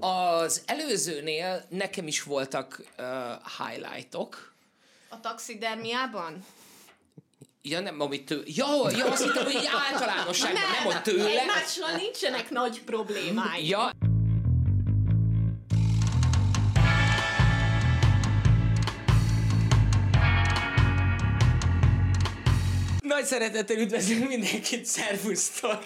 Az előzőnél nekem is voltak uh, highlightok. A taxidermiában? Ja, nem, amit tő... Ja, ja, azt hittem, hogy általánosságban, nem, nem hogy tőle. Egymással nincsenek nagy problémái. Ja, Nagy szeretettel üdvözlünk mindenkit, szervusztok!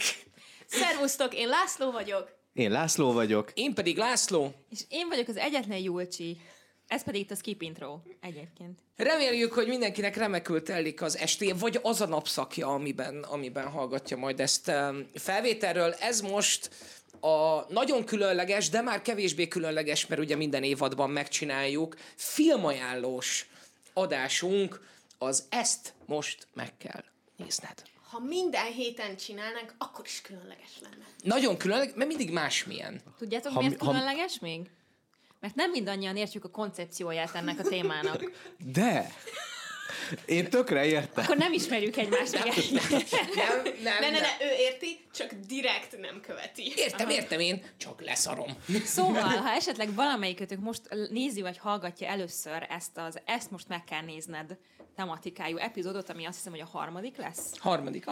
Szervusztok, én László vagyok. Én László vagyok. Én pedig László. És én vagyok az egyetlen Julcsi. Ez pedig itt a skip intro egyébként. Reméljük, hogy mindenkinek remekül telik az esté, vagy az a napszakja, amiben, amiben hallgatja majd ezt felvételről. Ez most a nagyon különleges, de már kevésbé különleges, mert ugye minden évadban megcsináljuk, filmajánlós adásunk, az ezt most meg kell nézned. Ha minden héten csinálnánk, akkor is különleges lenne. Nagyon különleges, mert mindig másmilyen. Tudjátok, Ha- miért ha- különleges még? Mert nem mindannyian értjük a koncepcióját ennek a témának. De! Én tökre értem. Akkor nem ismerjük egymást meg. Nem, nem, Ne, ne, ne, ő érti, csak direkt nem követi. Értem, értem én, csak leszarom. Szóval, ha esetleg valamelyikötök most nézi vagy hallgatja először ezt az ezt most meg kell nézned tematikájú epizódot, ami azt hiszem, hogy a harmadik lesz. Harmadik?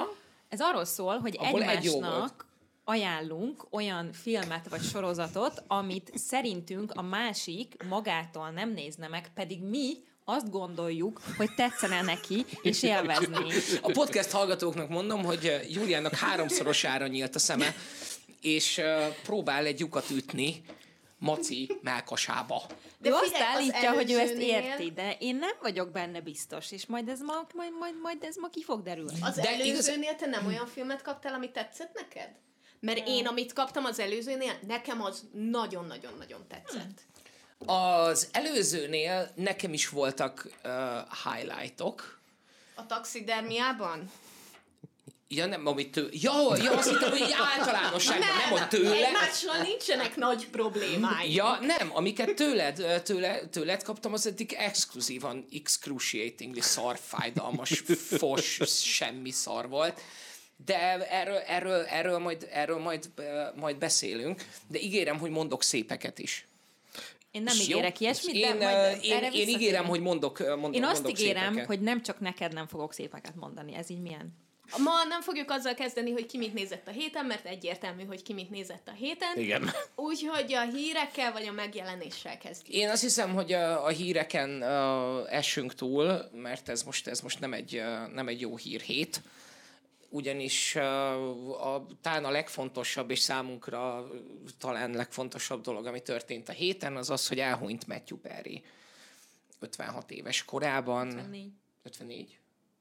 Ez arról szól, hogy Abból egy egymásnak ajánlunk olyan filmet vagy sorozatot, amit szerintünk a másik magától nem nézne meg, pedig mi azt gondoljuk, hogy tetszene neki, és élvezni. A podcast hallgatóknak mondom, hogy Júliának háromszorosára nyílt a szeme, és próbál egy lyukat ütni Maci melkasába. De ő azt állítja, hogy ő ezt érti, de én nem vagyok benne biztos, és majd ez ma, majd, majd, majd ez ma ki fog derülni. Az De előzőnél te nem olyan filmet kaptál, ami tetszett neked? Mert én, amit kaptam az előzőnél, nekem az nagyon-nagyon-nagyon tetszett. Az előzőnél nekem is voltak uh, highlightok. A taxidermiában? Ja, nem, amit tő... Ja, ja, azt hittem, hogy általánosságban, nem, hogy tőle. Egymással nincsenek nagy problémái. Ja, nem, amiket tőled, tőle, tőled kaptam, az eddig exkluzívan excruciatingly szar, fájdalmas, fos, semmi szar volt. De erről, erről, erről, majd, erről majd, majd beszélünk, de ígérem, hogy mondok szépeket is. Én nem És jó? ígérek ilyesmit, de én, majd ö, erre én, én ígérem, hogy mondok, mondok Én azt mondok ígérem, szépeket. hogy nem csak neked nem fogok szépeket mondani. Ez így milyen? Ma nem fogjuk azzal kezdeni, hogy ki mit nézett a héten, mert egyértelmű, hogy ki mit nézett a héten. Igen. Úgyhogy a hírekkel vagy a megjelenéssel kezdjük. Én azt hiszem, hogy a, a híreken uh, essünk túl, mert ez most, ez most nem, egy, uh, nem egy jó hírhét, ugyanis uh, a, talán a legfontosabb és számunkra talán legfontosabb dolog, ami történt a héten, az az, hogy elhunyt Matthew Perry 56 éves korában. 54. 54.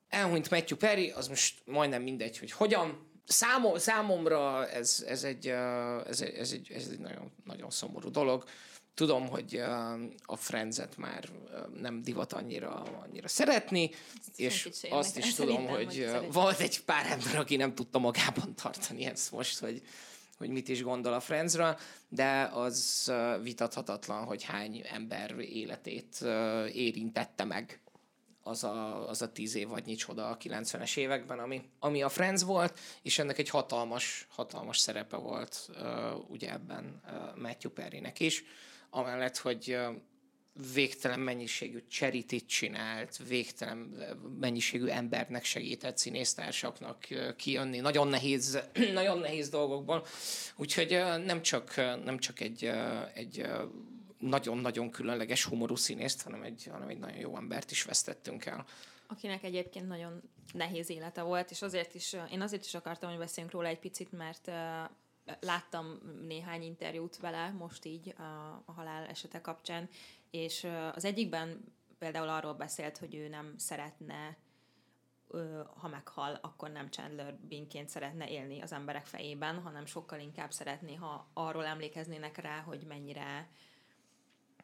Elhunyt Matthew Perry, az most majdnem mindegy, hogy hogyan. Számom, számomra ez, ez, egy, ez, egy, ez, egy, ez egy nagyon, nagyon szomorú dolog. Tudom, hogy a Friends-et már nem divat annyira, annyira szeretni, és azt is tudom, hogy volt egy pár ember, aki nem tudta magában tartani ezt most, hogy, hogy mit is gondol a Friendsről, de az vitathatatlan, hogy hány ember életét érintette meg az a, az a tíz év vagy csoda a 90-es években, ami, ami a Friends volt, és ennek egy hatalmas, hatalmas szerepe volt uh, ugye ebben uh, Matthew Perrynek is, amellett, hogy végtelen mennyiségű charitit csinált, végtelen mennyiségű embernek segített színésztársaknak kijönni, nagyon nehéz, nagyon nehéz dolgokból. Úgyhogy nem csak, nem csak egy, egy nagyon-nagyon különleges humorú színészt, hanem egy, hanem egy nagyon jó embert is vesztettünk el. Akinek egyébként nagyon nehéz élete volt, és azért is, én azért is akartam, hogy beszéljünk róla egy picit, mert láttam néhány interjút vele most így a, a halál esete kapcsán, és uh, az egyikben például arról beszélt, hogy ő nem szeretne ha meghal, akkor nem Chandler Bingként szeretne élni az emberek fejében, hanem sokkal inkább szeretné, ha arról emlékeznének rá, hogy mennyire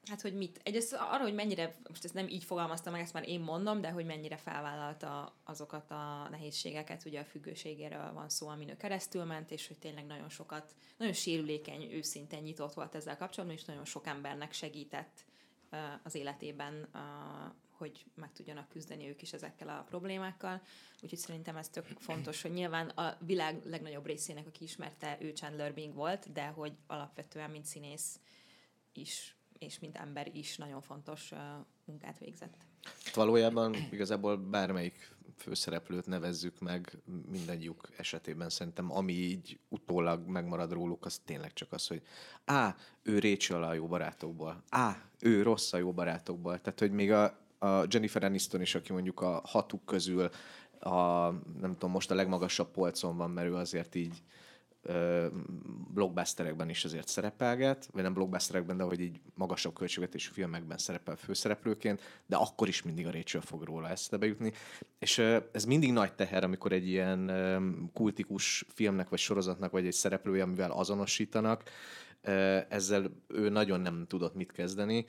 Hát, hogy mit? Egyrészt arra, hogy mennyire, most ezt nem így fogalmaztam meg, ezt már én mondom, de hogy mennyire felvállalta azokat a nehézségeket, ugye a függőségéről van szó, amin ő keresztül ment, és hogy tényleg nagyon sokat, nagyon sérülékeny, őszintén nyitott volt ezzel kapcsolatban, és nagyon sok embernek segített az életében, hogy meg tudjanak küzdeni ők is ezekkel a problémákkal. Úgyhogy szerintem ez tök fontos, hogy nyilván a világ legnagyobb részének, aki ismerte, ő Chandler Bing volt, de hogy alapvetően, mint színész, is, és mint ember is nagyon fontos munkát végzett. Hát Valójában igazából bármelyik főszereplőt nevezzük meg, mindegyük esetében szerintem, ami így utólag megmarad róluk, az tényleg csak az, hogy á, ő Rachel a jó barátokból, á, ő rossz a jó barátokból. Tehát, hogy még a, a Jennifer Aniston is, aki mondjuk a hatuk közül a, nem tudom, most a legmagasabb polcon van, mert ő azért így blockbusterekben is azért szerepelget, vagy nem blockbusterekben, de hogy így magasabb költségvetésű filmekben szerepel főszereplőként, de akkor is mindig a Rachel fog róla eszebe jutni. És ez mindig nagy teher, amikor egy ilyen kultikus filmnek, vagy sorozatnak, vagy egy szereplője, amivel azonosítanak, ezzel ő nagyon nem tudott mit kezdeni,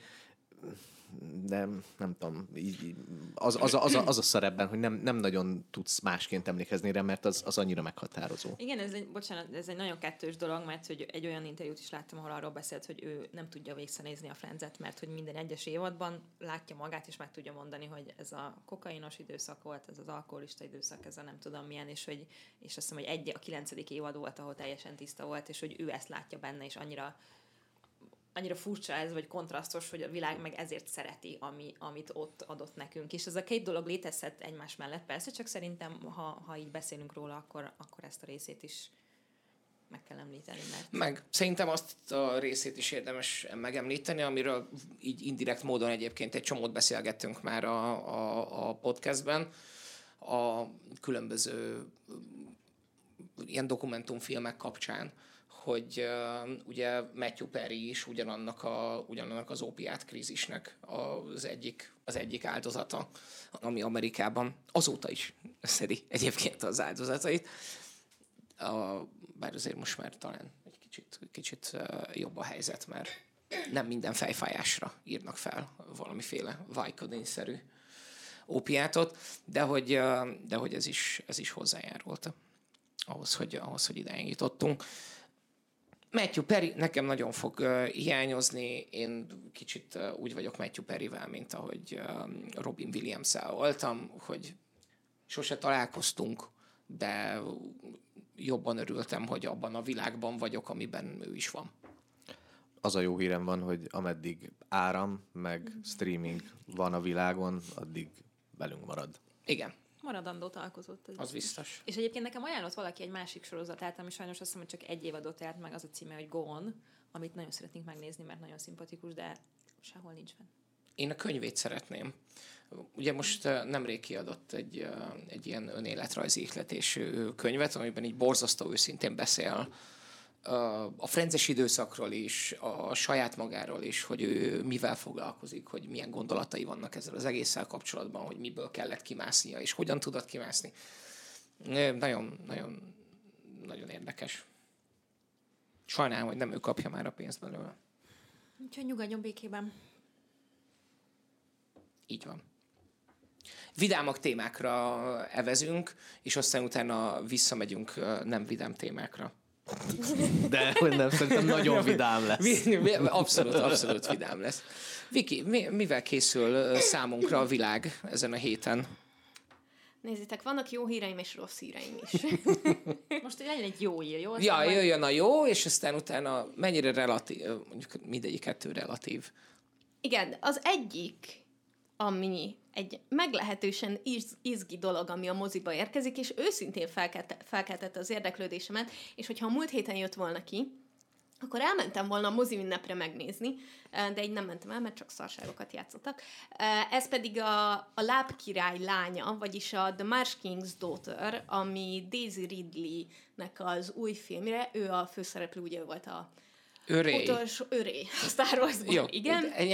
de nem tudom, így, az, az, az, a, az a szerepben, hogy nem, nem nagyon tudsz másként emlékezni rá, mert az, az annyira meghatározó. Igen, ez egy, bocsánat, ez egy nagyon kettős dolog, mert hogy egy olyan interjút is láttam, ahol arról beszélt, hogy ő nem tudja visszanézni a Friends-et, mert hogy minden egyes évadban látja magát, és meg tudja mondani, hogy ez a kokainos időszak volt, ez az alkoholista időszak, ez a nem tudom milyen, és hogy és azt hiszem, hogy egy, a kilencedik évad volt, ahol teljesen tiszta volt, és hogy ő ezt látja benne, és annyira annyira furcsa ez, vagy kontrasztos, hogy a világ meg ezért szereti, ami, amit ott adott nekünk. És ez a két dolog létezhet egymás mellett, persze, csak szerintem, ha, ha így beszélünk róla, akkor, akkor ezt a részét is meg kell említeni, mert Meg. Szerintem azt a részét is érdemes megemlíteni, amiről így indirekt módon egyébként egy csomót beszélgettünk már a, a, a podcastben, a különböző ilyen dokumentumfilmek kapcsán, hogy uh, ugye Matthew Perry is ugyanannak, a, ugyanannak az opiát krízisnek az egyik, az egyik áldozata, ami Amerikában azóta is szedi egyébként az áldozatait. A, bár azért most már talán egy kicsit, kicsit uh, jobb a helyzet, mert nem minden fejfájásra írnak fel valamiféle Vicodin-szerű ópiátot, de hogy, uh, de hogy ez, is, ez is hozzájárult ahhoz, hogy, ahhoz, hogy ideig jutottunk. Matthew Perry nekem nagyon fog uh, hiányozni. Én kicsit uh, úgy vagyok Matthew Perryvel, mint ahogy uh, Robin Williams-el voltam, hogy sose találkoztunk, de jobban örültem, hogy abban a világban vagyok, amiben ő is van. Az a jó hírem van, hogy ameddig áram, meg streaming van a világon, addig velünk marad. Igen, maradandó találkozott. Ez az biztos. És egyébként nekem ajánlott valaki egy másik sorozatát, ami sajnos azt hiszem, hogy csak egy évadot járt meg, az a címe, hogy Gone, amit nagyon szeretnénk megnézni, mert nagyon szimpatikus, de sehol nincs fenn. Én a könyvét szeretném. Ugye most nemrég kiadott egy, egy ilyen önéletrajzi ihletésű könyvet, amiben így borzasztó őszintén beszél a frenzes időszakról is, a saját magáról is, hogy ő mivel foglalkozik, hogy milyen gondolatai vannak ezzel az egésszel kapcsolatban, hogy miből kellett kimásznia, és hogyan tudott kimászni. Nagyon, nagyon, nagyon érdekes. Sajnálom, hogy nem ő kapja már a pénzt belőle. Úgyhogy nyugodjon békében. Így van. Vidámak témákra evezünk, és aztán utána visszamegyünk nem vidám témákra. De hogy nem, szerintem nagyon vidám lesz. Abszolút, abszolút vidám lesz. Viki, mi, mivel készül számunkra a világ ezen a héten? Nézzétek, vannak jó híreim és rossz híreim is. Most legyen egy jó ír, jó? Ja, majd- jöjjön a jó, és aztán utána mennyire relatív, mondjuk mindegyik kettő relatív. Igen, az egyik, ami egy meglehetősen iz, izgi dolog, ami a moziba érkezik, és őszintén felkelte, felkeltette az érdeklődésemet, és hogyha a múlt héten jött volna ki, akkor elmentem volna a mozi ünnepre megnézni, de így nem mentem el, mert csak szarságokat játszottak. Ez pedig a, a Lábkirály lánya, vagyis a The Marsh King's Daughter, ami Daisy Ridley-nek az új filmre, ő a főszereplő, ugye ő volt a Öré. utolsó öré a Star Wars-ban, igen ennyi.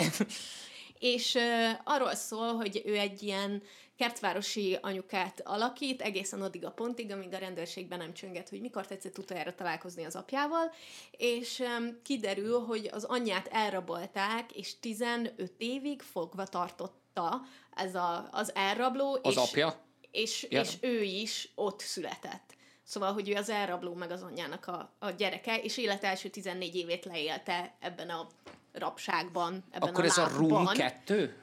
És arról szól, hogy ő egy ilyen kertvárosi anyukát alakít, egészen addig a pontig, amíg a rendőrségben nem csönget, hogy mikor tetszett utoljára találkozni az apjával, és kiderül, hogy az anyját elrabolták, és 15 évig fogva tartotta ez a, az elrabló, Az és, apja? és, Ja. és ő is ott született. Szóval, hogy ő az elrabló meg az anyjának a, a gyereke, és élet első 14 évét leélte ebben a rabságban, ebben Akkor a ez a lábban. Room 2?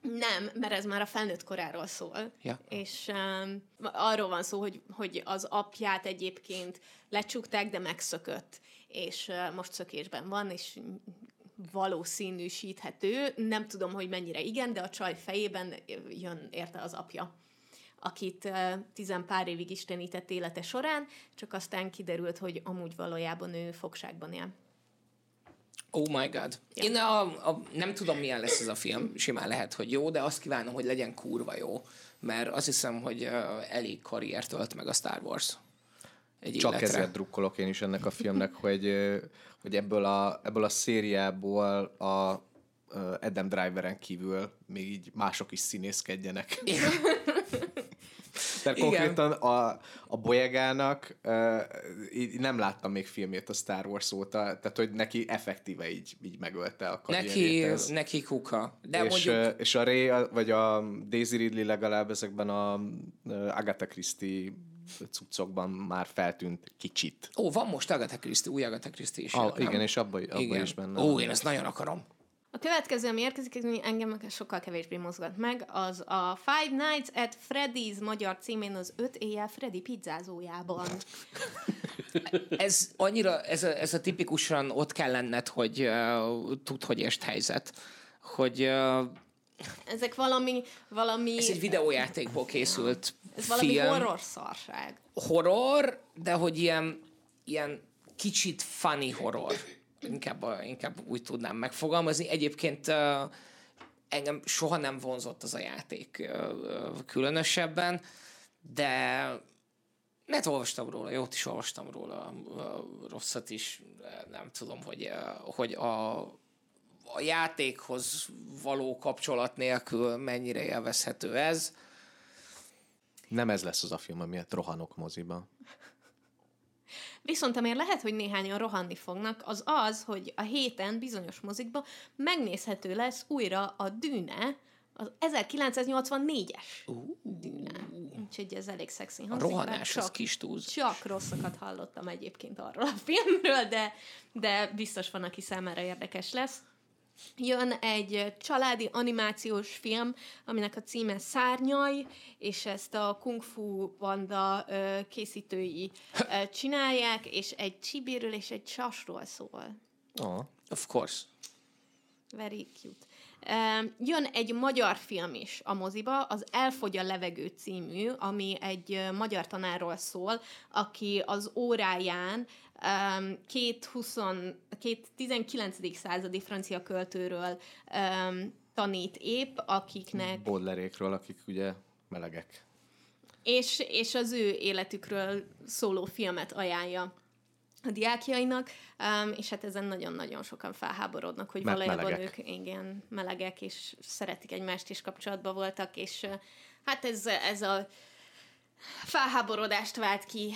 Nem, mert ez már a felnőtt koráról szól. Ja. És um, arról van szó, hogy, hogy az apját egyébként lecsukták, de megszökött. És uh, most szökésben van, és valószínűsíthető. Nem tudom, hogy mennyire igen, de a csaj fejében jön érte az apja akit tizen pár évig istenített élete során, csak aztán kiderült, hogy amúgy valójában ő fogságban él. Oh my god. Ja. Én a, a, nem tudom, milyen lesz ez a film, simán lehet, hogy jó, de azt kívánom, hogy legyen kurva jó, mert azt hiszem, hogy uh, elég karriert ölt meg a Star Wars. Egy Csak életre. ezért drukkolok én is ennek a filmnek, hogy, hogy ebből, a, ebből a szériából a Adam Driveren kívül még így mások is színészkedjenek. Tehát Igen. konkrétan a, a Boyegának uh, nem láttam még filmét a Star Wars óta, tehát hogy neki effektíve így, így megölte a Neki, neki kuka. De és, mondjuk... és a Ray, vagy a Daisy Ridley legalább ezekben a Agatha Christie cuccokban már feltűnt kicsit. Ó, van most Agatha Christie, új Agatha Christie is. Ah, igen, és abban abba is benne. Ó, én ezt nagyon akarom. A következő, ami érkezik, ami engem sokkal kevésbé mozgat meg, az a Five Nights at Freddy's magyar címén az öt éjjel Freddy pizzázójában. ez annyira, ez a, ez a tipikusan ott kell lenned, hogy uh, tud, hogy est helyzet, hogy uh, ezek valami, valami... Ez egy videójátékból készült Ez valami film. horror szarság. Horror, de hogy ilyen, ilyen kicsit funny horror inkább, inkább úgy tudnám megfogalmazni. Egyébként engem soha nem vonzott az a játék különösebben, de mert olvastam róla, jót is olvastam róla, rosszat is, nem tudom, hogy, hogy a, a játékhoz való kapcsolat nélkül mennyire élvezhető ez. Nem ez lesz az a film, amiért rohanok moziba. Viszont amiért lehet, hogy néhányan rohanni fognak, az az, hogy a héten bizonyos mozikban megnézhető lesz újra a Dűne, az 1984-es uh, Dűne. Úgyhogy ez elég szexi hangzik. A rohanás csak, az kis túl. Csak rosszakat hallottam egyébként arról a filmről, de, de biztos van, aki számára érdekes lesz. Jön egy családi animációs film, aminek a címe Szárnyaj, és ezt a Kung Fu banda készítői csinálják, és egy csibéről és egy sasról szól. Oh, of course. Very cute. Jön egy magyar film is a moziba, az Elfogy a levegő című, ami egy magyar tanárról szól, aki az óráján két, 20, két 19. századi francia költőről tanít épp, akiknek... Bodlerékről, akik ugye melegek. És, és az ő életükről szóló filmet ajánlja a diákjainak, um, és hát ezen nagyon-nagyon sokan felháborodnak, hogy Mert valójában melegek. ők igen, melegek, és szeretik egymást, és kapcsolatban voltak, és uh, hát ez, ez a felháborodást vált ki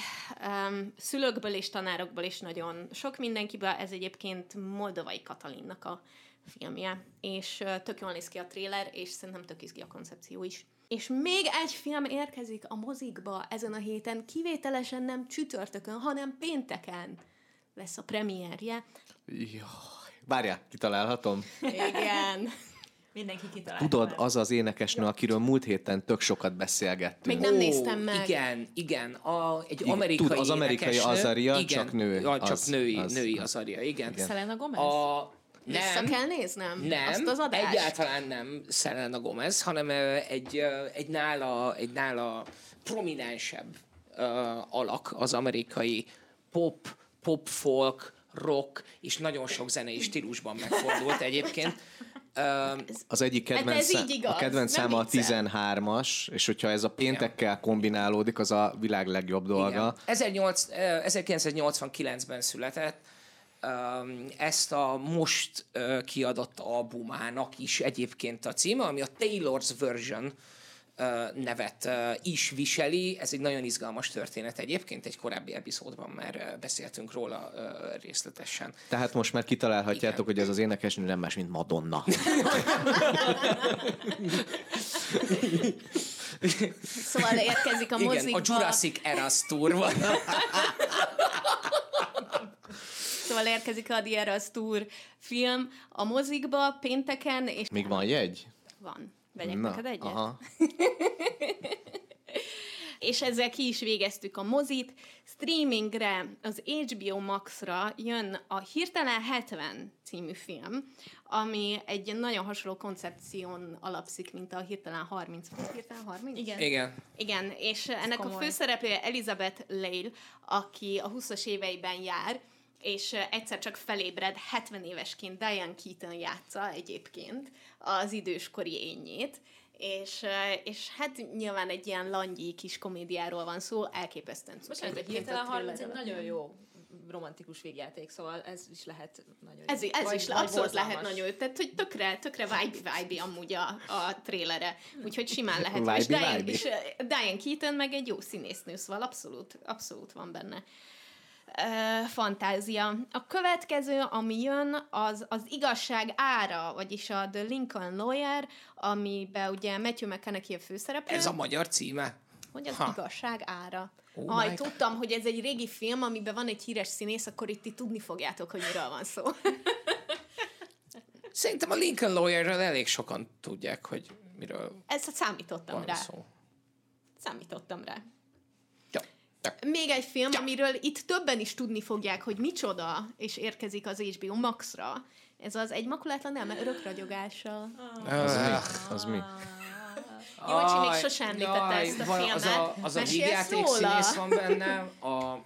um, szülőkből és tanárokból is nagyon sok mindenkiből. Ez egyébként Moldovai Katalinnak a filmje, és uh, tök jól néz ki a tréler, és szerintem tök izgi a koncepció is. És még egy film érkezik a mozikba ezen a héten, kivételesen nem csütörtökön, hanem pénteken lesz a premierje. Jaj, várjál, kitalálhatom? Igen. Mindenki kitalálja. Tudod, az az énekesnő, akiről múlt héten tök sokat beszélgettünk. Még nem Ó, néztem meg. Igen, igen. A, egy amerikai Tud, az amerikai énekesnő, Azaria, igen, csak nő. Ja, csak az, női, az, női Azaria, igen. igen. Selena Gomez? A, nem. Vissza kell néznem? Nem, Azt az adást? egyáltalán nem Selena Gomez, hanem egy, egy, nála, egy nála prominensebb uh, alak az amerikai pop, pop folk, rock, és nagyon sok zenei stílusban megfordult egyébként. Az egyik hát kedvenc, hát igaz, a kedvenc száma a 13-as, és hogyha ez a péntekkel kombinálódik, az a világ legjobb dolga. 18, 1989-ben született, ezt a most kiadott albumának is egyébként a címe, ami a Taylor's Version nevet is viseli. Ez egy nagyon izgalmas történet egyébként, egy korábbi epizódban már beszéltünk róla részletesen. Tehát most már kitalálhatjátok, Igen. hogy ez az énekesnő nem más, mint Madonna. szóval érkezik a Igen, mozikba. a Jurassic Eras Tour van. Szóval érkezik a The Eras Tour film a mozikba pénteken. És Még van jegy? Van. Vegyek Na, neked egyet? Aha. És ezzel ki is végeztük a mozit. Streamingre, az HBO Max-ra jön a Hirtelen 70 című film, ami egy nagyon hasonló koncepción alapszik, mint a Hirtelen 30. Vagy Hirtelen 30? Igen. Igen. Igen, és ennek a komoly. főszereplője Elizabeth Lale, aki a 20-as éveiben jár, és egyszer csak felébred 70 évesként Diane Keaton játsza egyébként az időskori ényét, és, és hát nyilván egy ilyen langyi kis komédiáról van szó, elképesztően Most ez egy egyébként hirtelen a 30 egy nagyon jó romantikus végjáték, szóval ez is lehet nagyon Ez, jó. ez Vagy- is vagy abszolút lehet nagyon jó. Tehát, hogy tökre, tökre vibe vibe amúgy a, a trélere. Úgyhogy simán lehet. és Vibe-y, Diane, és Diane Keaton meg egy jó színésznő, szóval abszolút, abszolút van benne fantázia. A következő, ami jön, az az igazság ára, vagyis a The Lincoln Lawyer, amiben ugye Matthew McConaughey a főszereplő. Ez a magyar címe. Hogy az Ha. igazság ára. Oh Aj, tudtam, hogy ez egy régi film, amiben van egy híres színész, akkor itt ti tudni fogjátok, hogy miről van szó. Szerintem a Lincoln Lawyerről elég sokan tudják, hogy miről Ezt számítottam van rá. szó. Számítottam rá. Ja. Ja. Még egy film, amiről itt többen is tudni fogják, hogy micsoda, és érkezik az HBO Max-ra. Ez az Egy makulátlan elme örökragyogással. Az mi? Ah. Az mi? Jócsi még sosem említette ezt a filmet. Az a, az a vígjáték színész van benne, a...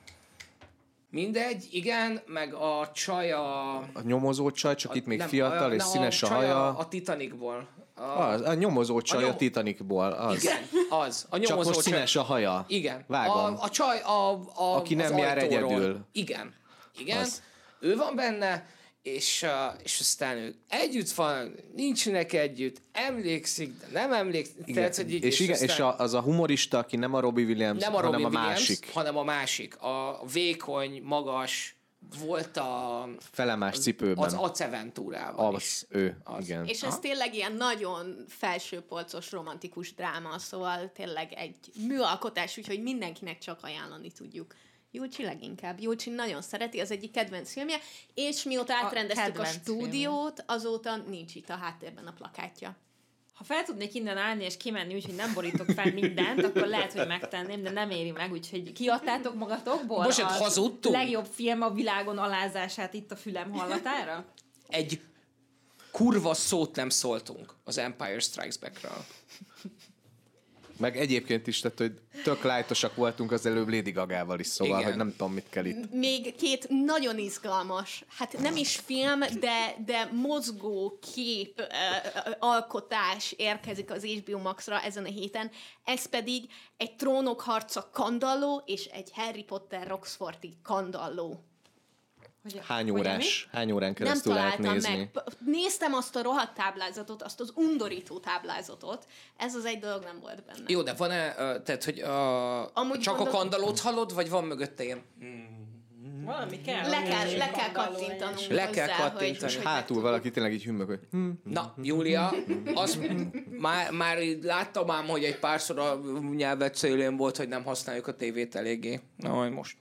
Mindegy, igen, meg a csaj a... A nyomozó csaj, csak itt még nem, fiatal, és nem, színes a haja. A, a Titanicból. A, Az, a nyomozó csaj A a, nyom- Titanicból, az. Igen, az. A Csak nyomozó most csaj- színes a haja. Igen. Vágom. A, a csaj a, a, Aki nem jár egyedül. Igen. Igen. Az. Ő van benne, és, és aztán ők együtt van, nincsenek együtt, emlékszik, de nem emlékszik. Igen. Tehát, hogy így, és, igen, aztán és a, az a humorista, aki nem a Robbie Williams, nem a hanem Robin a Williams, másik. hanem a másik. A vékony, magas, volt a, Felemás cipőben. az Aceventúrával is. Az, ő, Az. igen. És ez tényleg ilyen nagyon felsőpolcos romantikus dráma, szóval tényleg egy műalkotás, úgyhogy mindenkinek csak ajánlani tudjuk. Júlcsi leginkább. Júlcsi nagyon szereti, az egyik kedvenc filmje, és mióta átrendeztük a, kedvenc stúdiót, azóta nincs itt a háttérben a plakátja. Ha fel tudnék innen állni és kimenni, úgyhogy nem borítok fel mindent, akkor lehet, hogy megtenném, de nem éri meg, úgyhogy kiadtátok magatokból Most a hazudtunk? legjobb film a világon alázását itt a fülem hallatára? Egy kurva szót nem szóltunk az Empire Strikes Back-ről. Meg egyébként is, tehát, hogy tök lájtosak voltunk az előbb Lady Gagával is, szóval, Igen. hogy nem tudom, mit kell itt. Még két nagyon izgalmas, hát nem is film, de, de mozgó kép ö, ö, alkotás érkezik az HBO Max-ra ezen a héten. Ez pedig egy trónok harca kandalló és egy Harry Potter Roxforti kandalló. Hogy, Hány hogy órás, hány órán Nem keresztül lehet nézni? meg. Néztem azt a rohadt táblázatot, azt az undorító táblázatot. Ez az egy dolog nem volt benne. Jó, de van-e, tehát, hogy a, Amúgy csak gondol- a kandalót hallod, vagy van mögötte ilyen... mi? Valami kell. Le kell, le kell kattintanunk. Le kell hozzá, kattintani. Hogy, hogy Hátul valaki tényleg így hümmög, hogy Na, Júlia, az már, már láttam ám, hogy egy párszor a nyelvet szélén volt, hogy nem használjuk a tévét eléggé. Na, majd most.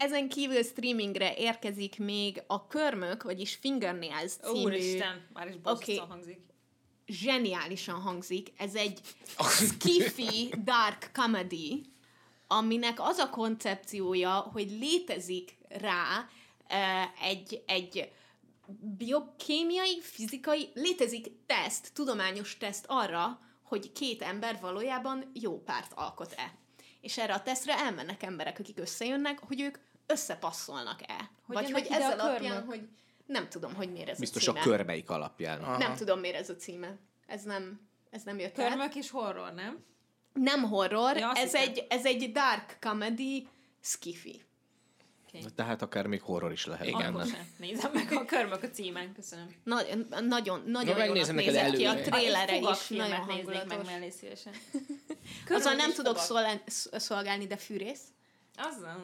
Ezen kívül streamingre érkezik még a Körmök, vagyis Fingernails című... Úristen, már is Oké. hangzik. Zseniálisan hangzik. Ez egy skiffy dark comedy, aminek az a koncepciója, hogy létezik rá egy, egy biokémiai, fizikai, létezik teszt, tudományos teszt arra, hogy két ember valójában jó párt alkot-e. És erre a tesztre elmennek emberek, akik összejönnek, hogy ők összepasszolnak-e. Hogy Vagy hogy a ezzel alapján, hogy nem tudom, hogy miért ez biztos a a címe. körmeik alapján. Aha. Nem tudom, miért ez a címe. Ez nem, ez nem jött. Körmök és horror, nem? Nem horror, Ja, ez, egy, ez egy dark comedy skiffy. Tehát akár még horror is lehet Igen. Akkor sem. Nézem meg a körmök a címen, köszönöm. Na, nagyon, nagyon Na, jónak nézett ki a trélere is, nagyon néznék meg hangulatos. mellé szívesen. Azzal nem tudok szolgálni, de fűrész. Azzal?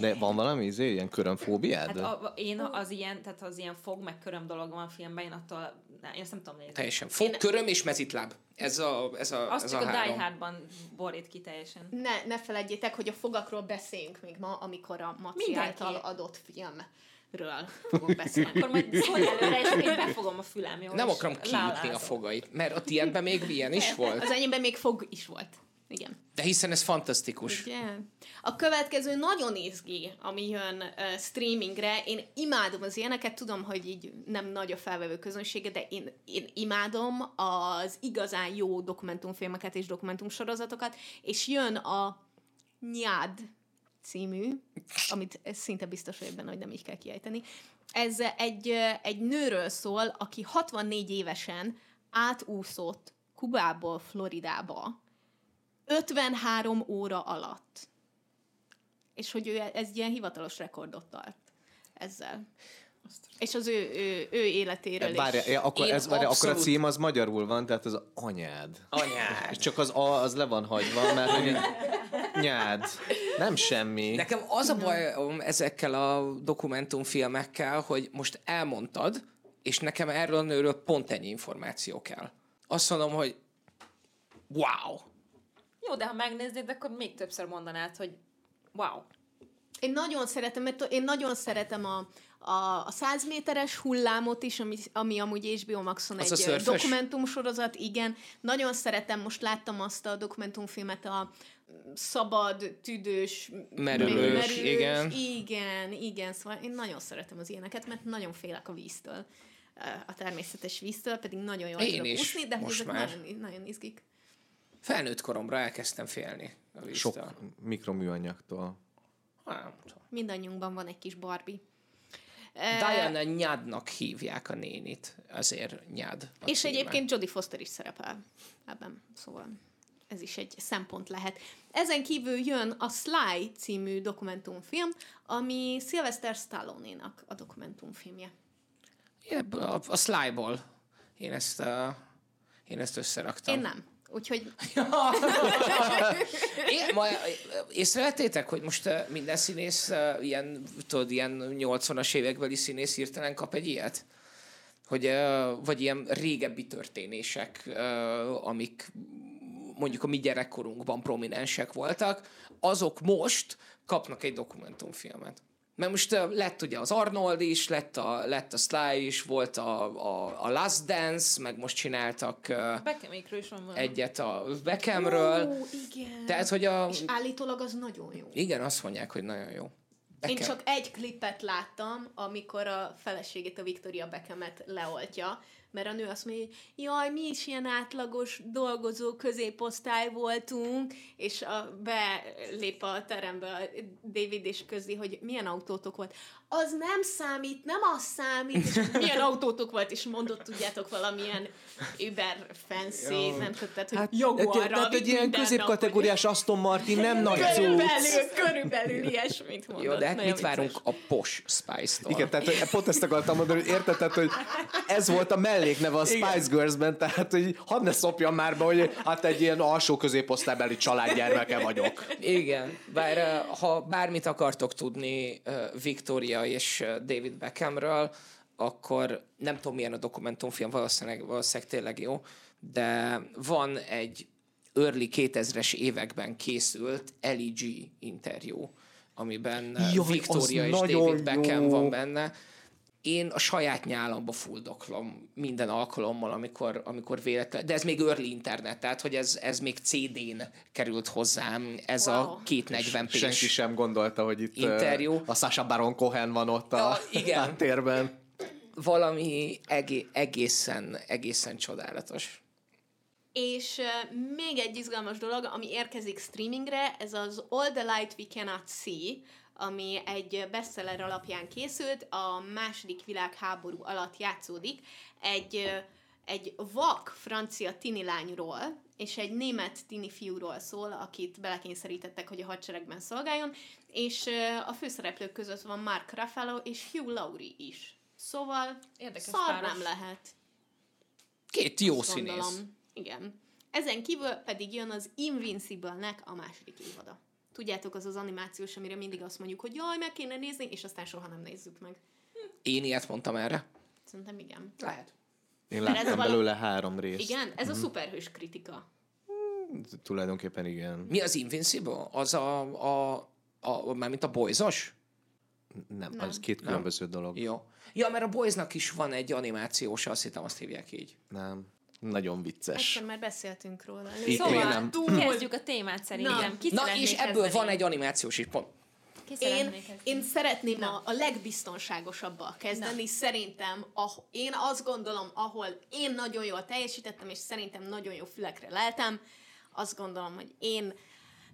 De van valami izé, ilyen körömfóbiád? Hát a, a, én az ilyen, tehát az ilyen fog meg köröm dolog van filmben, én attól, ne, én ezt nem tudom nézni. Teljesen. Fog, köröm és mezitláb. Ez a, ez a, Azt ez csak a, a, Die. Hardban borít ki teljesen. Ne, ne felejtjétek, hogy a fogakról beszéljünk még ma, amikor a Maci Mindenki. által adott filmről fogok beszélni. Akkor majd szólj előre, és én befogom a fülem, jó? Nem akarom lálázom. a fogait, mert a tiédben még ilyen is volt. Az enyémben még fog is volt. Igen. De hiszen ez fantasztikus. Ugye? A következő nagyon izgi, ami jön uh, streamingre. Én imádom az ilyeneket, tudom, hogy így nem nagy a felvevő közönsége, de én, én imádom az igazán jó dokumentumfilmeket és dokumentumsorozatokat, és jön a Nyád című, amit szinte biztos vagyok benne, hogy nem így kell kiejteni. Ez egy, egy nőről szól, aki 64 évesen átúszott Kubából Floridába 53 óra alatt. És hogy ő ez ilyen hivatalos rekordot tart ezzel. És az ő, ő, ő életéről Várja, is. akkor, Én ez, várja, akkor a cím az magyarul van, tehát az anyád. Anyád. És csak az A az le van hagyva, mert hogy nyád. Nem semmi. Nekem az a bajom ezekkel a dokumentumfilmekkel, hogy most elmondtad, és nekem erről a nőről pont ennyi információ kell. Azt mondom, hogy wow. Jó, de ha megnéznéd, akkor még többször mondanád, hogy wow. Én nagyon szeretem, mert én nagyon szeretem a, a, a 100 méteres hullámot is, ami, ami amúgy HBO Maxon Az egy szörfös? dokumentumsorozat, igen. Nagyon szeretem, most láttam azt a dokumentumfilmet, a szabad, tüdős, Merülős, igen. Igen, igen, szóval én nagyon szeretem az ilyeneket, mert nagyon félek a víztől a természetes víztől, pedig nagyon jól Én tudok is, úszni, de most ezek már. nagyon, nagyon izgik. Felnőtt koromra elkezdtem félni a víztől. Sok mikroműanyagtól. Nem tudom. Mindannyiunkban van egy kis Barbie. Diana Nyádnak hívják a nénit, azért Nyád. a És címe. egyébként Jodie Foster is szerepel ebben, szóval ez is egy szempont lehet. Ezen kívül jön a Sly című dokumentumfilm, ami Sylvester Stallone-nak a dokumentumfilmje. Én ebből a, a Sly-ból. Én ezt, uh, én ezt összeraktam. Én nem. Úgyhogy ma, észrevettétek, hogy most uh, minden színész, uh, ilyen, tudod, ilyen 80-as évekbeli színész hirtelen kap egy ilyet? Hogy, uh, vagy ilyen régebbi történések, amik mondjuk a mi gyerekkorunkban prominensek voltak, azok most kapnak egy dokumentumfilmet. Mert most uh, lett ugye az Arnold is, lett a, lett a Sly is, volt a, a, a Last Dance, meg most csináltak uh, Bekemékről is van valami. egyet a Beckhamről. Ó, igen. Tehát, hogy a... És állítólag az nagyon jó. Igen, azt mondják, hogy nagyon jó. Én Beckham. csak egy klipet láttam, amikor a feleségét, a Victoria Beckhamet leoltja, mert a nő azt mondja, hogy jaj, mi is ilyen átlagos dolgozó középosztály voltunk, és a, belép a terembe a David és közli, hogy milyen autótok volt. Az nem számít, nem az számít, és milyen autótok volt, és mondott, tudjátok, valamilyen Uber fancy, nem tudtad, hogy hát, Jaguarra tehát egy ilyen középkategóriás Aston Martin nem nagy cucc. Körülbelül, körülbelül ilyesmit mondott. Jó, de hát mit várunk a Posh Spice-tól? Igen, tehát pont ezt akartam mondani, hogy érted, tehát, hogy ez volt a mellékneve a Spice Girls-ben, tehát hogy hadd ne szopjam már be, hogy hát egy ilyen alsó középosztálybeli családgyermeke vagyok. Igen, bár eh, ha bármit akartok tudni eh, És David Beckhamről, akkor nem tudom milyen a dokumentumfilm, valószínűleg, valószínűleg tényleg jó, de van egy early 2000-es években készült Ellie G interjú, amiben Jaj, Victoria és David Beckham jó. van benne. Én a saját nyálamba fuldoklom minden alkalommal, amikor, amikor véletlen, de ez még early internet, tehát hogy ez, ez még CD-n került hozzám, ez Wow. a 240 p Senki sem gondolta, hogy itt Interjú. a Sasha Baron Cohen van ott a Ja, igen. háttérben. valami egé- egészen, egészen csodálatos. És még egy izgalmas dolog, ami érkezik streamingre, ez az All the Light We Cannot See, ami egy bestseller alapján készült, a második világháború alatt játszódik, egy, egy vak francia tini lányról, és egy német tini fiúról szól, akit belekényszerítettek, hogy a hadseregben szolgáljon, és a főszereplők között van Mark Ruffalo és Hugh Laurie is. Szóval Érdekes szar páros. nem lehet. Két jó Azt színész. gondolom. Igen. Ezen kívül pedig jön az Invincible-nek a második évada. Tudjátok, az az animációs, amire mindig azt mondjuk, hogy jaj, meg kéne nézni, és aztán soha nem nézzük meg. Én ilyet mondtam erre. Szerintem igen. Lehet. Én láttam vala- belőle három részt. Igen, ez a szuperhős kritika. Tulajdonképpen igen. Mi az Invincible? Az a, a, a, a mármint a boyzos? Nem, Nem. az két különböző dolog. Jó. Ja, mert a Boysnak is van egy animációs, azt hittem azt hívják így. Nem. Nagyon vicces. Egyszer már beszéltünk róla. Itt Szóval nem. túl kezdjük a témát szerintem. Na, szeretné és ebből kezdeni? van egy animációs is pont. Én, én szeretném a, a legbiztonságosabbal kezdeni. Szerintem, ah, én azt gondolom, ahol én nagyon jól teljesítettem, és szerintem nagyon jó fülekre leltem, azt gondolom, hogy én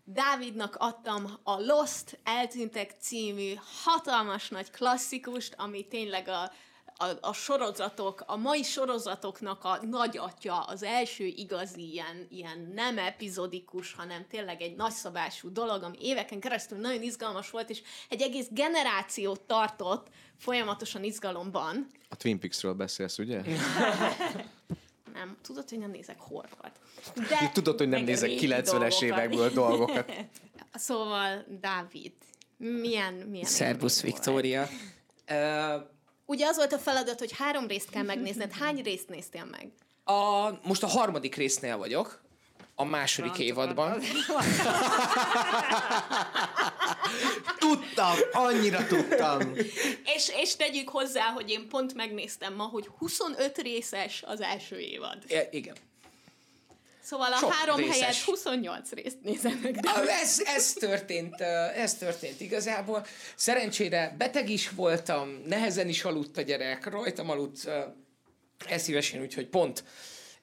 Dávidnak adtam a Lost Eltűntek című hatalmas nagy klasszikust, ami tényleg a, a, a sorozatok, a mai sorozatoknak a nagyatja, az első igazi ilyen, ilyen nem epizodikus, hanem tényleg egy nagyszabású dolog, ami éveken keresztül nagyon izgalmas volt, és egy egész generációt tartott folyamatosan izgalomban. A Twin Peaks-ről beszélsz, ugye? Nem, tudod, hogy nem nézek horrort. De, Tudod, hogy nem nézek régi 90-es dolgokat. évekből dolgokat. szóval, Dávid, milyen, milyen Szerbusz élmény volt? Ugye az volt a feladat, hogy három részt kell megnézned. Hány részt néztél meg? a, most a harmadik résznél vagyok, a második évadban. Tudtam, annyira tudtam. És, és tegyük hozzá, hogy én pont megnéztem ma, hogy 25 részes az első évad. E, igen. Szóval a Sok három részes. helyett 28 részt nézem meg. De... Ez, ez, történt, ez történt igazából. Szerencsére beteg is voltam, nehezen is aludt a gyerek, rajtam aludt eszívesen, úgyhogy pont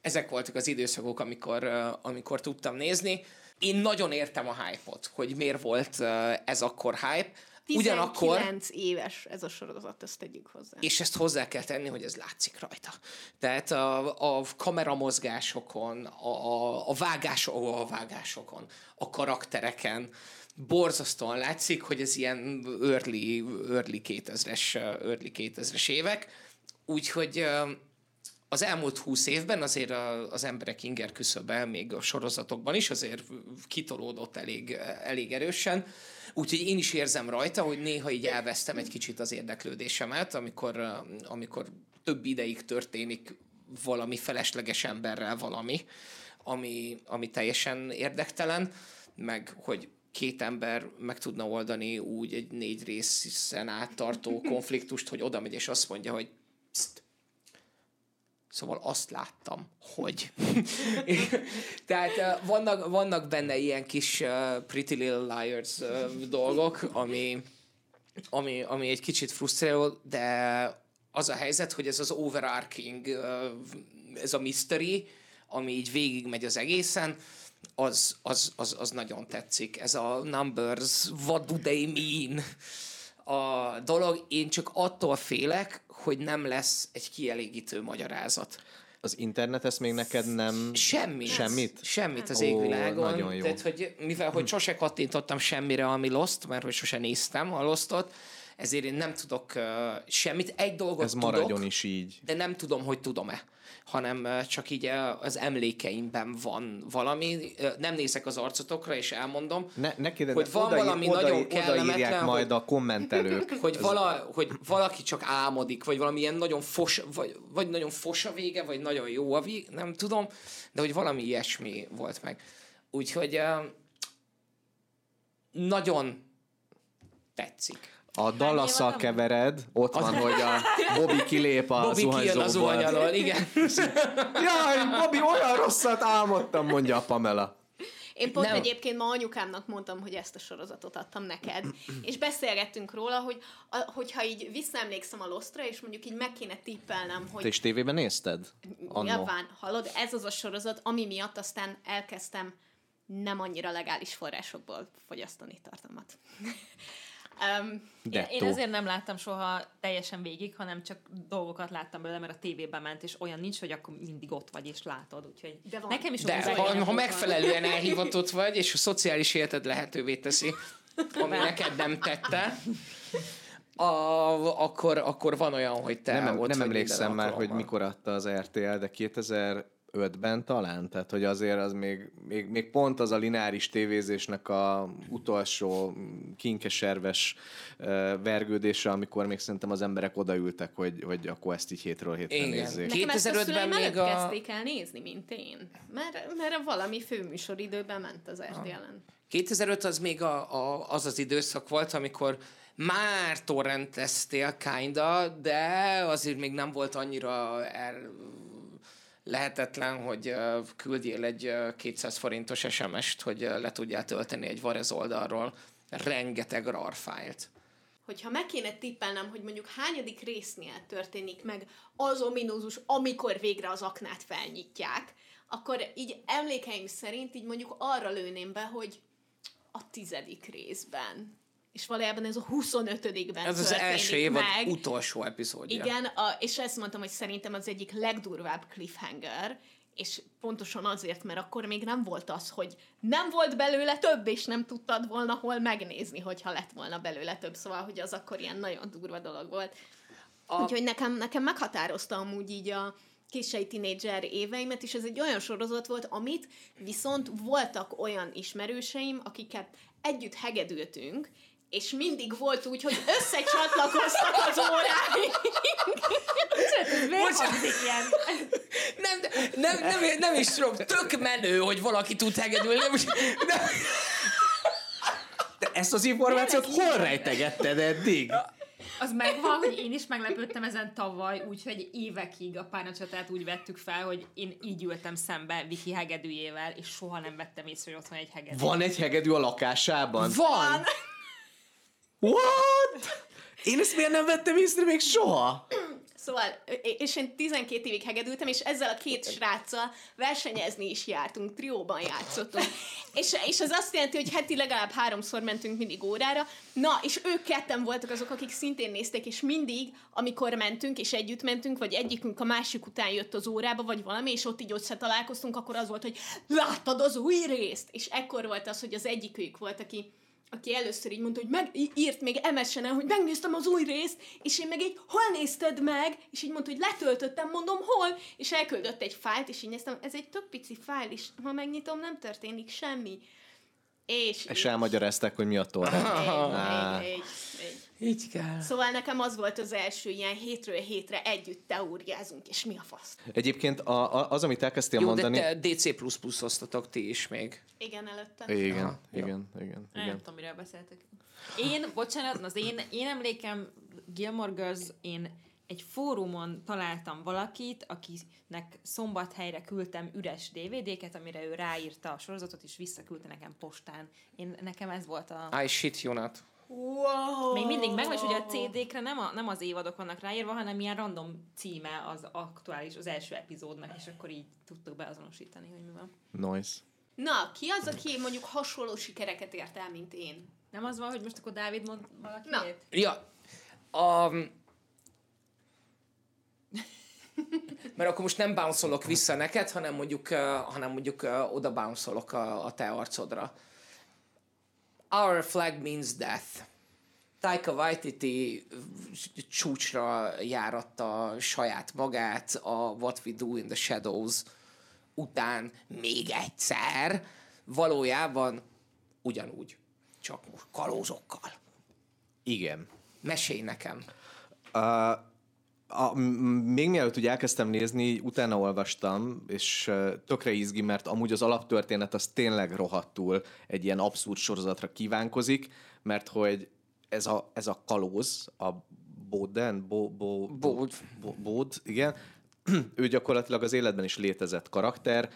ezek voltak az időszakok, amikor, amikor tudtam nézni. Én nagyon értem a hype-ot, hogy miért volt ez akkor hype. 19 Ugyanakkor éves ez a sorozat, ezt tegyük hozzá. és ezt hozzá kell tenni, hogy ez látszik rajta. Tehát a, a kameramozgásokon, a, a, a, vágás, a vágásokon, a karaktereken borzasztóan látszik, hogy ez ilyen early, early 2000-es, early 2000-es évek. Úgyhogy az elmúlt húsz évben azért a, az emberek inger küszöbe, még a sorozatokban is azért kitolódott elég, elég erősen. Úgyhogy én is érzem rajta, hogy néha így elvesztem egy kicsit az érdeklődésemet, amikor, amikor több ideig történik valami felesleges emberrel valami, ami, ami teljesen érdektelen, meg hogy két ember meg tudna oldani úgy egy négy részen áttartó konfliktust, hogy oda megy és azt mondja, hogy Pszt, Szóval azt láttam, hogy. Tehát vannak, vannak benne ilyen kis Pretty Little Liars dolgok, ami, ami, ami egy kicsit frusztráló, de az a helyzet, hogy ez az overarching, ez a mystery, ami így végigmegy az egészen, az, az, az, az nagyon tetszik. Ez a numbers, what do they mean? A dolog, én csak attól félek, hogy nem lesz egy kielégítő magyarázat. Az internet ezt még neked nem... Semmit. Semmit? Semmit az Ó, égvilágon. nagyon jó. Tehát, hogy mivel hogy sose kattintottam semmire, ami Lost, mert hogy sose néztem a Lostot, ezért én nem tudok uh, semmit. Egy dolgot Ez tudok, maradjon is így. de nem tudom, hogy tudom-e hanem uh, csak így uh, az emlékeimben van valami. Uh, Nem nézek az arcotokra, és elmondom, Ne, ne kérdez, Hogy van valami nagyon kellemetlen, odaírják majd hogy- a kommentelők. hogy, vala, hogy valaki csak álmodik, vagy valami ilyen nagyon fos, vagy, vagy nagyon fos a vége, vagy nagyon jó a vége, nem tudom, de hogy valami ilyesmi volt meg. Úgyhogy uh, nagyon tetszik. A Dallasszal évad kevered, ott van, hogy a Bobby kilép a Bobby kijön a zuhanyzóból. zuhany alól, igen. Jaj, Bobby, olyan rosszat álmodtam, mondja a Pamela. Én pont Nem. egyébként ma anyukámnak mondtam, hogy ezt a sorozatot adtam neked, és beszélgettünk róla, hogy a, hogyha így visszaemlékszem a Lostra, és mondjuk így meg kéne tippelnem, hogy Te is tévében nézted? Nyilván, hallod, ez az a sorozat, ami miatt aztán elkezdtem nem annyira legális forrásokból fogyasztani tartalmat. Um, Én, én ezért nem láttam soha teljesen végig, hanem csak dolgokat láttam belőle, mert a tévében ment, és olyan nincs, hogy akkor mindig ott vagy és látod. Úgyhogy De van. nekem is De ha, ha volt. megfelelően elhivatott vagy, és a szociális életed lehetővé teszi, ami neked nem tette, a, akkor, akkor van olyan, hogy te Nem, ott nem vagy emlékszem már, hogy mikor adta az RTL, de 2005-ben talán, tehát hogy azért az még, még, még pont az a lineáris tévézésnek a utolsó kinkeserves vergődése, amikor még szerintem az emberek odaültek, hogy, hogy akkor ezt így hétről hétre Igen. nézzék. Nekem ezt a 2005-ben szüleim még a- kezdték el nézni, mint én. Mert, mert valami főműsoridőben ment az RTL-en. 2005 az még a, a, az az időszak volt, amikor már torrenteztél kinda, de azért még nem volt annyira el, lehetetlen, hogy küldjél egy ö, 200 forintos SMS-t, hogy le tudjál tölteni egy Varez oldalról rengeteg RAR fájlt. hogyha meg kéne tippelnem, hogy mondjuk hányadik résznél történik meg az ominózus, amikor végre az aknát felnyitják, akkor így emlékeim szerint így mondjuk arra lőném be, hogy a tizedik részben. És valójában ez a 25-ben Ez az első évad meg. utolsó epizódja. Igen, a, és ezt mondtam, hogy szerintem az egyik legdurvább cliffhanger, és pontosan azért, mert akkor még nem volt az, hogy nem volt belőle több, és nem tudtad volna hol megnézni, hogyha lett volna belőle több, szóval, hogy az akkor ilyen nagyon durva dolog volt. A... Úgyhogy nekem, nekem meghatározta amúgy így a kései tinédzser éveimet, és ez egy olyan sorozat volt, amit viszont voltak olyan ismerőseim, akiket együtt hegedültünk, és mindig volt úgy, hogy összecsatlakoztak az óráink. Hangzik ilyen? Nem, nem, nem, nem is tudom, tök menő, hogy valaki tud hegedülni. Nem, nem, De ezt az információt hol rejtegetted eddig? Az megvan, hogy én is meglepődtem ezen tavaly, úgyhogy évekig a párnacsatát úgy vettük fel, hogy én így ültem szembe Viki hegedűjével, és soha nem vettem észre, hogy ott van egy hegedű. Van egy hegedű a lakásában? van! What? Én ezt miért nem vettem észre még soha? Szóval, és én 12 évig hegedültem, és ezzel a két sráccal versenyezni is jártunk, trióban játszottunk. És, és ez azt jelenti, hogy heti legalább háromszor mentünk mindig órára. Na, és ők ketten voltak azok, akik szintén nézték, és mindig, amikor mentünk, és együtt mentünk, vagy egyikünk a másik után jött az órába, vagy valami, és ott így összetalálkoztunk, akkor az volt, hogy láttad az új részt? És ekkor volt az, hogy az egyikük volt, aki aki először így mondta, hogy meg, í- írt még MSN-en, hogy megnéztem az új részt, és én meg így, hol nézted meg? És így mondta, hogy letöltöttem, mondom, hol? És elküldött egy fájlt, és így néztem, ez egy tök pici fájl, és ha megnyitom, nem történik semmi. És, És így- elmagyarázták, hogy mi a torrent. Így, így, így, így. Így kell. Szóval nekem az volt az első ilyen hétről hétre együtt teóriázunk, és mi a fasz? Egyébként a, a, az, amit elkezdtél Jó, mondani... de te DC++ osztatok ti is még. Igen, előtte. Igen, Aha, igen, igen, Nem igen. tudom, miről beszéltek. Én, bocsánat, az én, én emlékem Gilmore Girls, én egy fórumon találtam valakit, akinek szombathelyre küldtem üres DVD-ket, amire ő ráírta a sorozatot, és visszaküldte nekem postán. Én, nekem ez volt a... I shit you not. Wow. Még mindig meg, és ugye a CD-kre nem, a, nem az évadok vannak ráírva, hanem ilyen random címe az aktuális, az első epizódnak, és akkor így tudtuk beazonosítani, hogy mi van. Nice. Na, ki az, aki mondjuk hasonló sikereket ért el, mint én? Nem az van, hogy most akkor Dávid mond valakit? Na. Ja, a... Mert akkor most nem bounce vissza neked, hanem mondjuk, uh, hanem mondjuk uh, oda bounce a, a te arcodra. Our flag means death. Taika Waititi csúcsra járatta saját magát a What We Do in the Shadows után még egyszer, valójában ugyanúgy, csak most kalózokkal. Igen. Mesélj nekem. A, a, még mielőtt ugye elkezdtem nézni, utána olvastam, és ö, tökre izgi, mert amúgy az alaptörténet az tényleg rohadtul egy ilyen abszurd sorozatra kívánkozik, mert hogy ez a, ez a kalóz, a Boden, bo, bo, bo, Bód, igen, ő gyakorlatilag az életben is létezett karakter,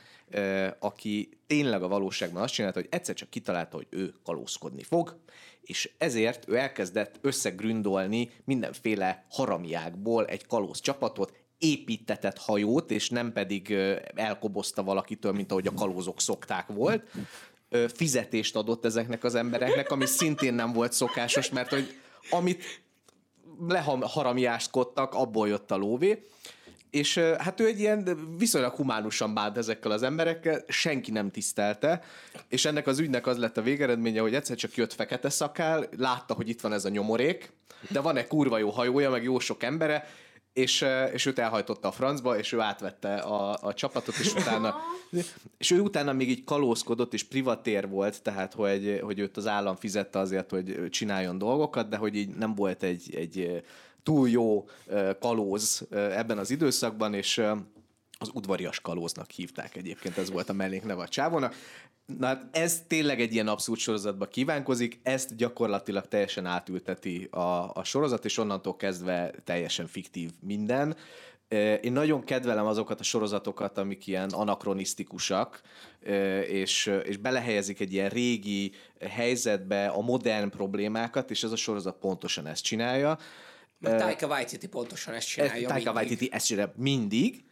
aki tényleg a valóságban azt csinálta, hogy egyszer csak kitalálta, hogy ő kalózkodni fog, és ezért ő elkezdett összegründolni mindenféle haramiákból egy kalóz csapatot, építetett hajót, és nem pedig elkobozta valakitől, mint ahogy a kalózok szokták volt. Fizetést adott ezeknek az embereknek, ami szintén nem volt szokásos, mert hogy amit leharamiáskodtak, abból jött a lóvé. És hát ő egy ilyen viszonylag humánusan bánt ezekkel az emberekkel, senki nem tisztelte, és ennek az ügynek az lett a végeredménye, hogy egyszer csak jött fekete szakál, látta, hogy itt van ez a nyomorék, de van egy kurva jó hajója, meg jó sok embere, és, és őt elhajtotta a francba, és ő átvette a, a csapatot, és utána, és ő utána még így kalózkodott, és privatér volt, tehát hogy, hogy őt az állam fizette azért, hogy csináljon dolgokat, de hogy így nem volt egy, egy túl jó kalóz ebben az időszakban, és az udvarias kalóznak hívták egyébként, ez volt a mellékneve a csávónak. Na hát ez tényleg egy ilyen abszurd sorozatba kívánkozik, ezt gyakorlatilag teljesen átülteti a, a sorozat, és onnantól kezdve teljesen fiktív minden. Én nagyon kedvelem azokat a sorozatokat, amik ilyen anakronisztikusak, és, és belehelyezik egy ilyen régi helyzetbe a modern problémákat, és ez a sorozat pontosan ezt csinálja. Taika Waititi pontosan ezt csinálja. Taika Waititi ezt csinálja mindig.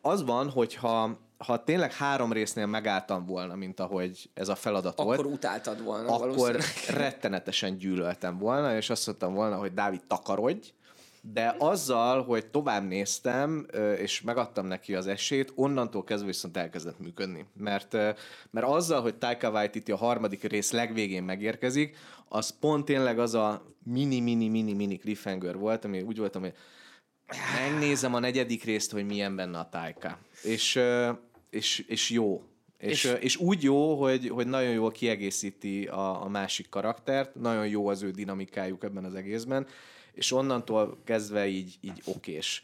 Az van, hogyha ha tényleg három résznél megálltam volna, mint ahogy ez a feladat akkor volt. Akkor utáltad volna Akkor rettenetesen gyűlöltem volna, és azt mondtam volna, hogy Dávid, takarodj, de azzal, hogy tovább néztem, és megadtam neki az esélyt, onnantól kezdve viszont elkezdett működni. Mert, mert azzal, hogy Taika Waititi a harmadik rész legvégén megérkezik, az pont tényleg az a mini-mini-mini-mini cliffhanger volt, ami úgy voltam, hogy megnézem a negyedik részt, hogy milyen benne a Taika. És, és, és jó. És, és, és úgy jó, hogy, hogy nagyon jól kiegészíti a, a másik karaktert, nagyon jó az ő dinamikájuk ebben az egészben, és onnantól kezdve így, így okés.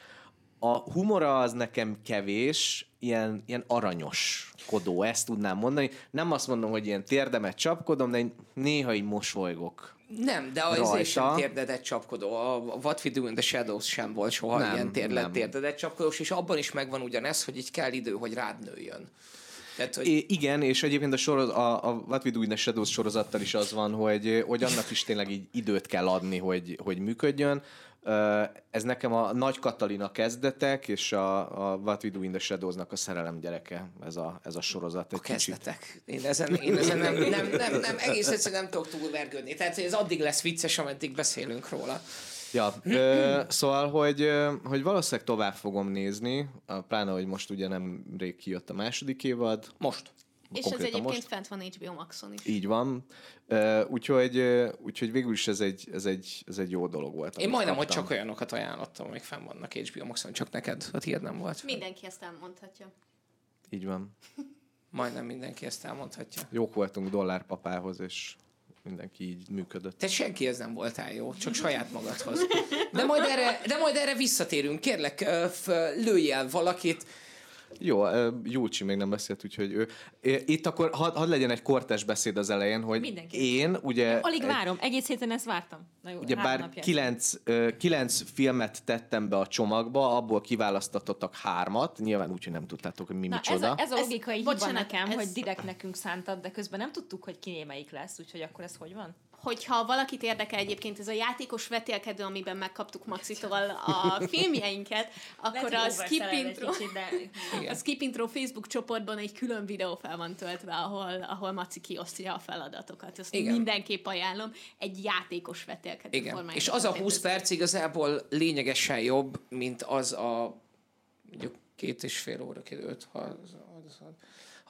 A humora az nekem kevés, ilyen, ilyen aranyos kodó, ezt tudnám mondani. Nem azt mondom, hogy ilyen térdemet csapkodom, de néha így mosolygok. Nem, de az is sem térdedet csapkodó. A What We Do in the Shadows sem volt soha nem, ilyen térlet, térdedet csapkodós, és abban is megvan ugyanez, hogy így kell idő, hogy rád nőjön. Tehát, hogy... É, igen, és egyébként a, soroz, a, a What We Do in the Shadows sorozattal is az van, hogy, hogy annak is tényleg így időt kell adni, hogy, hogy működjön. Ez nekem a Nagy Katalina kezdetek, és a, a What We Do in the Shadows-nak a szerelem gyereke, ez a, ez a sorozat. Egy a kezdetek. Én ezen, én ezen nem, nem, nem, nem, egész egyszerűen nem tudok túlvergődni. Tehát ez addig lesz vicces, ameddig beszélünk róla. Ja, ö, szóval, hogy, hogy valószínűleg tovább fogom nézni, pláne, hogy most ugye nem rég kijött a második évad. Most. És ez egyébként most. fent van HBO Maxon is. Így van. Uh, úgyhogy, uh, úgyhogy végül is ez egy, ez egy, ez egy jó dolog volt. Én majdnem, kaptam. hogy csak olyanokat ajánlottam, amik fenn vannak HBO Maxon, csak neked a tiéd nem volt. Mindenki ezt elmondhatja. Így van. Majdnem mindenki ezt elmondhatja. Jók voltunk dollárpapához, és mindenki így működött. Te senki ez nem voltál jó, csak saját magadhoz. De majd erre, de majd erre visszatérünk. Kérlek, lőj el valakit, jó, Júlcsi még nem beszélt, úgyhogy ő... Itt akkor hadd had legyen egy kortes beszéd az elején, hogy Mindenki. én ugye... Alig várom, egész héten ezt vártam. Na jó, ugye bár kilenc, kilenc filmet tettem be a csomagba, abból kiválasztatottak hármat, nyilván úgy, hogy nem tudtátok, hogy mi Na, micsoda. Ez a, ez a logikai ez, hiba nekem, ez... hogy direkt nekünk szántad, de közben nem tudtuk, hogy ki melyik lesz, úgyhogy akkor ez hogy van? Hogyha valakit érdekel egyébként ez a játékos vetélkedő, amiben megkaptuk Maxitól a filmjeinket, akkor a Skip, Intro, a Skip Intro Facebook csoportban egy külön videó fel van töltve, ahol, ahol Maci kiosztja a feladatokat. Ezt Igen. mindenképp ajánlom. Egy játékos vetélkedő Igen. És az a 20 perc igazából lényegesen jobb, mint az a mondjuk két és fél óra, két, öt, hat, hat, hat,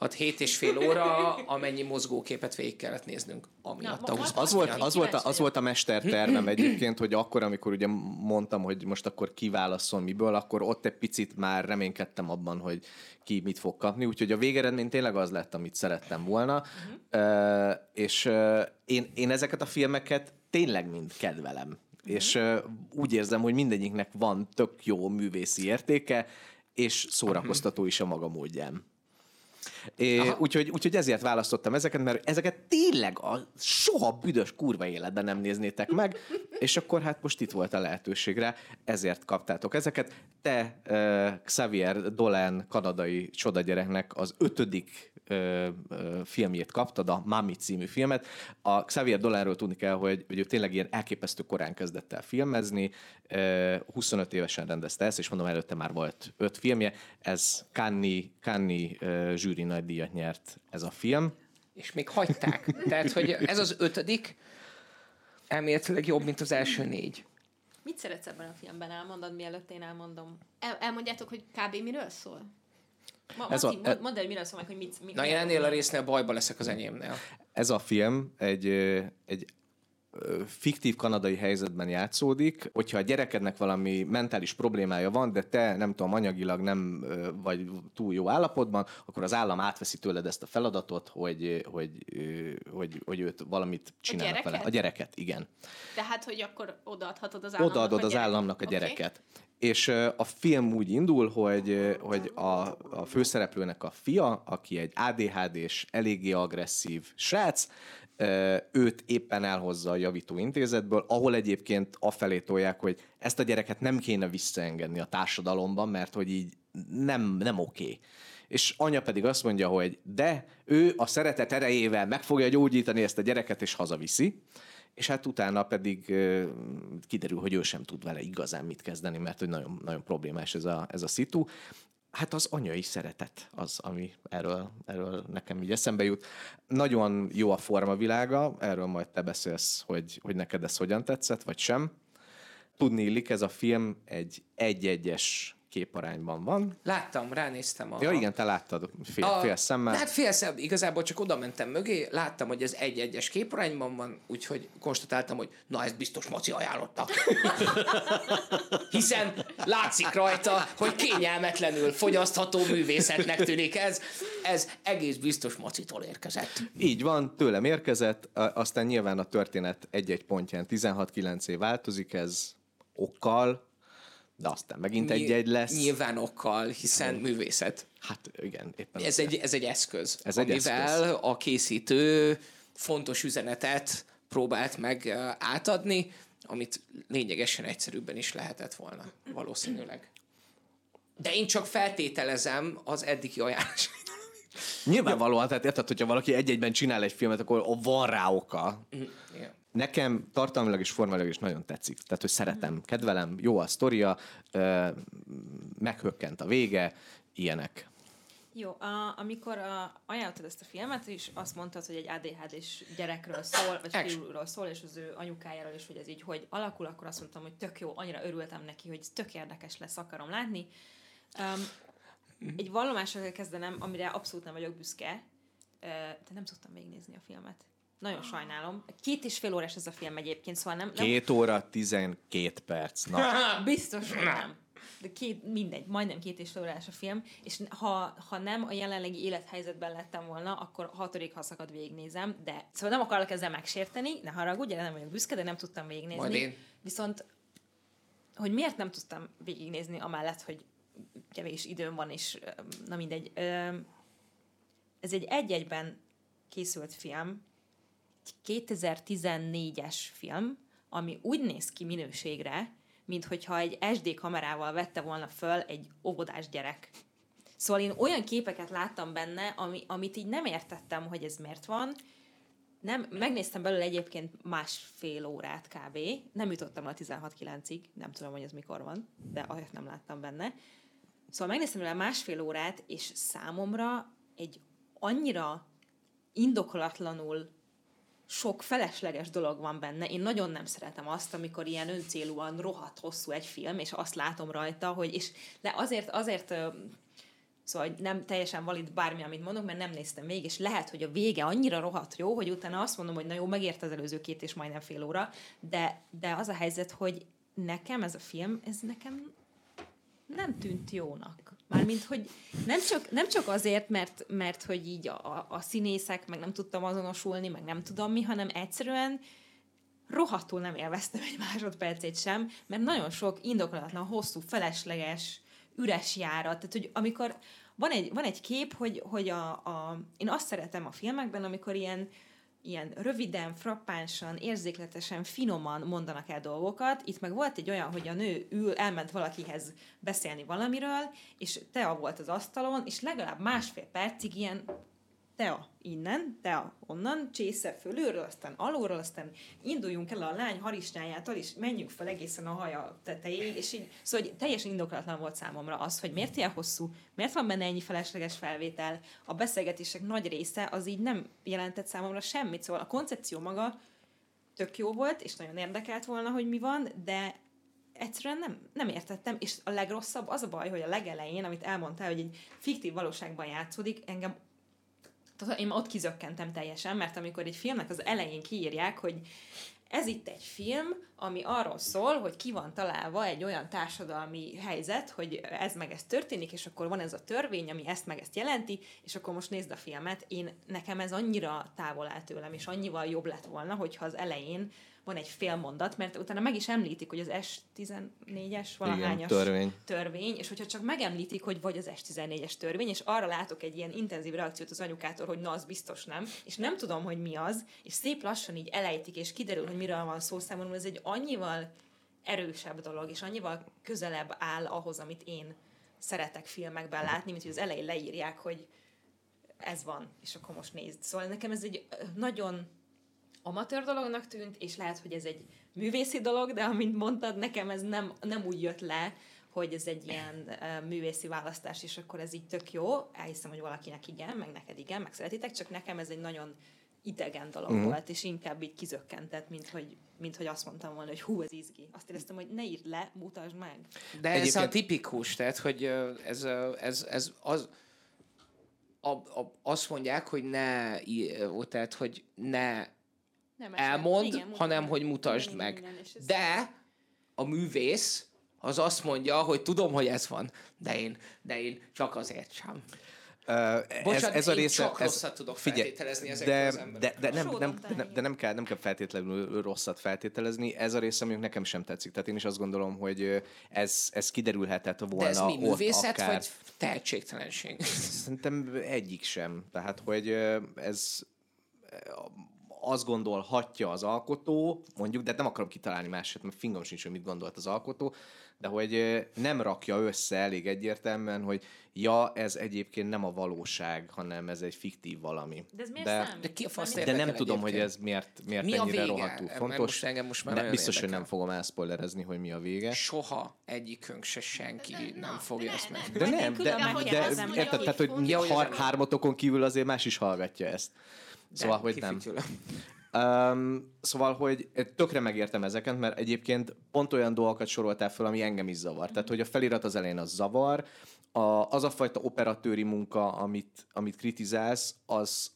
6-7 és fél óra, amennyi mozgóképet végig kellett néznünk. Amiatt Na, a az, volt, az, volt a, az volt a mestertervem egyébként, hogy akkor, amikor ugye mondtam, hogy most akkor kiválaszol miből, akkor ott egy picit már reménykedtem abban, hogy ki mit fog kapni, úgyhogy a végeredmény tényleg az lett, amit szerettem volna, uh-huh. uh, és uh, én, én ezeket a filmeket tényleg mind kedvelem. Uh-huh. És uh, úgy érzem, hogy mindegyiknek van tök jó művészi értéke, és szórakoztató is a maga módján. Úgyhogy, úgyhogy ezért választottam ezeket, mert ezeket tényleg a soha büdös kurva életben nem néznétek meg, és akkor hát most itt volt a lehetőségre, ezért kaptátok ezeket. Te, uh, Xavier Dolan, kanadai csodagyereknek az ötödik ö, ö, filmjét kaptad, a Mami című filmet. A Xavier Dolanról tudni kell, hogy, hogy ő tényleg ilyen elképesztő korán kezdett el filmezni, ö, 25 évesen rendezte ezt, és mondom, előtte már volt öt filmje. Ez Cannes, Cannes zsűri nagy díjat nyert ez a film. És még hagyták. Tehát, hogy ez az ötödik, elméletileg jobb, mint az első négy. Mit szeretsz ebben a filmben? Elmondod, mielőtt én elmondom. El, elmondjátok, hogy kb. miről szól? Ma, ez Mati, a, mondd el, hogy miről szól meg, hogy mit... mit Na, én ennél a résznél bajba leszek az enyémnél. Ez a film egy, egy fiktív kanadai helyzetben játszódik, hogyha a gyerekednek valami mentális problémája van, de te nem tudom, anyagilag nem vagy túl jó állapotban, akkor az állam átveszi tőled ezt a feladatot, hogy, hogy, hogy, hogy őt valamit csinálnak a vele. A gyereket, igen. Tehát, hogy akkor odaadhatod az államnak Odaadod a az államnak a gyereket. Okay. És a film úgy indul, hogy, hogy a, a főszereplőnek a fia, aki egy ADHD-s, eléggé agresszív srác, őt éppen elhozza a javító intézetből, ahol egyébként afelé tolják, hogy ezt a gyereket nem kéne visszaengedni a társadalomban, mert hogy így nem, nem oké. Okay. És anya pedig azt mondja, hogy de ő a szeretet erejével meg fogja gyógyítani ezt a gyereket, és hazaviszi. És hát utána pedig kiderül, hogy ő sem tud vele igazán mit kezdeni, mert hogy nagyon, nagyon problémás ez a, ez a szitu. Hát az anyai szeretet az, ami erről, erről nekem így eszembe jut. Nagyon jó a formavilága, erről majd te beszélsz, hogy, hogy neked ez hogyan tetszett, vagy sem. Tudni illik, ez a film egy egy-egyes képarányban van. Láttam, ránéztem a... Ja igen, te láttad fél, a, fél szemmel. Hát fél szem, igazából csak oda mentem mögé, láttam, hogy ez egy-egyes képarányban van, úgyhogy konstatáltam, hogy na, ez biztos Maci ajánlotta. Hiszen látszik rajta, hogy kényelmetlenül fogyasztható művészetnek tűnik ez. Ez egész biztos Macitól érkezett. Így van, tőlem érkezett, aztán nyilván a történet egy-egy pontján 16-9 év változik, ez okkal, de aztán megint egy-egy lesz. Nyilván okkal, hiszen művészet. Hát igen, éppen Ez egy, ez egy eszköz, Ez egy amivel eszköz. a készítő fontos üzenetet próbált meg átadni, amit lényegesen egyszerűbben is lehetett volna, valószínűleg. De én csak feltételezem az eddigi ajánlás. Nyilvánvalóan, tehát érted, hogyha valaki egy-egyben csinál egy filmet, akkor van rá oka. Igen. Nekem tartalmilag és formailag is nagyon tetszik. Tehát, hogy szeretem, kedvelem, jó a sztoria, meghökkent a vége, ilyenek. Jó, a, amikor a, ajánlottad ezt a filmet, és azt mondtad, hogy egy ADHD-s gyerekről szól, vagy Action. fiúról szól, és az ő anyukájáról, és hogy ez így hogy alakul, akkor azt mondtam, hogy tök jó, annyira örültem neki, hogy tök érdekes lesz, akarom látni. Um, egy vallomással kell kezdenem, amire abszolút nem vagyok büszke, de nem tudtam végignézni a filmet. Nagyon sajnálom. Két és fél órás ez a film egyébként, szóval nem, nem Két óra, 12 perc. Na, Biztos, hogy nem. De két, mindegy, majdnem két és fél órás a film, és ha, ha nem a jelenlegi élethelyzetben lettem volna, akkor hatodik haszakad végignézem, de szóval nem akarok ezzel megsérteni, ne haragudj, nem vagyok büszke, de nem tudtam végignézni. Majd én. Viszont, hogy miért nem tudtam végignézni, amellett, hogy kevés időm van, és na mindegy. Ez egy egy-egyben készült film, egy 2014-es film, ami úgy néz ki minőségre, mint hogyha egy SD kamerával vette volna föl egy óvodás gyerek. Szóval én olyan képeket láttam benne, ami, amit így nem értettem, hogy ez miért van. Nem, megnéztem belőle egyébként másfél órát kb. Nem jutottam a 16-9-ig, nem tudom, hogy ez mikor van, de olyat nem láttam benne. Szóval megnéztem belőle másfél órát, és számomra egy annyira indokolatlanul sok felesleges dolog van benne. Én nagyon nem szeretem azt, amikor ilyen öncélúan rohadt hosszú egy film, és azt látom rajta, hogy és le azért, azért Szóval nem teljesen valid bármi, amit mondok, mert nem néztem még, és lehet, hogy a vége annyira rohadt jó, hogy utána azt mondom, hogy na jó, megért az előző két és majdnem fél óra, de, de az a helyzet, hogy nekem ez a film, ez nekem nem tűnt jónak. Mármint, hogy nem csak, nem csak azért, mert, mert hogy így a, a, színészek, meg nem tudtam azonosulni, meg nem tudom mi, hanem egyszerűen rohadtul nem élveztem egy másodpercét sem, mert nagyon sok indokolatlan, hosszú, felesleges, üres járat. Tehát, hogy amikor van egy, van egy kép, hogy, hogy a, a, én azt szeretem a filmekben, amikor ilyen, ilyen röviden, frappánsan, érzékletesen, finoman mondanak el dolgokat. Itt meg volt egy olyan, hogy a nő ül, elment valakihez beszélni valamiről, és tea volt az asztalon, és legalább másfél percig ilyen tea innen, tea onnan, csésze fölülről, aztán alulról, aztán induljunk el a lány harisnyájától, és menjünk fel egészen a haja tetejéig, és így, szóval teljesen indokolatlan volt számomra az, hogy miért ilyen hosszú, miért van benne ennyi felesleges felvétel, a beszélgetések nagy része az így nem jelentett számomra semmit, szóval a koncepció maga tök jó volt, és nagyon érdekelt volna, hogy mi van, de egyszerűen nem, nem értettem, és a legrosszabb az a baj, hogy a legelején, amit elmondtál, hogy egy fiktív valóságban játszódik, engem tehát én ott kizökkentem teljesen, mert amikor egy filmnek az elején kiírják, hogy ez itt egy film, ami arról szól, hogy ki van találva egy olyan társadalmi helyzet, hogy ez meg ez történik, és akkor van ez a törvény, ami ezt meg ezt jelenti, és akkor most nézd a filmet. Én, nekem ez annyira távol áll tőlem, és annyival jobb lett volna, hogyha az elején van egy fél mondat, mert utána meg is említik, hogy az S14-es valahányas Igen, törvény. törvény, és hogyha csak megemlítik, hogy vagy az S14-es törvény, és arra látok egy ilyen intenzív reakciót az anyukától, hogy na, az biztos nem, és nem tudom, hogy mi az, és szép lassan így elejtik, és kiderül, hogy miről van szó számomra, ez egy annyival erősebb dolog, és annyival közelebb áll ahhoz, amit én szeretek filmekben látni, mint hogy az elején leírják, hogy ez van, és akkor most nézd. Szóval nekem ez egy nagyon amatőr dolognak tűnt, és lehet, hogy ez egy művészi dolog, de amint mondtad, nekem ez nem, nem úgy jött le, hogy ez egy ilyen uh, művészi választás, és akkor ez így tök jó. Elhiszem, hogy valakinek igen, meg neked igen, meg szeretitek, csak nekem ez egy nagyon idegen dolog mm. volt, és inkább így kizökkentett, mint hogy, mint hogy azt mondtam volna, hogy hú, ez izgi. Azt éreztem, hogy ne írd le, mutasd meg. De ez a tipikus, tehát, hogy ez, ez, ez az, a, a, azt mondják, hogy ne, tehát, hogy ne nem elmond, igen, hanem hogy mutasd igen, meg. Igen, igen, de a művész az azt mondja, hogy tudom, hogy ez van, de én, de én csak azért sem. Uh, Bocsánat, ez, ez a része, csak ez, rosszat tudok figyelj, feltételezni de, az de, de, nem, nem, nem, de nem kell, nem kell feltétlenül rosszat feltételezni, ez a része mondjuk nekem sem tetszik. Tehát én is azt gondolom, hogy ez, ez kiderülhetett volna De ez mi, művészet akár... vagy tehetségtelenség? Szerintem egyik sem. Tehát, hogy ez azt gondolhatja az alkotó, mondjuk, de nem akarom kitalálni másot, mert fingom sincs, hogy mit gondolt az alkotó, de hogy nem rakja össze elég egyértelműen, hogy ja, ez egyébként nem a valóság, hanem ez egy fiktív valami. De ez miért de, De, ki a fasz de nem tudom, hogy ez miért, miért mi ennyire rohadtul fontos. Most engem most már ne, biztos, érdekel. hogy nem fogom elszpoilerezni, hogy mi a vége. Soha egyikünk se senki de, nem fogja ezt meg. De nem, de, de, érted, tehát, hogy hármatokon kívül azért más is hallgatja ezt. Szóval, hogy nem. Um, szóval, hogy tökre megértem ezeket, mert egyébként pont olyan dolgokat soroltál fel, ami engem is zavar. Tehát, hogy a felirat az elején az zavar, a, az a fajta operatőri munka, amit, amit kritizálsz, az,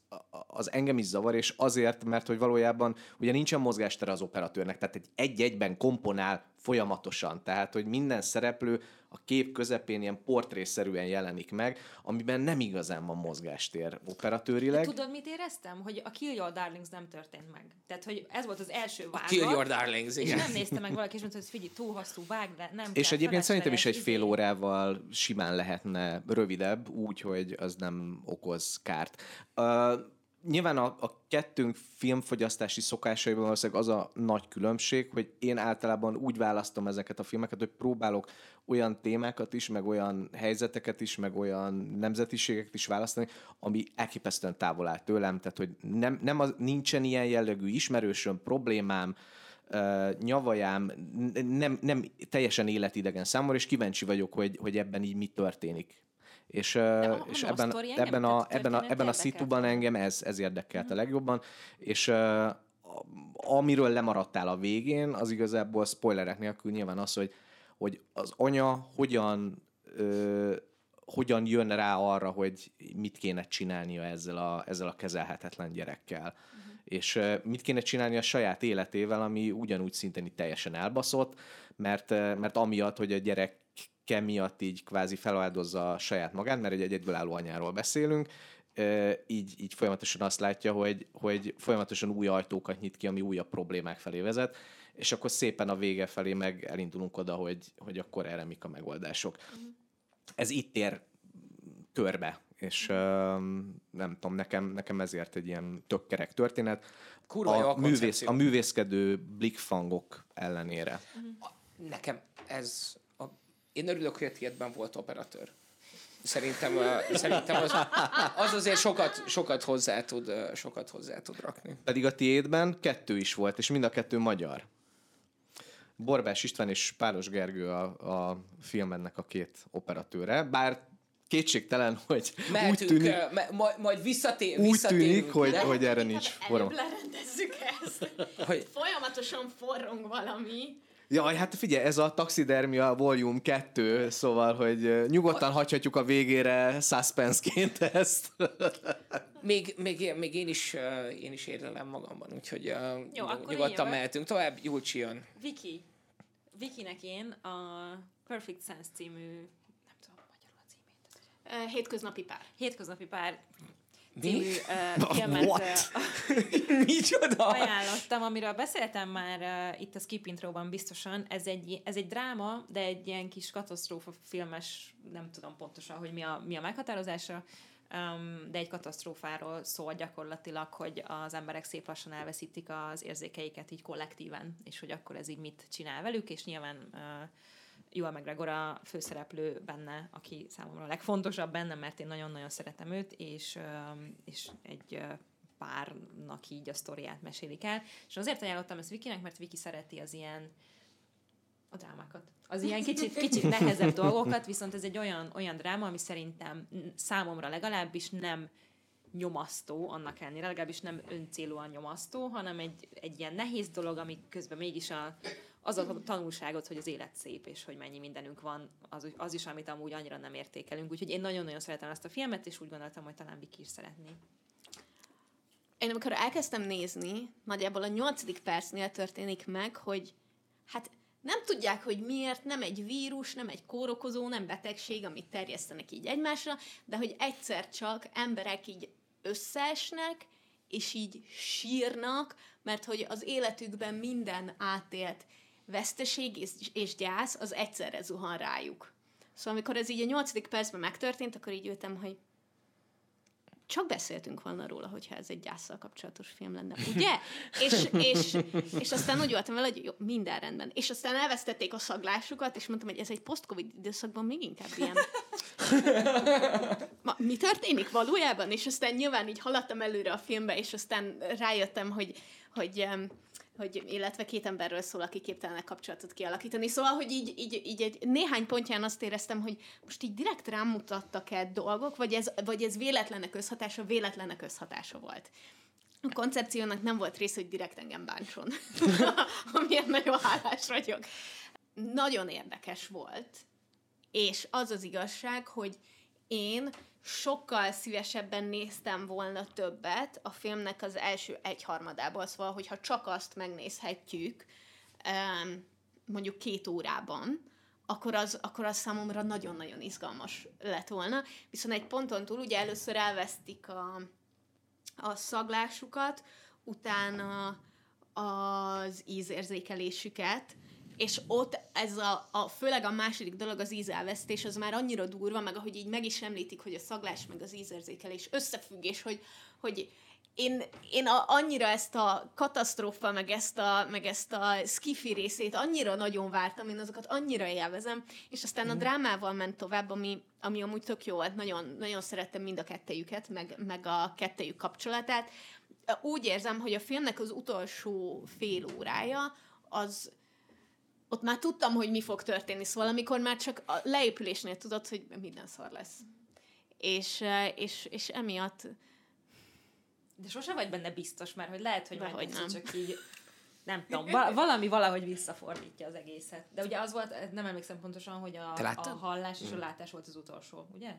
az engem is zavar, és azért, mert hogy valójában ugye nincsen mozgástere az operatőrnek, tehát egy egy-egyben komponál folyamatosan, tehát hogy minden szereplő a kép közepén ilyen portrészerűen jelenik meg, amiben nem igazán van mozgástér operatőrileg. De tudod, mit éreztem? Hogy a Kill Your Darlings nem történt meg. Tehát, hogy ez volt az első vágat. Kill Your Darlings, igen. És nem nézte meg valaki, és mondta, hogy figyelj, túl hosszú, vág, de nem És kell, egyébként szerintem is egy fél izé- órával simán lehetne rövidebb, úgy, hogy az nem okoz kárt. Uh, nyilván a, a kettőnk filmfogyasztási szokásaiban valószínűleg az a nagy különbség, hogy én általában úgy választom ezeket a filmeket, hogy próbálok olyan témákat is, meg olyan helyzeteket is, meg olyan nemzetiségeket is választani, ami elképesztően távol áll tőlem, tehát hogy nem, nem az, nincsen ilyen jellegű ismerősöm, problémám, uh, nyavajám, nem, nem teljesen életidegen számomra, és kíváncsi vagyok, hogy, hogy ebben így mi történik. És, a, és ebben, a ebben, a, ebben, a, ebben a szituban engem ez, ez érdekelt a legjobban, és amiről lemaradtál a végén, az igazából spoilerek nélkül nyilván az, hogy, hogy az anya hogyan uh, hogyan jön rá arra, hogy mit kéne csinálnia ezzel a, ezzel a kezelhetetlen gyerekkel. Uh-huh. És mit kéne csinálni a saját életével, ami ugyanúgy szintén teljesen elbaszott, mert, mert amiatt, hogy a gyerek miatt így kvázi feláldozza saját magát, mert egy egyedülálló anyáról beszélünk, így, így folyamatosan azt látja, hogy, hogy folyamatosan új ajtókat nyit ki, ami újabb problémák felé vezet, és akkor szépen a vége felé meg elindulunk oda, hogy, hogy akkor erre mik a megoldások. Uh-huh. Ez itt ér körbe, és uh, nem tudom, nekem, nekem ezért egy ilyen tök kerek történet. Kurva a, művész, a művészkedő blikfangok ellenére. Uh-huh. Nekem ez én örülök, hogy a tiédben volt operatőr. Szerintem, szerintem az, az azért sokat, sokat, hozzá tud, sokat hozzá tud rakni. Pedig a tiédben kettő is volt, és mind a kettő magyar. Borbás István és Pálos Gergő a, a filmennek a két operatőre, bár kétségtelen, hogy Mehetünk, úgy tűnik, uh, majd, majd visszatér, úgy tűnik, hogy, hogy erre nincs forró. lerendezzük ezt. Hogy... Folyamatosan forrong valami. Jaj, hát figyelj, ez a taxidermia volume 2, szóval, hogy nyugodtan hagyhatjuk a végére suspenseként ezt. még, még, még én is, én is érlelem magamban, úgyhogy Jó, nyugodtan mehetünk tovább. Julcsi jön. Viki. Vikinek én a Perfect Sense című, nem tudom magyarul a címét. Hétköznapi pár. Hétköznapi pár? Című uh, filmet What? uh, Micsoda? ajánlottam, amiről beszéltem már uh, itt a Skip Intro-ban biztosan. Ez egy, ez egy dráma, de egy ilyen kis katasztrófa filmes, nem tudom pontosan, hogy mi a, mi a meghatározása, um, de egy katasztrófáról szól gyakorlatilag, hogy az emberek szép lassan elveszítik az érzékeiket így kollektíven, és hogy akkor ez így mit csinál velük, és nyilván uh, Joel McGregor a főszereplő benne, aki számomra a legfontosabb benne, mert én nagyon-nagyon szeretem őt, és, és egy párnak így a sztoriát mesélik el. És azért ajánlottam ezt Vikinek, mert Viki szereti az ilyen a drámákat. Az ilyen kicsit, kicsit nehezebb dolgokat, viszont ez egy olyan, olyan dráma, ami szerintem számomra legalábbis nem nyomasztó, annak ellenére, legalábbis nem öncélúan nyomasztó, hanem egy, egy ilyen nehéz dolog, ami közben mégis a, az a tanulságot, hogy az élet szép, és hogy mennyi mindenünk van, az, az is, amit amúgy annyira nem értékelünk. Úgyhogy én nagyon-nagyon szeretem ezt a filmet, és úgy gondoltam, hogy talán Viki is szeretné. Én amikor elkezdtem nézni, nagyjából a nyolcadik percnél történik meg, hogy hát nem tudják, hogy miért, nem egy vírus, nem egy kórokozó, nem betegség, amit terjesztenek így egymásra, de hogy egyszer csak emberek így összeesnek, és így sírnak, mert hogy az életükben minden átélt veszteség és, és gyász, az egyszerre zuhan rájuk. Szóval amikor ez így a nyolcadik percben megtörtént, akkor így jöttem, hogy csak beszéltünk volna róla, hogyha ez egy gyászsal kapcsolatos film lenne, ugye? és, és, és aztán úgy voltam vele, hogy jó, minden rendben. És aztán elvesztették a szaglásukat, és mondtam, hogy ez egy post-covid időszakban még inkább ilyen. Ma, mi történik valójában? És aztán nyilván így haladtam előre a filmbe, és aztán rájöttem, hogy, hogy em, hogy, illetve két emberről szól, aki képtelenek kapcsolatot kialakítani. Szóval, hogy így, így, így egy néhány pontján azt éreztem, hogy most így direkt rám mutattak-e dolgok, vagy ez, vagy ez véletlenek összhatása, véletlenek összhatása volt. A koncepciónak nem volt része, hogy direkt engem bántson. Amilyen nagyon hálás vagyok. Nagyon érdekes volt, és az az igazság, hogy én sokkal szívesebben néztem volna többet a filmnek az első egyharmadából, szóval, hogyha csak azt megnézhetjük mondjuk két órában, akkor az, akkor az számomra nagyon-nagyon izgalmas lett volna. Viszont egy ponton túl ugye először elvesztik a, a szaglásukat, utána az ízérzékelésüket, és ott ez a, a, főleg a második dolog, az ízelvesztés, az már annyira durva, meg ahogy így meg is említik, hogy a szaglás meg az ízérzékelés összefüggés, hogy, hogy én, én a, annyira ezt a katasztrófa, meg ezt a, meg ezt a skifi részét annyira nagyon vártam, én azokat annyira élvezem, és aztán a drámával ment tovább, ami, ami amúgy tök jó volt, nagyon, nagyon szerettem mind a kettejüket, meg, meg a kettejük kapcsolatát. Úgy érzem, hogy a filmnek az utolsó fél órája, az, ott már tudtam, hogy mi fog történni, szóval amikor már csak a leépülésnél tudod, hogy minden szar lesz. És, és, és emiatt De sose vagy benne biztos, mert hogy lehet, hogy majd nem. csak így nem tudom, va- valami valahogy visszafordítja az egészet. De ugye az volt, nem emlékszem pontosan, hogy a, a hallás és a látás volt az utolsó, ugye?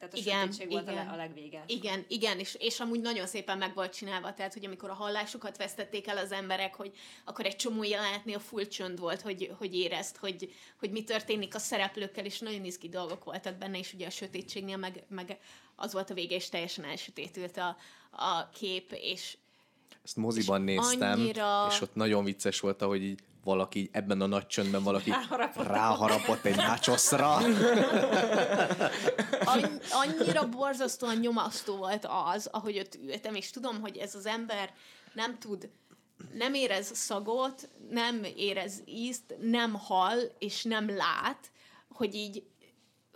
Tehát a Igen, sötétség volt a, igen. le, a legvége. Igen, igen, és, és amúgy nagyon szépen meg volt csinálva, tehát, hogy amikor a hallásukat vesztették el az emberek, hogy akkor egy csomó jelenetnél full csönd volt, hogy, hogy érezt, hogy, hogy mi történik a szereplőkkel, és nagyon izgi dolgok voltak benne, és ugye a sötétségnél meg, meg az volt a vége, és teljesen elsötétült a, a kép, és Ezt moziban És néztem, annyira- és ott nagyon vicces volt, ahogy így valaki ebben a nagy csöndben valaki Ráharapott. ráharapott egy nácsoszra. Anny- annyira borzasztóan nyomasztó volt az, ahogy ott ültem, és tudom, hogy ez az ember nem tud, nem érez szagot, nem érez ízt, nem hall, és nem lát, hogy így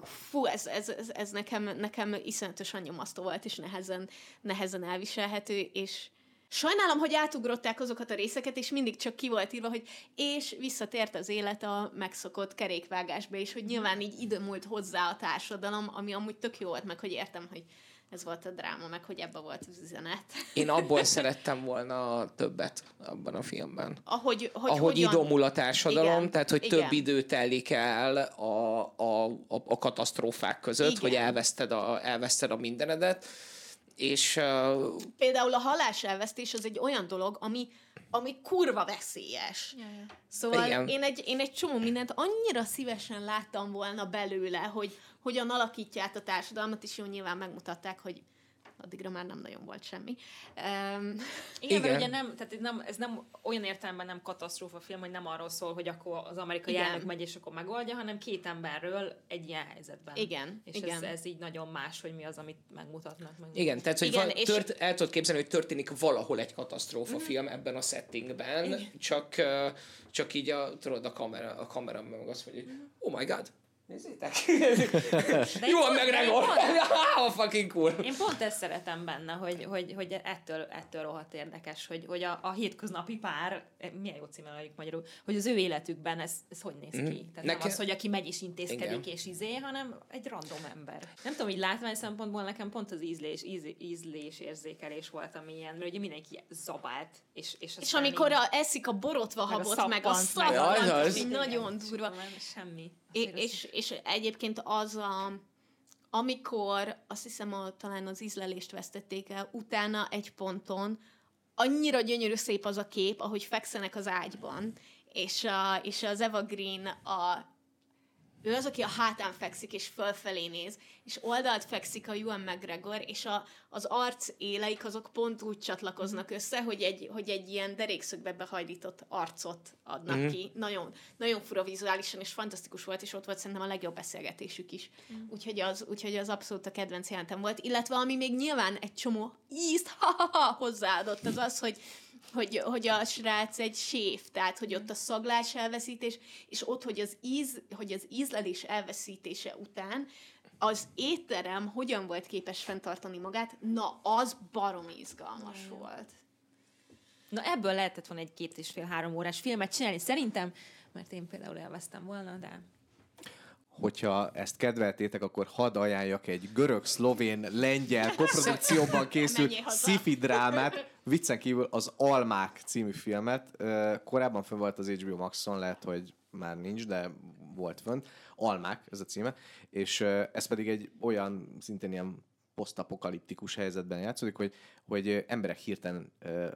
fú, ez, ez, ez, ez nekem, nekem iszonyatosan nyomasztó volt, és nehezen, nehezen elviselhető, és sajnálom, hogy átugrották azokat a részeket, és mindig csak ki volt írva, hogy és visszatért az élet a megszokott kerékvágásba, és hogy nyilván így időmúlt hozzá a társadalom, ami amúgy tök jó volt, meg hogy értem, hogy ez volt a dráma, meg hogy ebbe volt az üzenet. Én abból szerettem volna többet abban a filmben. Ahogy, hogy ahogy hogyan... idomul a társadalom, Igen, tehát hogy igen. több idő telik el a, a, a, a katasztrófák között, Igen. hogy elveszted a, elveszted a mindenedet. És uh, Például a haláselvesztés az egy olyan dolog, ami, ami kurva veszélyes. Ja, ja. Szóval Igen. én egy, én egy csomó mindent annyira szívesen láttam volna belőle, hogy hogyan alakítja át a társadalmat, és jó, nyilván megmutatták, hogy addigra már nem nagyon volt semmi. Um, Igen, Igen. mert ugye nem, tehát ez nem, ez nem olyan értelemben nem katasztrófa film, hogy nem arról szól, hogy akkor az amerikai Igen. elnök megy és akkor megoldja, hanem két emberről egy ilyen helyzetben. Igen, És igen. Ez, ez így nagyon más, hogy mi az, amit megmutatnak. Meg igen, tehát hogy Igen, van, és- tört, el tudod képzelni, hogy történik valahol egy katasztrófa film ebben a settingben, csak, uh, csak így a, tudod, a kamera, a kamera meg azt mondja, hogy oh my god, nézzétek! Jó, pont- meg de én Gregor! pont- How fucking cool! Én pont ezt szeretem benne, hogy, hogy, hogy ettől, ettől rohadt érdekes, hogy, hogy a, a hétköznapi pár, eh, milyen jó címmel adjuk magyarul, hogy az ő életükben ez, ez hogy néz ki. Tehát Nekem- nem az, hogy aki megy és intézkedik Igen. és izé, hanem egy random ember. Nem tudom, hogy látvány szempontból nekem pont az ízlés, íz, ízlés érzékelés volt, ami ilyen, mert ugye mindenki zabált, és, és, és amikor így- a, eszik a borotva Meg a habot, meg a szappant, meg a- az az- így nagyon durva. Semmi. É- és, és egyébként az a, amikor azt hiszem, a, talán az ízlelést vesztették el, utána egy ponton annyira gyönyörű szép az a kép, ahogy fekszenek az ágyban, és, a, és az Eva Green a ő az, aki a hátán fekszik, és fölfelé néz, és oldalt fekszik a Ewan McGregor, és a, az arc éleik azok pont úgy csatlakoznak össze, hogy egy, hogy egy ilyen derékszögbe behajlított arcot adnak mm. ki. Nagyon, nagyon fura vizuálisan, és fantasztikus volt, és ott volt szerintem a legjobb beszélgetésük is. Mm. Úgyhogy, az, úgyhogy az abszolút a kedvenc jelentem volt. Illetve ami még nyilván egy csomó ízt hozzáadott, az az, hogy hogy, hogy a srác egy séf, tehát hogy ott a szaglás elveszítés, és ott, hogy az, íz, hogy az ízlelés elveszítése után az étterem hogyan volt képes fenntartani magát, na, az barom izgalmas volt. Na ebből lehetett volna egy két és fél három órás filmet csinálni, szerintem, mert én például elvesztem volna, de Hogyha ezt kedveltétek, akkor hadd ajánljak egy görög, szlovén, lengyel koprodukcióban készült sci-fi drámát, viccen kívül az Almák című filmet. Korábban fönn volt az HBO Maxon, lehet, hogy már nincs, de volt fönt. Almák, ez a címe. És ez pedig egy olyan, szintén ilyen posztapokaliptikus helyzetben játszódik, hogy, hogy emberek hirtelen ö,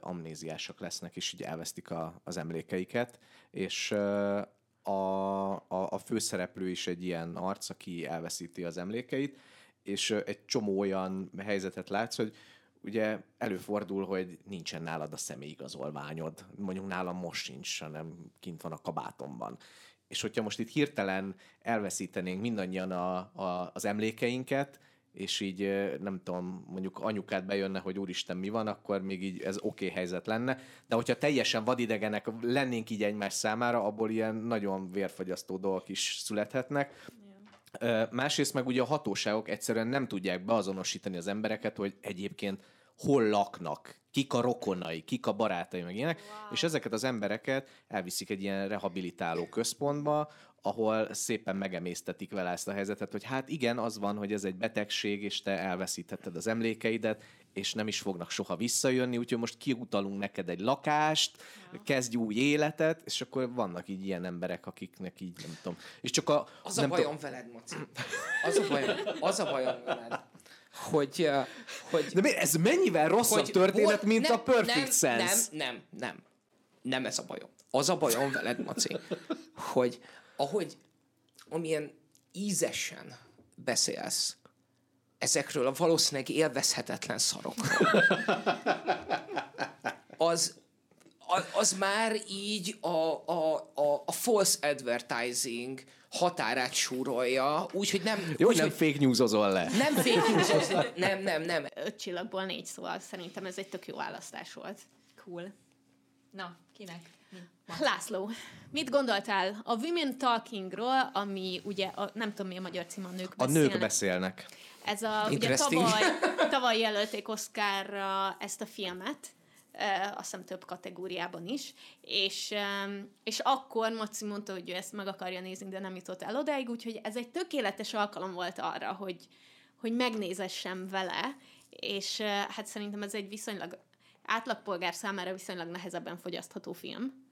lesznek, és így elvesztik a, az emlékeiket, és a, a, a főszereplő is egy ilyen arc, aki elveszíti az emlékeit, és egy csomó olyan helyzetet látsz, hogy ugye előfordul, hogy nincsen nálad a személyigazolványod. Mondjuk nálam most sincs, hanem kint van a kabátomban. És hogyha most itt hirtelen elveszítenénk mindannyian a, a, az emlékeinket, és így nem tudom, mondjuk anyukát bejönne, hogy úristen mi van, akkor még így ez oké okay helyzet lenne. De hogyha teljesen vadidegenek lennénk így egymás számára, abból ilyen nagyon vérfagyasztó dolgok is születhetnek. Másrészt meg ugye a hatóságok egyszerűen nem tudják beazonosítani az embereket, hogy egyébként hol laknak, kik a rokonai, kik a barátai, meg ilyenek, wow. és ezeket az embereket elviszik egy ilyen rehabilitáló központba, ahol szépen megemésztetik vele ezt a helyzetet, hogy hát igen, az van, hogy ez egy betegség, és te elveszítetted az emlékeidet, és nem is fognak soha visszajönni, úgyhogy most kiutalunk neked egy lakást, kezdj új életet, és akkor vannak így ilyen emberek, akiknek így nem tudom. És csak a... Az a nem bajom veled, Maci. Az a bajom, az a bajom veled, hogy, hogy De miért? Ez mennyivel rosszabb hogy történet, volt- mint nem, a Perfect nem, Sense. Nem, nem, nem. Nem ez a bajom. Az a bajom veled, Maci, hogy ahogy amilyen ízesen beszélsz ezekről a valószínűleg élvezhetetlen szarokról, az, a- az már így a, a, a, a false advertising határát súrolja, úgyhogy nem... Jó, úgy, nem fake newsozol le. nem fake news, nem, nem, nem. Öt csillagból négy, szóval szerintem ez egy tök jó választás volt. cool. Na, kinek? László, mit gondoltál a Women Talkingról, ami ugye, a, nem tudom mi a magyar cím, a nők A beszélnek. nők beszélnek. Ez a, ugye tavaly, tavaly jelölték Oscarra ezt a filmet, azt hiszem több kategóriában is, és, és akkor Maci mondta, hogy ő ezt meg akarja nézni, de nem jutott el odáig, úgyhogy ez egy tökéletes alkalom volt arra, hogy, hogy megnézessem vele, és hát szerintem ez egy viszonylag átlagpolgár számára viszonylag nehezebben fogyasztható film,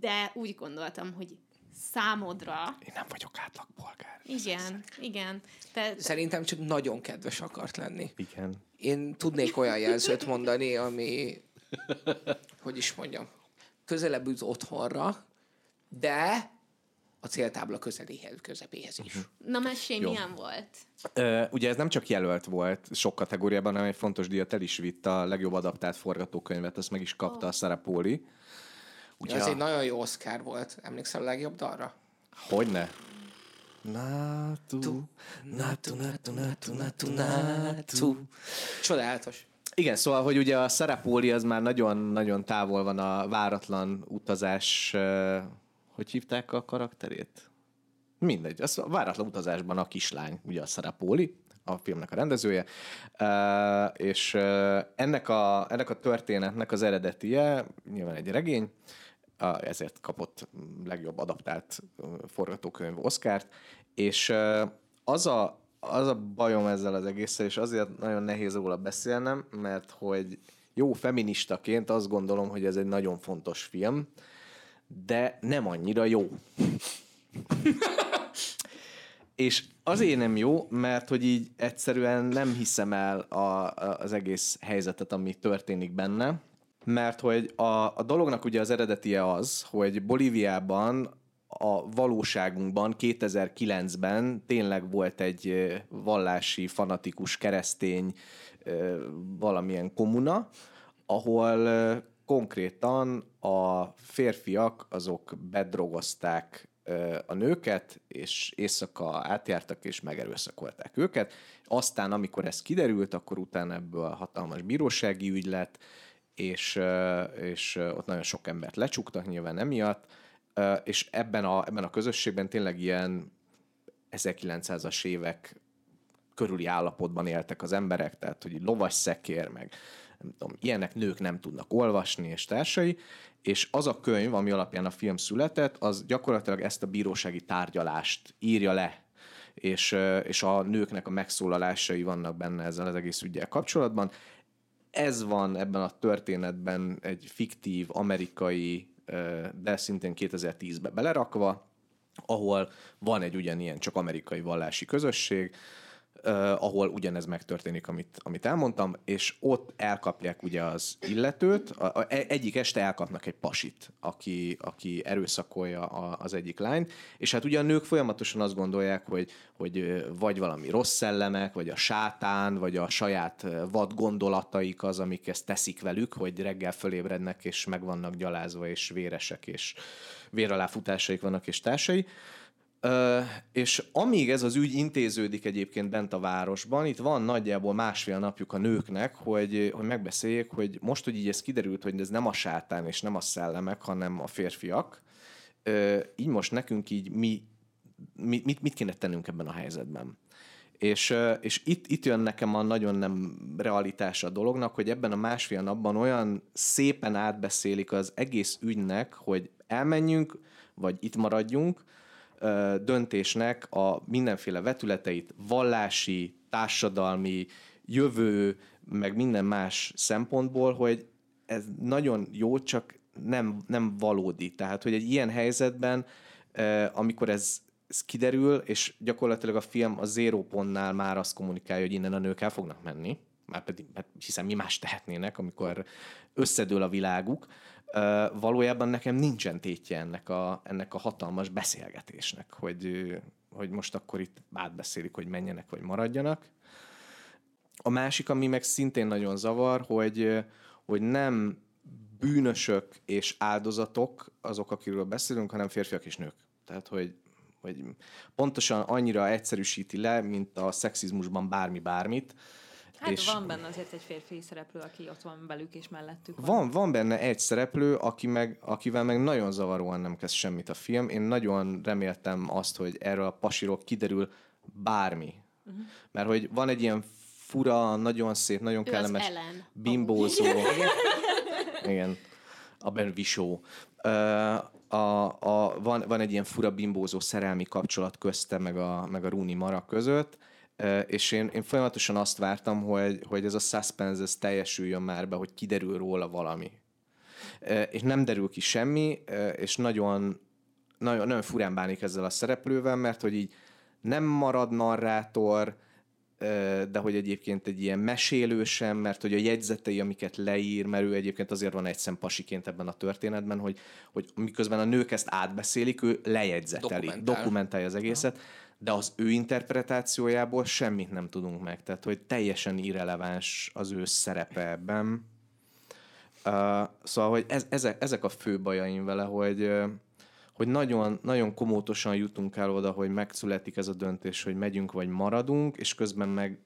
de úgy gondoltam, hogy számodra. Én nem vagyok átlagpolgár. Igen, igen. Te, Szerintem csak nagyon kedves akart lenni. Igen. Én tudnék olyan jelzőt mondani, ami, hogy is mondjam, közelebb üt otthonra, de a céltábla közeléhez, közepéhez is. na mesélj, Jó. milyen volt? Ö, ugye ez nem csak jelölt volt sok kategóriában, hanem egy fontos díjat el is vitt a legjobb adaptált forgatókönyvet, azt meg is kapta oh. a Sarah Pauli. Ja, Úgyhogy ez a... egy nagyon jó Oscar volt. Emlékszel a legjobb dalra? Hogyne? Natu, natu, natu, natu, natu, natu. Csodálatos. Igen, szóval, hogy ugye a Pauli az már nagyon-nagyon távol van a váratlan utazás, hogy hívták a karakterét? Mindegy, az a váratlan utazásban a kislány, ugye a Pauli, a filmnek a rendezője, és ennek a, ennek a történetnek az eredetie, nyilván egy regény, ezért kapott legjobb adaptált forgatókönyv Oscárt, és az a, az a bajom ezzel az egésszel, és azért nagyon nehéz róla beszélnem, mert hogy jó feministaként azt gondolom, hogy ez egy nagyon fontos film, de nem annyira jó. És azért nem jó, mert hogy így egyszerűen nem hiszem el a, az egész helyzetet, ami történik benne, mert hogy a, a dolognak ugye az eredetie az, hogy Bolíviában a valóságunkban 2009-ben tényleg volt egy vallási, fanatikus, keresztény valamilyen komuna, ahol konkrétan a férfiak azok bedrogozták a nőket, és éjszaka átjártak és megerőszakolták őket. Aztán, amikor ez kiderült, akkor utána ebből hatalmas bírósági ügy lett, és, és ott nagyon sok embert lecsuktak nyilván emiatt, és ebben a, ebben a közösségben tényleg ilyen 1900-as évek körüli állapotban éltek az emberek, tehát hogy lovas szekér, meg nem tudom, ilyenek nők nem tudnak olvasni, és társai, és az a könyv, ami alapján a film született, az gyakorlatilag ezt a bírósági tárgyalást írja le, és, és a nőknek a megszólalásai vannak benne ezzel az egész ügyel kapcsolatban. Ez van ebben a történetben egy fiktív amerikai, de szintén 2010-be belerakva, ahol van egy ugyanilyen csak amerikai vallási közösség, uh, ahol ugyanez megtörténik, amit, amit elmondtam, és ott elkapják ugye az illetőt, a, a, egyik este elkapnak egy pasit, aki, aki erőszakolja a, az egyik lányt, és hát ugye a nők folyamatosan azt gondolják, hogy, hogy vagy valami rossz szellemek, vagy a sátán, vagy a saját vad gondolataik az, amik ezt teszik velük, hogy reggel fölébrednek, és meg vannak gyalázva, és véresek, és véraláfutásaik vannak, és társai. És amíg ez az ügy intéződik egyébként bent a városban, itt van nagyjából másfél napjuk a nőknek, hogy, hogy megbeszéljék, hogy most, hogy így ez kiderült, hogy ez nem a sátán és nem a szellemek, hanem a férfiak, így most nekünk így mi, mi mit, mit kéne tennünk ebben a helyzetben. És, és itt, itt jön nekem a nagyon nem realitása a dolognak, hogy ebben a másfél napban olyan szépen átbeszélik az egész ügynek, hogy elmenjünk, vagy itt maradjunk, döntésnek a mindenféle vetületeit, vallási, társadalmi, jövő, meg minden más szempontból, hogy ez nagyon jó, csak nem, nem valódi. Tehát, hogy egy ilyen helyzetben, amikor ez, ez kiderül, és gyakorlatilag a film a zéró pontnál már azt kommunikálja, hogy innen a nők el fognak menni, már pedig, mert hiszen mi más tehetnének, amikor összedől a világuk, valójában nekem nincsen tétje ennek a, ennek a hatalmas beszélgetésnek, hogy, hogy most akkor itt átbeszélik, hogy menjenek vagy maradjanak. A másik, ami meg szintén nagyon zavar, hogy, hogy nem bűnösök és áldozatok azok, akiről beszélünk, hanem férfiak és nők. Tehát, hogy, hogy pontosan annyira egyszerűsíti le, mint a szexizmusban bármi bármit. Hát És- van benne azért egy férfi szereplő, aki ott van velük és mellettük van. Van, van benne egy szereplő, aki meg, akivel meg nagyon zavaróan nem kezd semmit a film. Én nagyon reméltem azt, hogy erről a pasiról kiderül bármi. Uh-huh. Mert hogy van egy ilyen fura, nagyon szép, nagyon Ő kellemes bimbózó. Igen. A Ben Visó. A, a, van, van egy ilyen fura bimbózó szerelmi kapcsolat közte, meg a, meg a Rooney Mara között, és én, én folyamatosan azt vártam, hogy, hogy ez a suspense ez teljesüljön már be, hogy kiderül róla valami. És nem derül ki semmi, és nagyon nagyon, nagyon furán bánik ezzel a szereplővel, mert hogy így nem marad narrátor, de hogy egyébként egy ilyen mesélő sem, mert hogy a jegyzetei, amiket leír, mert ő egyébként azért van egy pasiként ebben a történetben, hogy, hogy miközben a nők ezt átbeszélik, ő lejegyzeteli, Dokumentál. dokumentálja az egészet, de az ő interpretációjából semmit nem tudunk meg, tehát hogy teljesen irreleváns az ő szerepe ebben. Uh, szóval, hogy ez, ezek, ezek a fő bajaim vele, hogy hogy nagyon, nagyon komótosan jutunk el oda, hogy megszületik ez a döntés, hogy megyünk vagy maradunk, és közben meg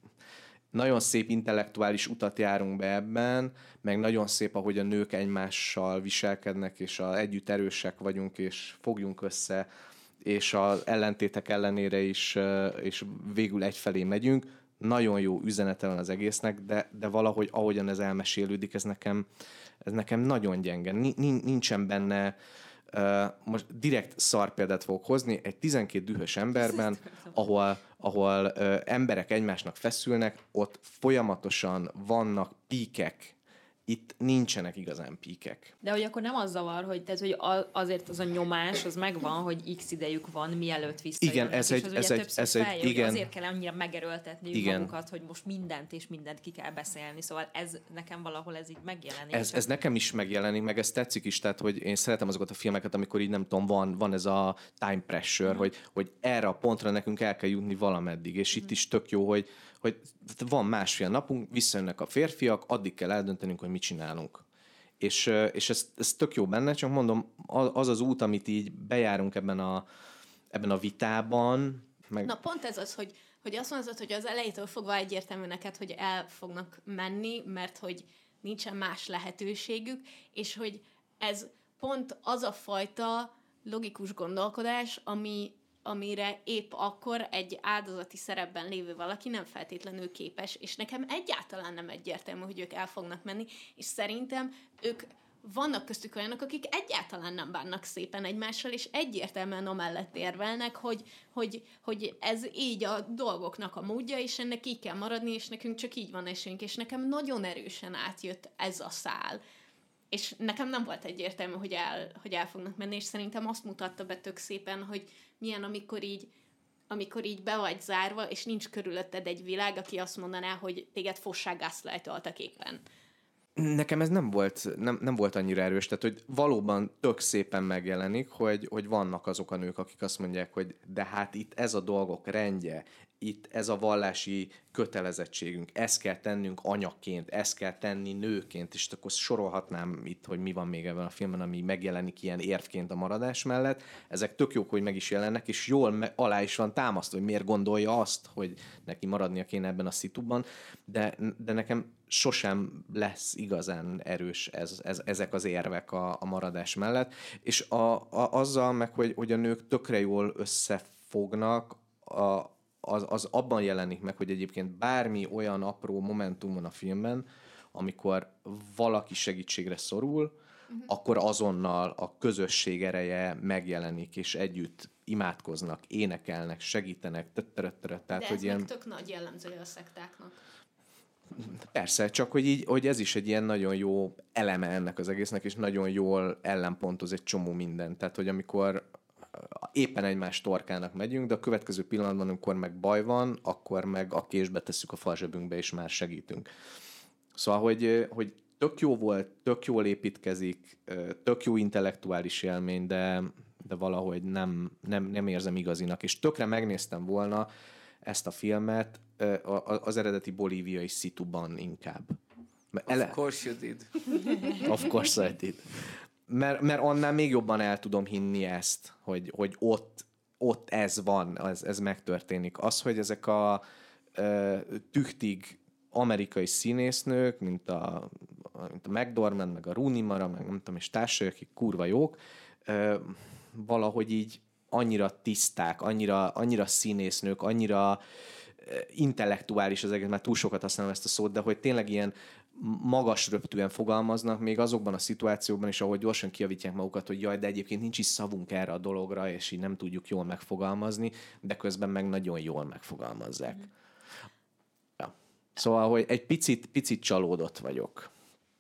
nagyon szép intellektuális utat járunk be ebben, meg nagyon szép, ahogy a nők egymással viselkednek, és a, együtt erősek vagyunk, és fogjunk össze, és az ellentétek ellenére is, és végül egyfelé megyünk. Nagyon jó üzenete van az egésznek, de, de valahogy ahogyan ez elmesélődik, ez nekem, ez nekem nagyon gyenge. Nincsen benne most direkt szar példát fogok hozni, egy 12 dühös emberben, ahol, ahol emberek egymásnak feszülnek, ott folyamatosan vannak píkek, itt nincsenek igazán píkek. De hogy akkor nem az zavar, hogy, tehát, hogy azért az a nyomás, az megvan, hogy x idejük van, mielőtt visszajönnek. Igen, ez egy, ez egy, ez feljön, egy, igen. Azért kell annyira megerőltetni igen. magukat, hogy most mindent és mindent ki kell beszélni. Szóval ez nekem valahol ez így megjelenik. Ez, ez nekem is megjelenik, meg ez tetszik is, tehát hogy én szeretem azokat a filmeket, amikor így nem tudom, van, van ez a time pressure, mm. hogy, hogy erre a pontra nekünk el kell jutni valameddig, és mm. itt is tök jó, hogy, hogy van másfél napunk, visszajönnek a férfiak, addig kell eldöntenünk, hogy mit csinálunk. És, és ez, ez tök jó benne, csak mondom, az az út, amit így bejárunk ebben a, ebben a vitában. Meg... Na pont ez az, hogy, hogy azt mondod, hogy az elejétől fogva egyértelmű neked, hogy el fognak menni, mert hogy nincsen más lehetőségük, és hogy ez pont az a fajta logikus gondolkodás, ami amire épp akkor egy áldozati szerepben lévő valaki nem feltétlenül képes, és nekem egyáltalán nem egyértelmű, hogy ők el fognak menni, és szerintem ők vannak köztük olyanok, akik egyáltalán nem bánnak szépen egymással, és egyértelműen amellett érvelnek, hogy, hogy, hogy ez így a dolgoknak a módja, és ennek így kell maradni, és nekünk csak így van esünk, és nekem nagyon erősen átjött ez a szál és nekem nem volt egyértelmű, hogy el, hogy el fognak menni, és szerintem azt mutatta be tök szépen, hogy milyen, amikor így amikor így be vagy zárva, és nincs körülötted egy világ, aki azt mondaná, hogy téged fossággászlajtoltak éppen. Nekem ez nem volt, nem, nem volt annyira erős, tehát hogy valóban tök szépen megjelenik, hogy, hogy vannak azok a nők, akik azt mondják, hogy de hát itt ez a dolgok rendje, itt ez a vallási kötelezettségünk, ezt kell tennünk anyaként, ezt kell tenni nőként, és akkor sorolhatnám itt, hogy mi van még ebben a filmben, ami megjelenik ilyen érvként a maradás mellett. Ezek tök jók, hogy meg is jelennek, és jól me- alá is van támasztva, hogy miért gondolja azt, hogy neki maradnia kéne ebben a szituban, de, de nekem sosem lesz igazán erős ez, ez, ezek az érvek a, a maradás mellett, és a, a, azzal meg, hogy, hogy a nők tökre jól összefognak, a, az, az abban jelenik meg, hogy egyébként bármi olyan apró momentum van a filmben, amikor valaki segítségre szorul, uh-huh. akkor azonnal a közösség ereje megjelenik, és együtt imádkoznak, énekelnek, segítenek. Tehát, De ez hogy ilyen... tök nagy jellemzője a szektáknak. Persze, csak hogy, így, hogy ez is egy ilyen nagyon jó eleme ennek az egésznek, és nagyon jól ellenpontoz egy csomó mindent. Tehát, hogy amikor éppen egymás torkának megyünk, de a következő pillanatban, amikor meg baj van, akkor meg a késbe tesszük a falzsebünkbe, és már segítünk. Szóval, hogy, hogy tök jó volt, tök jól építkezik, tök jó intellektuális élmény, de, de valahogy nem, nem, nem érzem igazinak. És tökre megnéztem volna ezt a filmet az eredeti bolíviai szituban inkább. Of course you did. of course I did mert, mert annál még jobban el tudom hinni ezt, hogy, hogy ott, ott ez van, ez, ez megtörténik. Az, hogy ezek a ö, tüchtig amerikai színésznők, mint a, mint a McDormand, meg a Rooney Mara, meg nem tudom, és társai, akik kurva jók, ö, valahogy így annyira tiszták, annyira, annyira színésznők, annyira intellektuális az egész, mert túl sokat használom ezt a szót, de hogy tényleg ilyen magas röptűen fogalmaznak, még azokban a szituációkban is, ahogy gyorsan kiavítják magukat, hogy jaj, de egyébként nincs is szavunk erre a dologra, és így nem tudjuk jól megfogalmazni, de közben meg nagyon jól megfogalmazzák. Mm. Ja. Szóval, hogy egy picit, picit csalódott vagyok.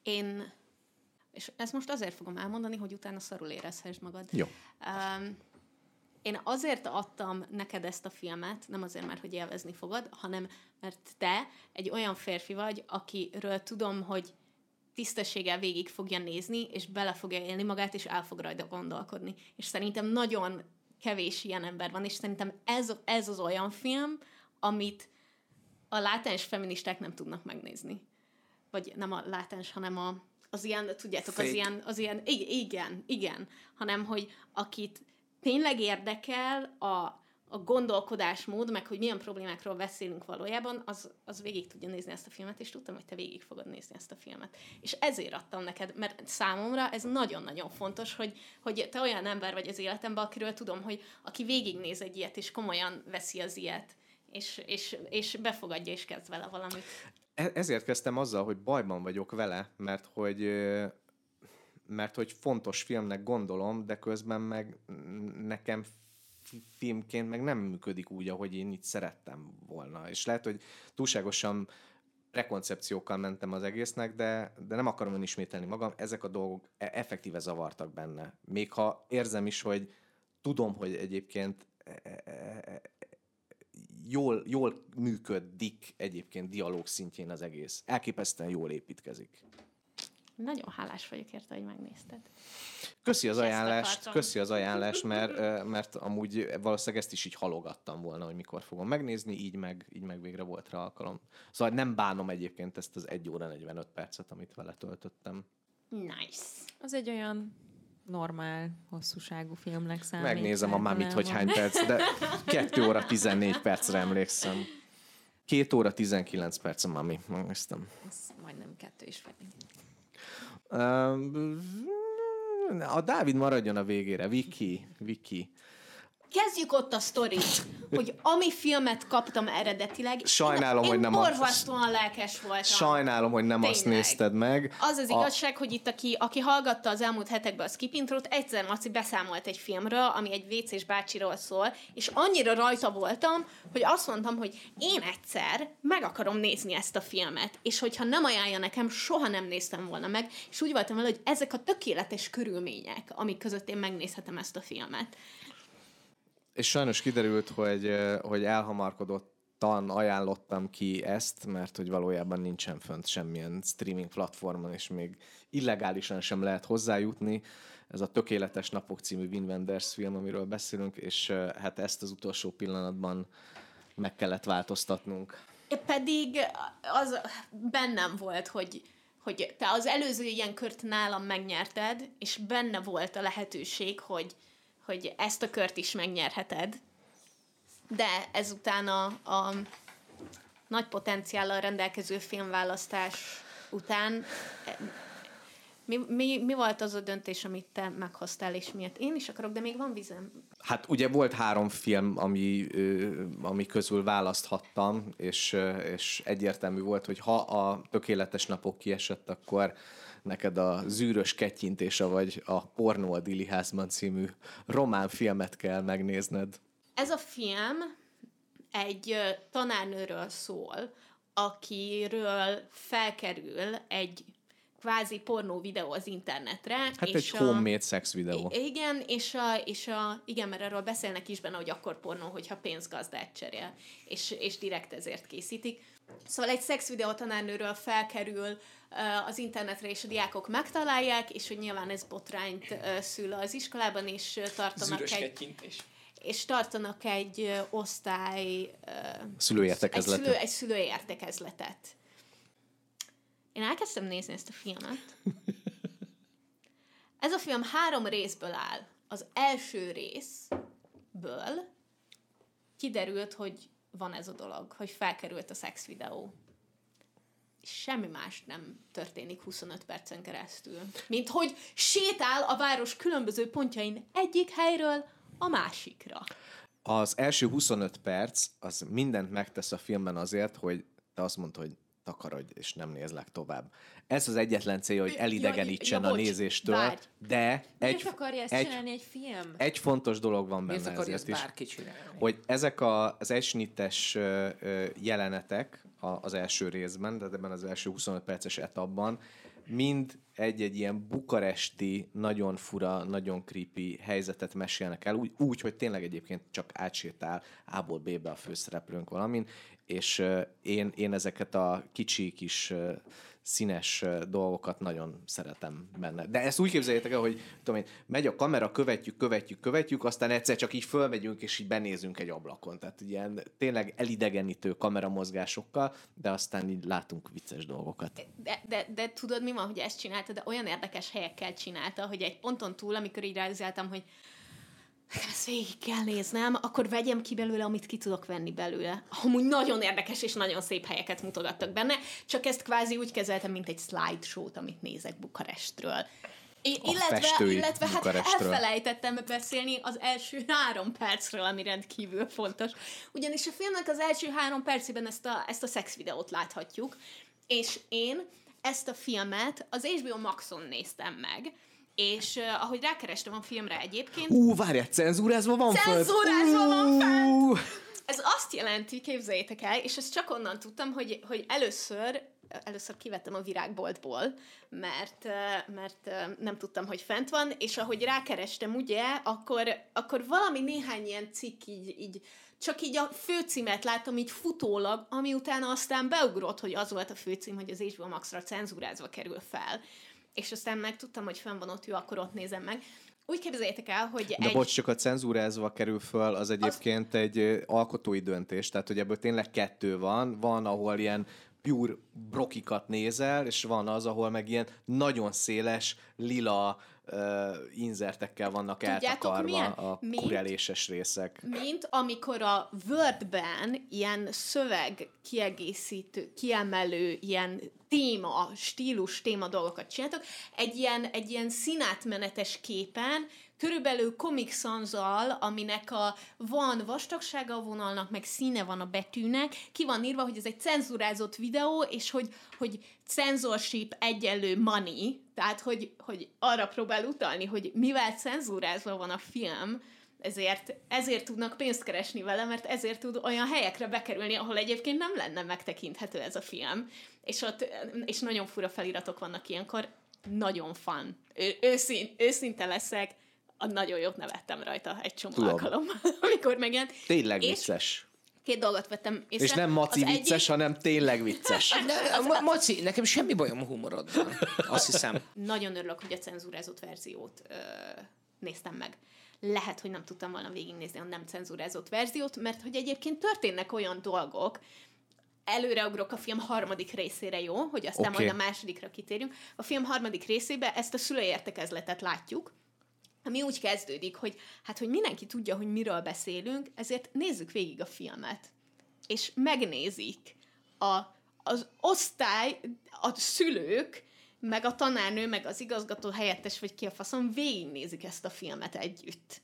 Én, és ezt most azért fogom elmondani, hogy utána szarul érezhess magad. Jó. Um, én azért adtam neked ezt a filmet, nem azért, mert hogy élvezni fogod, hanem mert te egy olyan férfi vagy, akiről tudom, hogy tisztességgel végig fogja nézni, és bele fogja élni magát, és el fog rajta gondolkodni. És szerintem nagyon kevés ilyen ember van, és szerintem ez, ez az olyan film, amit a látens feministák nem tudnak megnézni. Vagy nem a látens, hanem a, az ilyen, tudjátok, az Fake. ilyen, az ilyen, ig- igen, igen, hanem, hogy akit tényleg érdekel a, a gondolkodásmód, meg hogy milyen problémákról beszélünk valójában, az, az végig tudja nézni ezt a filmet, és tudtam, hogy te végig fogod nézni ezt a filmet. És ezért adtam neked, mert számomra ez nagyon-nagyon fontos, hogy, hogy te olyan ember vagy az életemben, akiről tudom, hogy aki végignéz egy ilyet, és komolyan veszi az ilyet, és, és, és befogadja, és kezd vele valamit. E- ezért kezdtem azzal, hogy bajban vagyok vele, mert hogy mert hogy fontos filmnek gondolom, de közben meg nekem fi- filmként meg nem működik úgy, ahogy én itt szerettem volna. És lehet, hogy túlságosan prekoncepciókkal mentem az egésznek, de, de nem akarom önismételni magam, ezek a dolgok e- effektíve zavartak benne. Még ha érzem is, hogy tudom, hogy egyébként e- e- jól, jól működik egyébként dialóg szintjén az egész. Elképesztően jól építkezik. Nagyon hálás vagyok érte, hogy megnézted. Köszi az ajánlást, köszi az ajánlást, mert, mert amúgy valószínűleg ezt is így halogattam volna, hogy mikor fogom megnézni, így meg, így meg végre volt rá alkalom. Szóval nem bánom egyébként ezt az 1 óra 45 percet, amit vele töltöttem. Nice. Az egy olyan normál, hosszúságú filmnek számít. Megnézem a mamit, hogy hány perc, de 2 óra 14 percre emlékszem. 2 óra 19 perc a mami, megnéztem. Ez majdnem kettő is fél. A Dávid maradjon a végére. Viki, Viki. Kezdjük ott a sztorit, hogy ami filmet kaptam eredetileg, Sajnálom, én, hogy nem borzasztóan lelkes voltam. Sajnálom, hogy nem azt Tényleg. nézted meg. Az az A- igazság, hogy itt aki, aki hallgatta az elmúlt hetekben a skip intrót, egyszer Maci beszámolt egy filmről, ami egy WC-s bácsiról szól, és annyira rajta voltam, hogy azt mondtam, hogy én egyszer meg akarom nézni ezt a filmet, és hogyha nem ajánlja nekem, soha nem néztem volna meg, és úgy voltam vele, hogy ezek a tökéletes körülmények, amik között én megnézhetem ezt a filmet. És sajnos kiderült, hogy, hogy elhamarkodottan ajánlottam ki ezt, mert hogy valójában nincsen fönt semmilyen streaming platformon, és még illegálisan sem lehet hozzájutni. Ez a Tökéletes Napok című Wim Wenders film, amiről beszélünk, és hát ezt az utolsó pillanatban meg kellett változtatnunk. Pedig az bennem volt, hogy, hogy te az előző ilyen kört nálam megnyerted, és benne volt a lehetőség, hogy, hogy ezt a kört is megnyerheted. De ezután a, a nagy potenciállal rendelkező filmválasztás után eh, mi, mi, mi volt az a döntés, amit te meghoztál, és miért én is akarok, de még van vizem. Hát ugye volt három film, ami, ami közül választhattam, és, és egyértelmű volt, hogy ha a tökéletes napok kiesett, akkor neked a zűrös kettyintése, vagy a Pornó a Dili házban című román filmet kell megnézned. Ez a film egy tanárnőről szól, akiről felkerül egy kvázi pornó videó az internetre. Hát és egy homemade sex videó. Igen, és a, és a, igen, mert erről beszélnek is benne, hogy akkor pornó, hogyha pénzgazdát cserél, és, és direkt ezért készítik. Szóval egy szexvideó tanárnőről felkerül az internetre, és a diákok megtalálják, és hogy nyilván ez botrányt szül az iskolában, és tartanak Zűrös egy, kettyintés. és tartanak egy osztály... Szülőértekezletet. Egy, szülő, egy szülőértekezletet. Én elkezdtem nézni ezt a filmet. Ez a film három részből áll. Az első részből kiderült, hogy van ez a dolog, hogy felkerült a szex videó. Semmi más nem történik 25 percen keresztül. Mint hogy sétál a város különböző pontjain egyik helyről a másikra. Az első 25 perc, az mindent megtesz a filmben azért, hogy te azt mondod, hogy takarodj, és nem nézlek tovább. Ez az egyetlen célja, hogy elidegenítsen ja, a bocs, nézéstől, várj. de Miért egy, akarja ezt egy, csinálni egy film? egy fontos dolog van Miért benne akarja ezért ezt is. bárki csinálni? hogy ezek a, az esnites jelenetek a, az első részben, tehát ebben az első 25 perces etapban mind egy-egy ilyen bukaresti, nagyon fura, nagyon creepy helyzetet mesélnek el, úgy, úgy hogy tényleg egyébként csak átsétál A-ból B-be a főszereplőnk valamin, és én, én ezeket a kicsi kis színes dolgokat nagyon szeretem benne. De ezt úgy képzeljétek el, hogy tudom én, megy a kamera, követjük, követjük, követjük, aztán egyszer csak így fölmegyünk, és így benézünk egy ablakon. Tehát ilyen tényleg elidegenítő kameramozgásokkal, de aztán így látunk vicces dolgokat. De, de, de tudod mi van, hogy ezt csinálta, de olyan érdekes helyekkel csinálta, hogy egy ponton túl, amikor így ráüzeltem, hogy ezt végig kell néznem, akkor vegyem ki belőle, amit ki tudok venni belőle. Amúgy nagyon érdekes és nagyon szép helyeket mutogattak benne, csak ezt kvázi úgy kezeltem, mint egy slideshow-t, amit nézek Bukarestről. I- illetve, illetve hát elfelejtettem beszélni az első három percről, ami rendkívül fontos. Ugyanis a filmnek az első három percében ezt a, ezt a szex videót láthatjuk, és én ezt a filmet az HBO Maxon néztem meg, és uh, ahogy rákerestem a filmre egyébként... Ú, várjál, cenzúrázva van Cenzúrázva van fent! Ez azt jelenti, képzeljétek el, és ezt csak onnan tudtam, hogy, hogy először először kivettem a virágboltból, mert, mert nem tudtam, hogy fent van, és ahogy rákerestem, ugye, akkor, akkor valami néhány ilyen cikk így, így csak így a főcímet láttam így futólag, ami utána aztán beugrott, hogy az volt a főcím, hogy az HBO Max-ra cenzúrázva kerül fel és aztán megtudtam, hogy fenn van ott jó, akkor ott nézem meg. Úgy képzeljétek el, hogy De egy... bocs, csak a cenzúrázva kerül föl, az egyébként az... egy alkotói döntés, tehát hogy ebből tényleg kettő van. Van, ahol ilyen pure brokikat nézel, és van az, ahol meg ilyen nagyon széles, lila uh, inzertekkel vannak Tudjátok, eltakarva milyen? a mint, kureléses részek. Mint amikor a Wordben ilyen szöveg kiegészítő, kiemelő, ilyen téma, stílus, téma dolgokat csináltak, egy ilyen, egy ilyen színátmenetes képen körülbelül Comic sans aminek a van vastagsága a vonalnak, meg színe van a betűnek, ki van írva, hogy ez egy cenzurázott videó, és hogy, hogy censorship egyenlő money, tehát hogy, hogy arra próbál utalni, hogy mivel cenzúrázva van a film, ezért, ezért tudnak pénzt keresni vele, mert ezért tud olyan helyekre bekerülni, ahol egyébként nem lenne megtekinthető ez a film, és ott és nagyon fura feliratok vannak ilyenkor, nagyon fun. Ő, őszín, őszinte leszek, a nagyon jót nevettem rajta egy csomó Tudom. alkalommal, amikor megjelent. Tényleg és vicces. Két dolgot vettem észre. És nem maci az vicces, egyik... hanem tényleg vicces. De, az, maci, nekem semmi bajom a humoroddal. Azt hiszem. Nagyon örülök, hogy a cenzúrázott verziót ö, néztem meg. Lehet, hogy nem tudtam volna végignézni a nem cenzúrázott verziót, mert hogy egyébként történnek olyan dolgok, előreugrok a film harmadik részére, jó? Hogy aztán okay. majd a másodikra kitérjünk. A film harmadik részébe ezt a szülőértekezletet látjuk, ami úgy kezdődik, hogy hát, hogy mindenki tudja, hogy miről beszélünk, ezért nézzük végig a filmet. És megnézik a, az osztály, a szülők, meg a tanárnő, meg az igazgató helyettes, vagy ki a faszom, végignézik ezt a filmet együtt.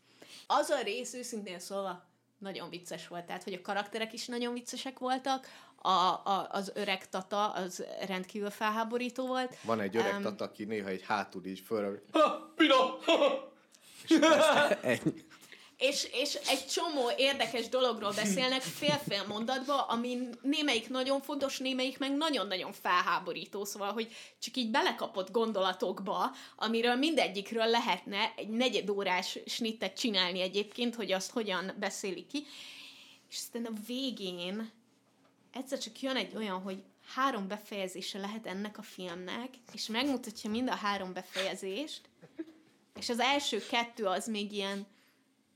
Az a rész őszintén szóval nagyon vicces volt, tehát hogy a karakterek is nagyon viccesek voltak, a, a, az öreg tata az rendkívül felháborító volt. Van egy öreg um, tata, aki néha egy hátul így föl... Ha, pina! És, ennyi. És, és egy csomó érdekes dologról beszélnek fél-fél mondatba, ami némelyik nagyon fontos, némelyik meg nagyon-nagyon felháborító, szóval, hogy csak így belekapott gondolatokba, amiről mindegyikről lehetne egy negyedórás snittet csinálni egyébként, hogy azt hogyan beszéli ki. És aztán a végén egyszer csak jön egy olyan, hogy három befejezése lehet ennek a filmnek, és megmutatja mind a három befejezést, és az első kettő az még ilyen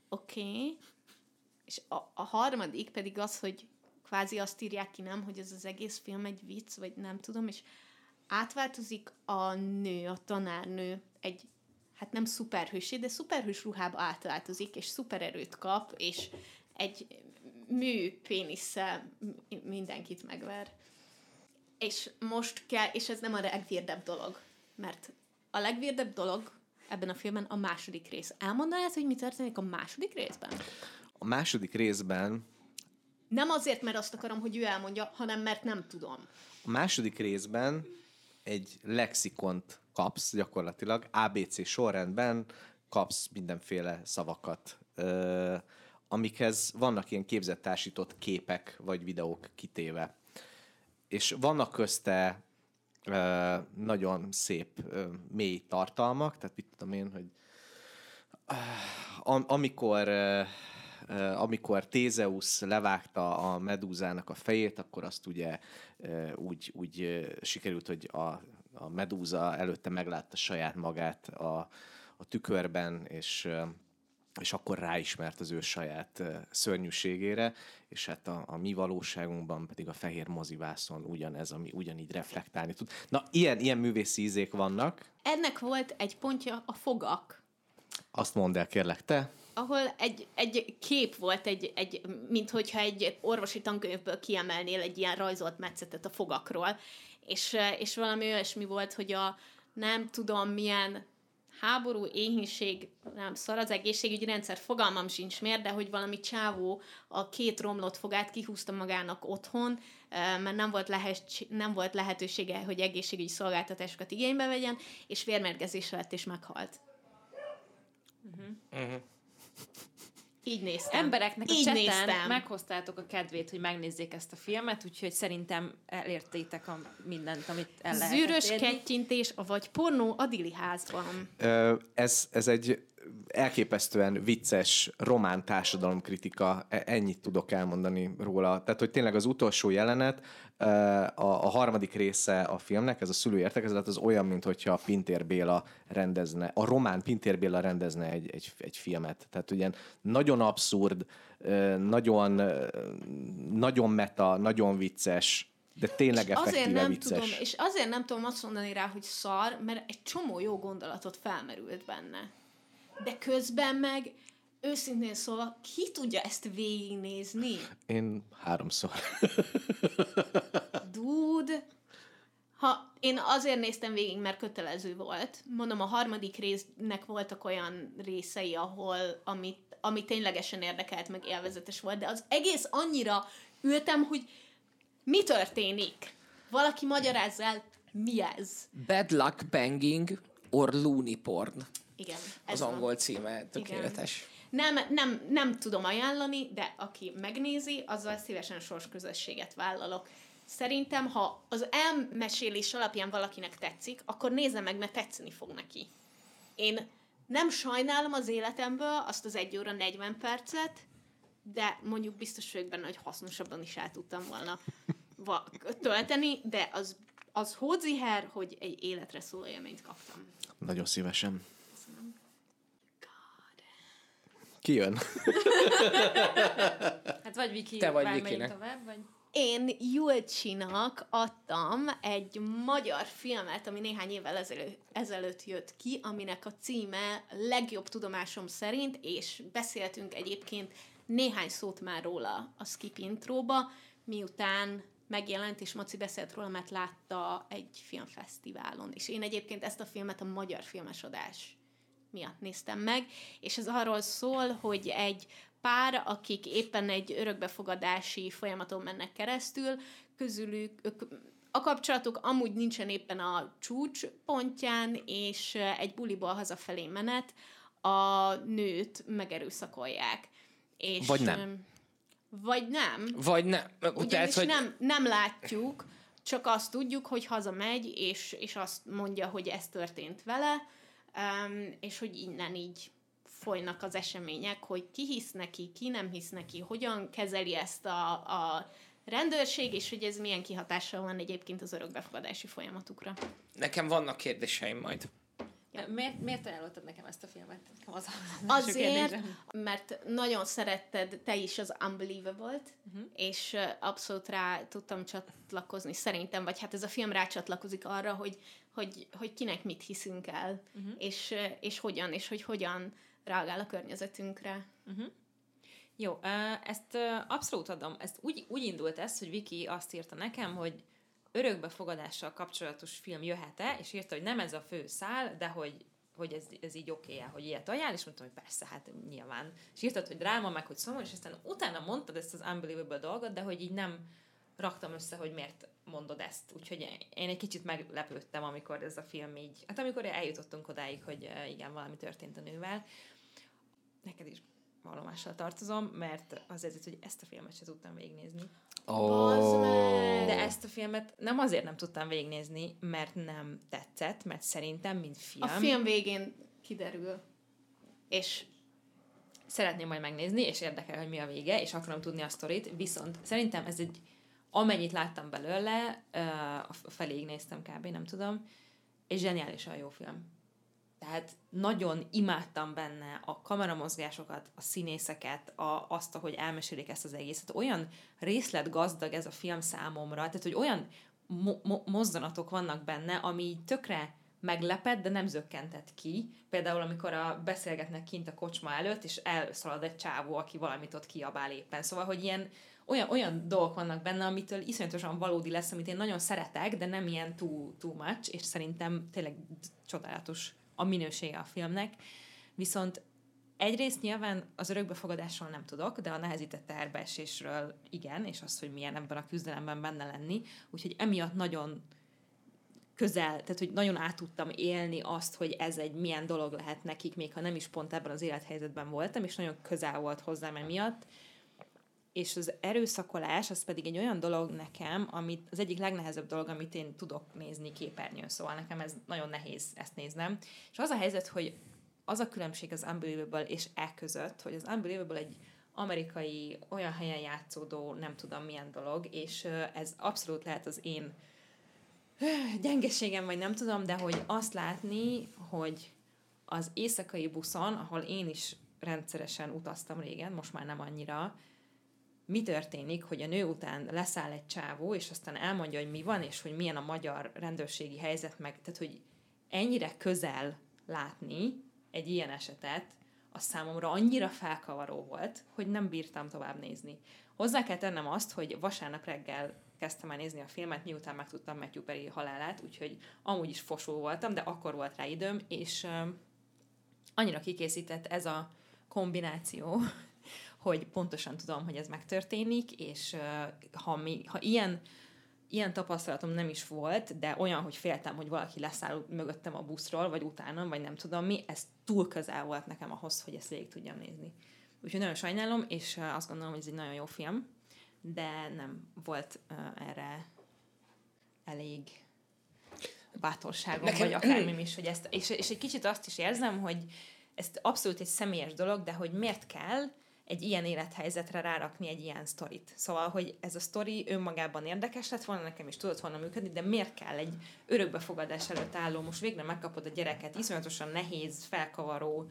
oké, okay, és a, a harmadik pedig az, hogy kvázi azt írják ki, nem, hogy ez az egész film egy vicc, vagy nem tudom, és átváltozik a nő, a tanárnő egy, hát nem szuperhősé, de szuperhős ruhába átváltozik, és szupererőt kap, és egy mű pénisszel mindenkit megver. És most kell, és ez nem a legvérdebb dolog, mert a legvérdebb dolog ebben a filmben a második rész. Elmondanád, hogy mi történik a második részben? A második részben... Nem azért, mert azt akarom, hogy ő elmondja, hanem mert nem tudom. A második részben egy lexikont kapsz gyakorlatilag, ABC sorrendben kapsz mindenféle szavakat, ö, amikhez vannak ilyen képzettársított képek vagy videók kitéve. És vannak közte nagyon szép, mély tartalmak, tehát mit tudom én, hogy am- amikor amikor Tézeusz levágta a medúzának a fejét, akkor azt ugye úgy, úgy sikerült, hogy a, a medúza előtte meglátta saját magát a, a tükörben, és és akkor ráismert az ő saját szörnyűségére, és hát a, a mi valóságunkban pedig a fehér mozivászon ugyanez, ami ugyanígy reflektálni tud. Na, ilyen, ilyen művészi ízék vannak. Ennek volt egy pontja a fogak, Azt mondd el, kérlek, te. ahol egy, egy kép volt, egy, egy, mint hogyha egy orvosi tankönyvből kiemelnél egy ilyen rajzolt metszetet a fogakról, és, és valami olyasmi volt, hogy a nem tudom milyen háború, éhínség, nem szar az egészségügyi rendszer, fogalmam sincs miért, de hogy valami csávó a két romlott fogát kihúzta magának otthon, mert nem volt, lehet, nem volt lehetősége, hogy egészségügyi szolgáltatásokat igénybe vegyen, és vérmérgezés lett, és meghalt. Így néztem. Embereknek a Így cseten néztem. meghoztátok a kedvét, hogy megnézzék ezt a filmet, úgyhogy szerintem elértétek a mindent, amit el lehetett Zűrös kettyintés, vagy pornó a Dili házban. Ö, Ez, ez egy elképesztően vicces román társadalomkritika, E- ennyit tudok elmondani róla. Tehát, hogy tényleg az utolsó jelenet, ö, a, a harmadik része a filmnek, ez a szülő értekezlet, az olyan, mint hogyha Pintér Béla rendezne, a román Pintér Béla rendezne egy, egy, egy filmet. Tehát ugye nagyon abszurd, ö, nagyon, nagyon meta, nagyon vicces, de tényleg És azért nem vicces. tudom, és azért nem tudom azt mondani rá, hogy szar, mert egy csomó jó gondolatot felmerült benne. De közben meg őszintén szólva, ki tudja ezt végignézni? Én háromszor. Dude, ha én azért néztem végig, mert kötelező volt. Mondom, a harmadik résznek voltak olyan részei, ahol, amit, ami ténylegesen érdekelt, meg élvezetes volt, de az egész annyira ültem, hogy mi történik? Valaki magyarázza el, mi ez? Bad Luck Banging or Looney Porn. Igen. Ez Az van. angol címe, tökéletes. Nem, nem, nem tudom ajánlani, de aki megnézi, azzal szívesen sorsközösséget vállalok. Szerintem, ha az elmesélés alapján valakinek tetszik, akkor nézze meg, mert tetszeni fog neki. Én nem sajnálom az életemből azt az 1 óra 40 percet, de mondjuk biztos vagyok benne, hogy hasznosabban is el tudtam volna tölteni, de az, az hódziher, hogy egy életre szóló élményt kaptam. Nagyon szívesen. Ki jön? Hát vagy Viki, Te vagy Vikinek. tovább, vagy... Én Julcsinak adtam egy magyar filmet, ami néhány évvel ezelőtt, ezelőtt jött ki, aminek a címe legjobb tudomásom szerint, és beszéltünk egyébként néhány szót már róla a Skip intróba, miután megjelent, és Maci beszélt róla, mert látta egy filmfesztiválon. És én egyébként ezt a filmet a magyar filmes adás miatt néztem meg, és ez arról szól, hogy egy pár, akik éppen egy örökbefogadási folyamaton mennek keresztül, közülük ők, a kapcsolatuk amúgy nincsen éppen a csúcs pontján, és egy buliból hazafelé menet a nőt megerőszakolják. És, Vagy nem. Vagy nem. Vagy ne, Ugyanis tehát, hogy nem, nem látjuk, csak azt tudjuk, hogy hazamegy, és, és azt mondja, hogy ez történt vele, um, és hogy innen így folynak az események, hogy ki hisz neki, ki nem hisz neki, hogyan kezeli ezt a, a rendőrség, és hogy ez milyen kihatással van egyébként az örökbefogadási folyamatukra. nekem vannak kérdéseim majd. Ja. Miért, miért ajánlottad nekem ezt a filmet? Nekem Az, az Azért, mert nagyon szeretted te is az Unbelievable-t, uh-huh. és abszolút rá tudtam csatlakozni szerintem, vagy hát ez a film rácsatlakozik arra, hogy, hogy, hogy kinek mit hiszünk el, uh-huh. és, és hogyan, és hogy hogyan reagál a környezetünkre. Jó, ö, ezt abszolút adom. Ezt úgy, úgy indult ez, hogy Viki azt írta nekem, hogy örökbefogadással kapcsolatos film jöhet-e, és írta, hogy nem ez a fő szál, de hogy hogy ez, ez így oké okay hogy ilyet ajánl, és mondtam, hogy persze, hát nyilván. És írtad, hogy dráma, meg hogy szomorú, és aztán utána mondtad ezt az unbelievable dolgot, de hogy így nem raktam össze, hogy miért mondod ezt. Úgyhogy én egy kicsit meglepődtem, amikor ez a film így, hát amikor eljutottunk odáig, hogy igen, valami történt a nővel. Neked is vallomással tartozom, mert az ezért, hogy ezt a filmet sem tudtam végignézni. Meg! De ezt a filmet nem azért nem tudtam végignézni, mert nem tetszett, mert szerintem, mint film... A film végén kiderül. És szeretném majd megnézni, és érdekel, hogy mi a vége, és akarom tudni a sztorit, viszont szerintem ez egy, amennyit láttam belőle, a feléig néztem kb. nem tudom, és zseniálisan jó film. Tehát nagyon imádtam benne a kameramozgásokat, a színészeket, a, azt, hogy elmesélik ezt az egészet. Olyan részletgazdag ez a film számomra, tehát hogy olyan mo- mo- mozdanatok vannak benne, ami tökre meglepett, de nem zökkentett ki. Például, amikor a beszélgetnek kint a kocsma előtt, és elszalad egy csávó, aki valamit ott kiabál éppen. Szóval, hogy ilyen olyan, olyan dolgok vannak benne, amitől iszonyatosan valódi lesz, amit én nagyon szeretek, de nem ilyen too, too much, és szerintem tényleg csodálatos a minősége a filmnek. Viszont egyrészt nyilván az örökbefogadásról nem tudok, de a nehezített teherbeesésről igen, és az, hogy milyen ebben a küzdelemben benne lenni. Úgyhogy emiatt nagyon közel, tehát hogy nagyon át tudtam élni azt, hogy ez egy milyen dolog lehet nekik, még ha nem is pont ebben az élethelyzetben voltam, és nagyon közel volt hozzám emiatt. És az erőszakolás, az pedig egy olyan dolog nekem, amit az egyik legnehezebb dolog, amit én tudok nézni képernyőn, szóval nekem ez nagyon nehéz ezt néznem. És az a helyzet, hogy az a különbség az Unbelievable és e között, hogy az Unbelievable egy amerikai, olyan helyen játszódó, nem tudom milyen dolog, és ez abszolút lehet az én gyengeségem, vagy nem tudom, de hogy azt látni, hogy az éjszakai buszon, ahol én is rendszeresen utaztam régen, most már nem annyira, mi történik, hogy a nő után leszáll egy csávó, és aztán elmondja, hogy mi van, és hogy milyen a magyar rendőrségi helyzet, meg, tehát, hogy ennyire közel látni egy ilyen esetet, az számomra annyira felkavaró volt, hogy nem bírtam tovább nézni. Hozzá kell tennem azt, hogy vasárnap reggel kezdtem el nézni a filmet, miután megtudtam Matthew Perry halálát, úgyhogy amúgy is fosó voltam, de akkor volt rá időm, és uh, annyira kikészített ez a kombináció, hogy pontosan tudom, hogy ez megtörténik, és ha, mi, ha ilyen ilyen tapasztalatom nem is volt, de olyan, hogy féltem, hogy valaki leszáll mögöttem a buszról, vagy utána, vagy nem tudom mi, ez túl közel volt nekem ahhoz, hogy ezt végig tudjam nézni. Úgyhogy nagyon sajnálom, és azt gondolom, hogy ez egy nagyon jó film de nem volt uh, erre elég bátorságom, Nekem... vagy akármim is, hogy ezt, és, és egy kicsit azt is érzem, hogy ez abszolút egy személyes dolog, de hogy miért kell egy ilyen élethelyzetre rárakni egy ilyen sztorit. Szóval, hogy ez a sztori önmagában érdekes lett volna, nekem is tudott volna működni, de miért kell egy örökbefogadás előtt álló, most végre megkapod a gyereket, iszonyatosan nehéz, felkavaró,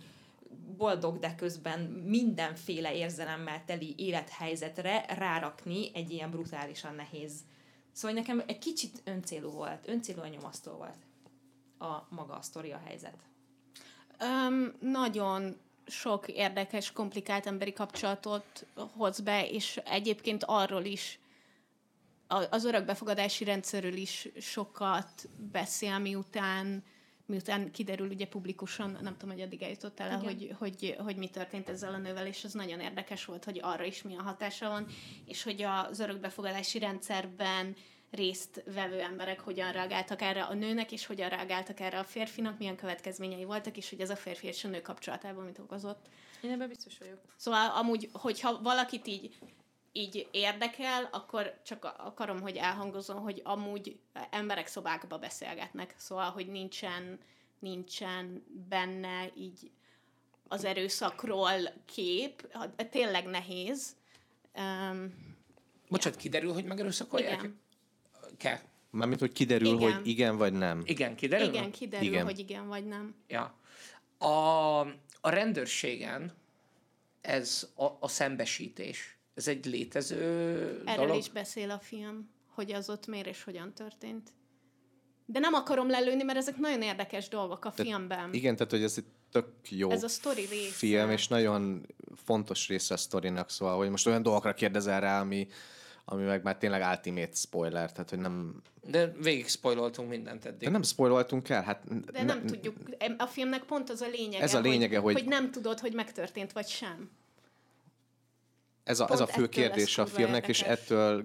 boldog, de közben mindenféle érzelemmel teli élethelyzetre rárakni egy ilyen brutálisan nehéz. Szóval nekem egy kicsit öncélú volt, öncélú nyomasztó volt a maga a sztori, a helyzet. Um, nagyon sok érdekes, komplikált emberi kapcsolatot hoz be, és egyébként arról is, az örökbefogadási rendszerről is sokat beszél, miután miután kiderül ugye publikusan, nem tudom, hogy addig eljutott el, hogy, hogy, hogy mi történt ezzel a nővel, és az nagyon érdekes volt, hogy arra is milyen hatása van, és hogy az örökbefogadási rendszerben részt vevő emberek hogyan reagáltak erre a nőnek, és hogyan reagáltak erre a férfinak, milyen következményei voltak, és hogy ez a férfi és a nő kapcsolatában mit okozott. Én ebben biztos vagyok. Szóval amúgy, hogyha valakit így így érdekel, akkor csak akarom, hogy elhangozom, hogy amúgy emberek szobákba beszélgetnek, szóval, hogy nincsen, nincsen benne így az erőszakról kép, tényleg nehéz. Um, Bocsát, ja. kiderül, hogy megerőszakolják? Igen. Kell. Mármint, hogy kiderül, igen. hogy igen vagy nem. Igen, kiderül? Igen, kiderül, igen. hogy igen vagy nem. Ja. A, a rendőrségen ez a, a szembesítés ez egy létező Erről dolog? is beszél a film, hogy az ott miért és hogyan történt. De nem akarom lelőni, mert ezek nagyon érdekes dolgok a filmben. Igen, tehát hogy ez egy tök jó ez a sztori része. film, és nagyon fontos része a sztorinak, szóval, hogy most olyan dolgokra kérdezel rá, ami, ami meg már tényleg ultimate spoiler, tehát hogy nem... De végig spoiloltunk mindent eddig. De nem spoiloltunk el, hát... De ne, nem tudjuk, a filmnek pont az a lényege, ez a lényege hogy, hogy... hogy nem tudod, hogy megtörtént vagy sem. Ez a, ez a fő kérdés a filmnek, érdekes. és ettől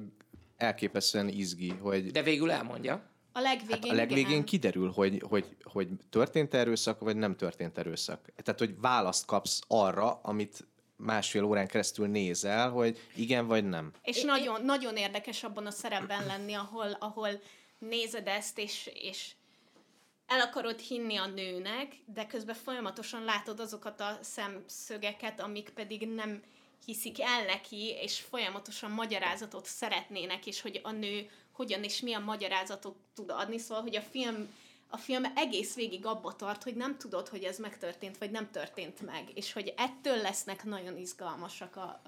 elképesztően izgi, hogy... De végül elmondja. A legvégén, hát a legvégén igen. kiderül, hogy, hogy, hogy történt erőszak, vagy nem történt erőszak. Tehát, hogy választ kapsz arra, amit másfél órán keresztül nézel, hogy igen vagy nem. És nagyon, nagyon érdekes abban a szerepben lenni, ahol, ahol nézed ezt, és, és el akarod hinni a nőnek, de közben folyamatosan látod azokat a szemszögeket, amik pedig nem hiszik el neki, és folyamatosan magyarázatot szeretnének, és hogy a nő hogyan és milyen magyarázatot tud adni, szóval, hogy a film a film egész végig abba tart, hogy nem tudod, hogy ez megtörtént, vagy nem történt meg, és hogy ettől lesznek nagyon izgalmasak a,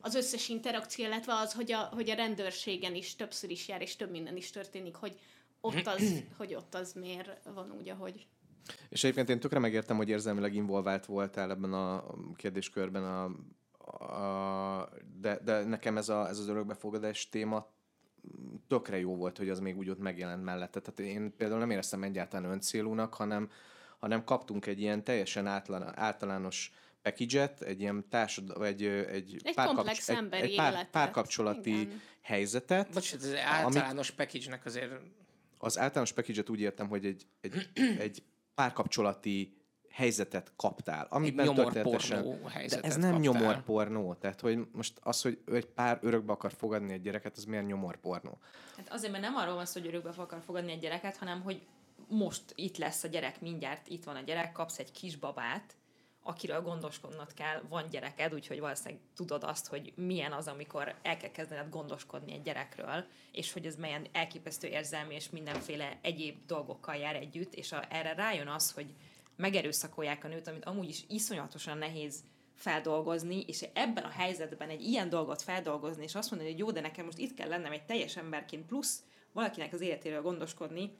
az összes interakció, illetve az, hogy a, hogy a rendőrségen is többször is jár, és több minden is történik, hogy ott az, hogy ott az miért van úgy, ahogy. És egyébként én tökre megértem, hogy érzelmileg involvált voltál ebben a kérdéskörben, a, a, de, de nekem ez, a, ez az örökbefogadás téma tökre jó volt, hogy az még úgy ott megjelent mellette. Tehát én például nem éreztem egyáltalán öncélúnak, hanem, hanem kaptunk egy ilyen teljesen átlan, általános package egy ilyen társad, egy, egy, egy párkapcs, egy, egy pár, párkapcsolati Igen. helyzetet. Bocsánat, az általános amik, package-nek azért... Az általános package úgy értem, hogy egy, egy, egy párkapcsolati helyzetet kaptál. Amiben egy nyomorpornó helyzetet de ez nem kaptál. nyomorpornó. Tehát, hogy most az, hogy egy pár örökbe akar fogadni egy gyereket, az miért nyomorpornó? Hát azért, mert nem arról van szó, hogy örökbe akar fogadni egy gyereket, hanem, hogy most itt lesz a gyerek, mindjárt itt van a gyerek, kapsz egy kisbabát, akiről gondoskodnod kell, van gyereked, úgyhogy valószínűleg tudod azt, hogy milyen az, amikor el kell kezdened gondoskodni egy gyerekről, és hogy ez milyen elképesztő érzelmi és mindenféle egyéb dolgokkal jár együtt, és a, erre rájön az, hogy megerőszakolják a nőt, amit amúgy is iszonyatosan nehéz feldolgozni, és ebben a helyzetben egy ilyen dolgot feldolgozni, és azt mondani, hogy jó, de nekem most itt kell lennem egy teljes emberként, plusz valakinek az életéről gondoskodni,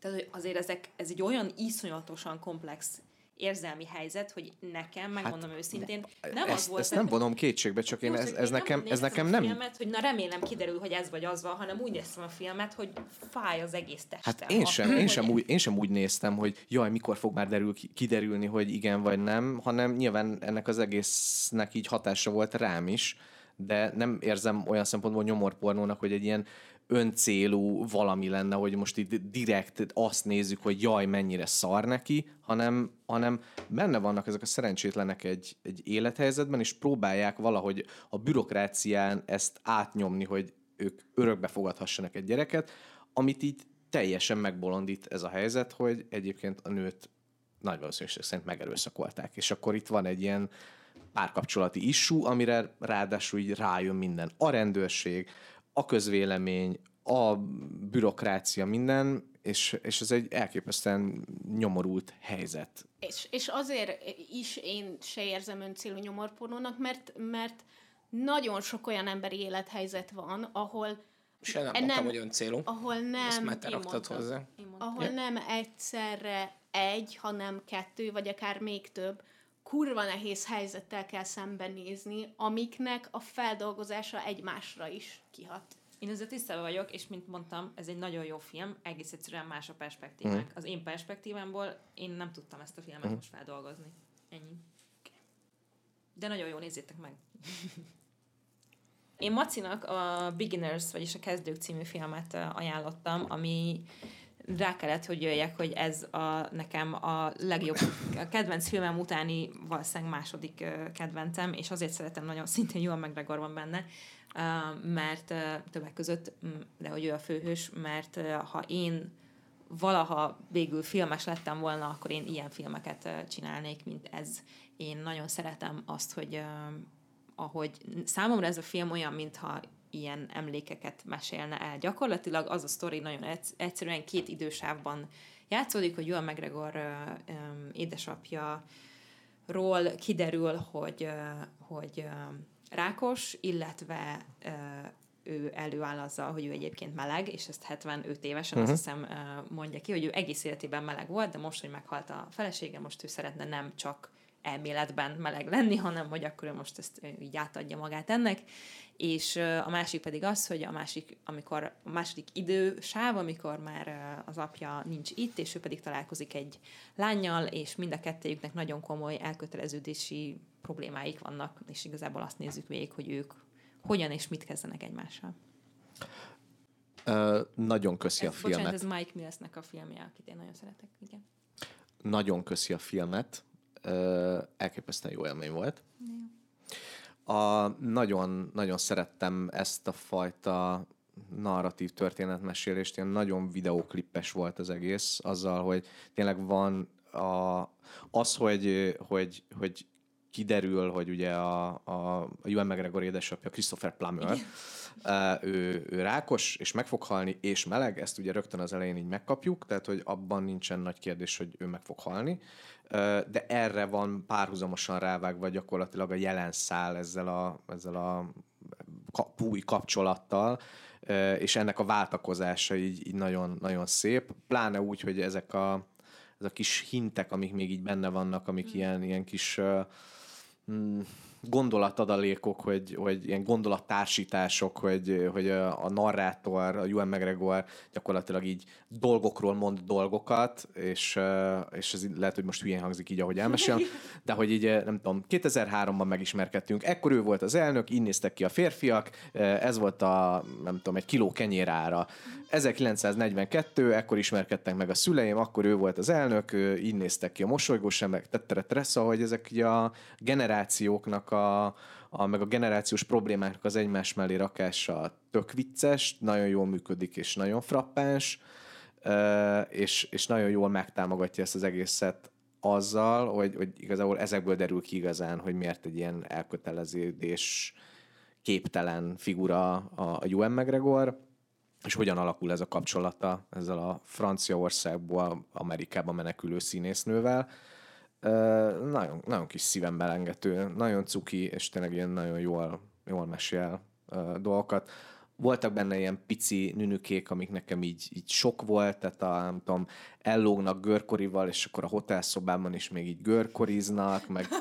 tehát azért ezek, ez egy olyan iszonyatosan komplex érzelmi helyzet, hogy nekem, megmondom hát, őszintén, nem ezt, az volt... Ezt nem vonom kétségbe, csak én, ez, ez, nekem, ez nekem nem... Filmet, hogy na remélem kiderül, hogy ez vagy az van, hanem úgy néztem a filmet, hogy fáj az egész testem. Hát én sem, én sem, úgy, én sem úgy néztem, hogy jaj, mikor fog már derül, kiderülni, hogy igen vagy nem, hanem nyilván ennek az egésznek így hatása volt rám is, de nem érzem olyan szempontból nyomorpornónak, hogy egy ilyen öncélú valami lenne, hogy most itt direkt azt nézzük, hogy jaj, mennyire szar neki, hanem, hanem benne vannak ezek a szerencsétlenek egy, egy élethelyzetben, és próbálják valahogy a bürokrácián ezt átnyomni, hogy ők örökbe fogadhassanak egy gyereket, amit így teljesen megbolondít ez a helyzet, hogy egyébként a nőt nagy valószínűség szerint megerőszakolták. És akkor itt van egy ilyen párkapcsolati issú, amire ráadásul így rájön minden. A rendőrség, a közvélemény, a bürokrácia, minden, és, és ez egy elképesztően nyomorult helyzet. És, és azért is én se érzem öncélú nyomorpornónak, mert, mert nagyon sok olyan emberi élethelyzet van, ahol se nem, nem mondtam, hogy öncélú. Ahol nem, Ezt már te raktad hozzá. Ahol ja. nem egyszerre egy, hanem kettő, vagy akár még több, kurva nehéz helyzettel kell szembenézni, amiknek a feldolgozása egymásra is kihat. Én ezzel tisztában vagyok, és mint mondtam, ez egy nagyon jó film, egész egyszerűen más a perspektívánk. Mm. Az én perspektívámból én nem tudtam ezt a filmet mm. most feldolgozni. Ennyi. De nagyon jó, nézzétek meg. én Macinak a Beginners, vagyis a Kezdők című filmet ajánlottam, ami rá kellett, hogy jöjjek, hogy ez a, nekem a legjobb a kedvenc filmem utáni valószínűleg második kedvencem, és azért szeretem nagyon, szintén Johan McGregor van benne, mert többek között, de hogy ő a főhős, mert ha én valaha végül filmes lettem volna, akkor én ilyen filmeket csinálnék, mint ez. Én nagyon szeretem azt, hogy ahogy számomra ez a film olyan, mintha ilyen emlékeket mesélne el. Gyakorlatilag az a sztori nagyon egyszerűen két idősávban játszódik, hogy Joel McGregor édesapja ról kiderül, hogy, hogy rákos, illetve ő előáll azzal, hogy ő egyébként meleg, és ezt 75 évesen uh-huh. azt hiszem mondja ki, hogy ő egész életében meleg volt, de most, hogy meghalt a felesége, most ő szeretne nem csak elméletben meleg lenni, hanem hogy akkor ő most ezt így átadja magát ennek. És a másik pedig az, hogy a másik, amikor a második idősáv, amikor már az apja nincs itt, és ő pedig találkozik egy lányjal, és mind a kettőjüknek nagyon komoly elköteleződési problémáik vannak, és igazából azt nézzük végig, hogy ők hogyan és mit kezdenek egymással. Uh, nagyon köszi ez, a filmet. Bocsánat, ez Mike Millsnek a filmje, akit én nagyon szeretek. Igen. Nagyon köszi a filmet. Uh, elképesztően jó élmény volt. A, nagyon, nagyon szerettem ezt a fajta narratív történetmesélést, ilyen nagyon videóklippes volt az egész, azzal, hogy tényleg van a, az, hogy, hogy, hogy kiderül, hogy ugye a, a, a Ewan McGregor édesapja Christopher Plummer, ő, ő rákos, és meg fog halni, és meleg, ezt ugye rögtön az elején így megkapjuk, tehát hogy abban nincsen nagy kérdés, hogy ő meg fog halni, de erre van párhuzamosan rávágva gyakorlatilag a jelen szál ezzel a, ezzel a új kapcsolattal, és ennek a váltakozása így, így nagyon, nagyon szép, pláne úgy, hogy ezek a, ez a kis hintek, amik még így benne vannak, amik mm. ilyen, ilyen kis mm, gondolatadalékok, hogy, hogy ilyen gondolattársítások, hogy, hogy a, narrátor, a Ewan McGregor gyakorlatilag így dolgokról mond dolgokat, és, és ez lehet, hogy most hülyén hangzik így, ahogy elmesélem, de hogy így nem tudom, 2003-ban megismerkedtünk, ekkor ő volt az elnök, így néztek ki a férfiak, ez volt a, nem tudom, egy kiló kenyérára. 1942, ekkor ismerkedtek meg a szüleim, akkor ő volt az elnök, így néztek ki a mosolygós emberek, tettere, szóval, hogy ezek ugye a generációknak a, a, meg a generációs problémáknak az egymás mellé rakása tök vicces, nagyon jól működik és nagyon frappáns, és, és nagyon jól megtámogatja ezt az egészet azzal, hogy, hogy igazából ezekből derül ki igazán, hogy miért egy ilyen elköteleződés képtelen figura a Ewan McGregor, és hogyan alakul ez a kapcsolata ezzel a Franciaországból Amerikába menekülő színésznővel. Nagyon, nagyon kis szívem belengető, nagyon cuki, és tényleg ilyen nagyon jól, jól mesél dolgokat. Voltak benne ilyen pici nünükék, amik nekem így, így sok volt, tehát a, nem tudom, ellógnak görkorival, és akkor a hotelszobában is még így görkoriznak, meg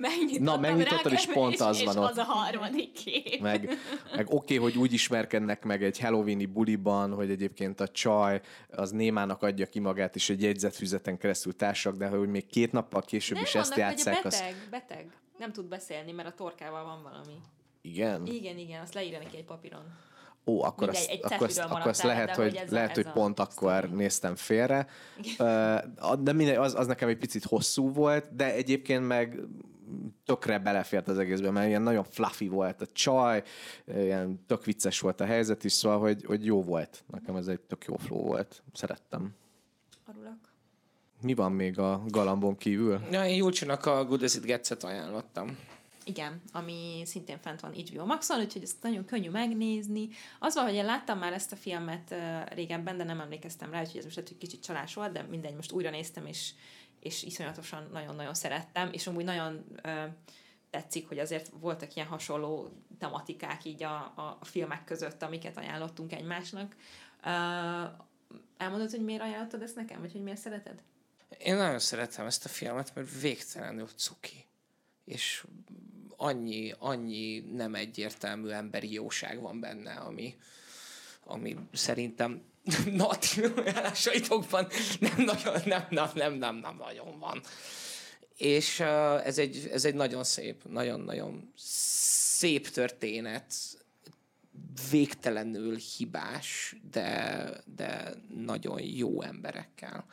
megnyitottam Na, megnyitottad, és pont és, az és van az ott. a harmadik kép. Meg, meg oké, okay, hogy úgy ismerkednek meg egy halloweeni buliban, hogy egyébként a csaj az némának adja ki magát, és egy jegyzetfüzeten keresztül társak, de hogy még két nappal később Nem, is ezt annak, hogy játszák, beteg, az... beteg. Nem tud beszélni, mert a torkával van valami. Igen? Igen, igen, azt leírja neki egy papíron. Ó, akkor Mindegy, azt, egy akkor, azt, akkor azt lehet, hogy, ez a- lehet, ez hogy a pont akkor sztori. néztem félre. De mindegy, az, az nekem egy picit hosszú volt, de egyébként meg tökre belefért az egészbe, mert ilyen nagyon fluffy volt a csaj, ilyen tök vicces volt a helyzet is, szóval, hogy, hogy jó volt. Nekem ez egy tök jó flow volt. Szerettem. Arulak. Mi van még a galambon kívül? Ja, én Julcsinak a Good As It Gets-et ajánlottam. Igen, ami szintén fent van HBO Maxon, úgyhogy ezt nagyon könnyű megnézni. Az van, hogy én láttam már ezt a filmet régebben, de nem emlékeztem rá, úgyhogy ez most egy kicsit csalás volt, de mindegy, most újra néztem, és, és iszonyatosan nagyon-nagyon szerettem, és amúgy nagyon tetszik, hogy azért voltak ilyen hasonló tematikák így a, a, filmek között, amiket ajánlottunk egymásnak. Uh, elmondod, hogy miért ajánlottad ezt nekem, vagy hogy miért szereted? Én nagyon szeretem ezt a filmet, mert végtelenül cuki. És annyi, annyi nem egyértelmű emberi jóság van benne, ami, ami szerintem nati ajánlásaitokban nem nagyon, nem, nem, nem, nem, nem nagyon van. És ez, egy, ez egy nagyon szép, nagyon-nagyon szép történet, végtelenül hibás, de, de nagyon jó emberekkel.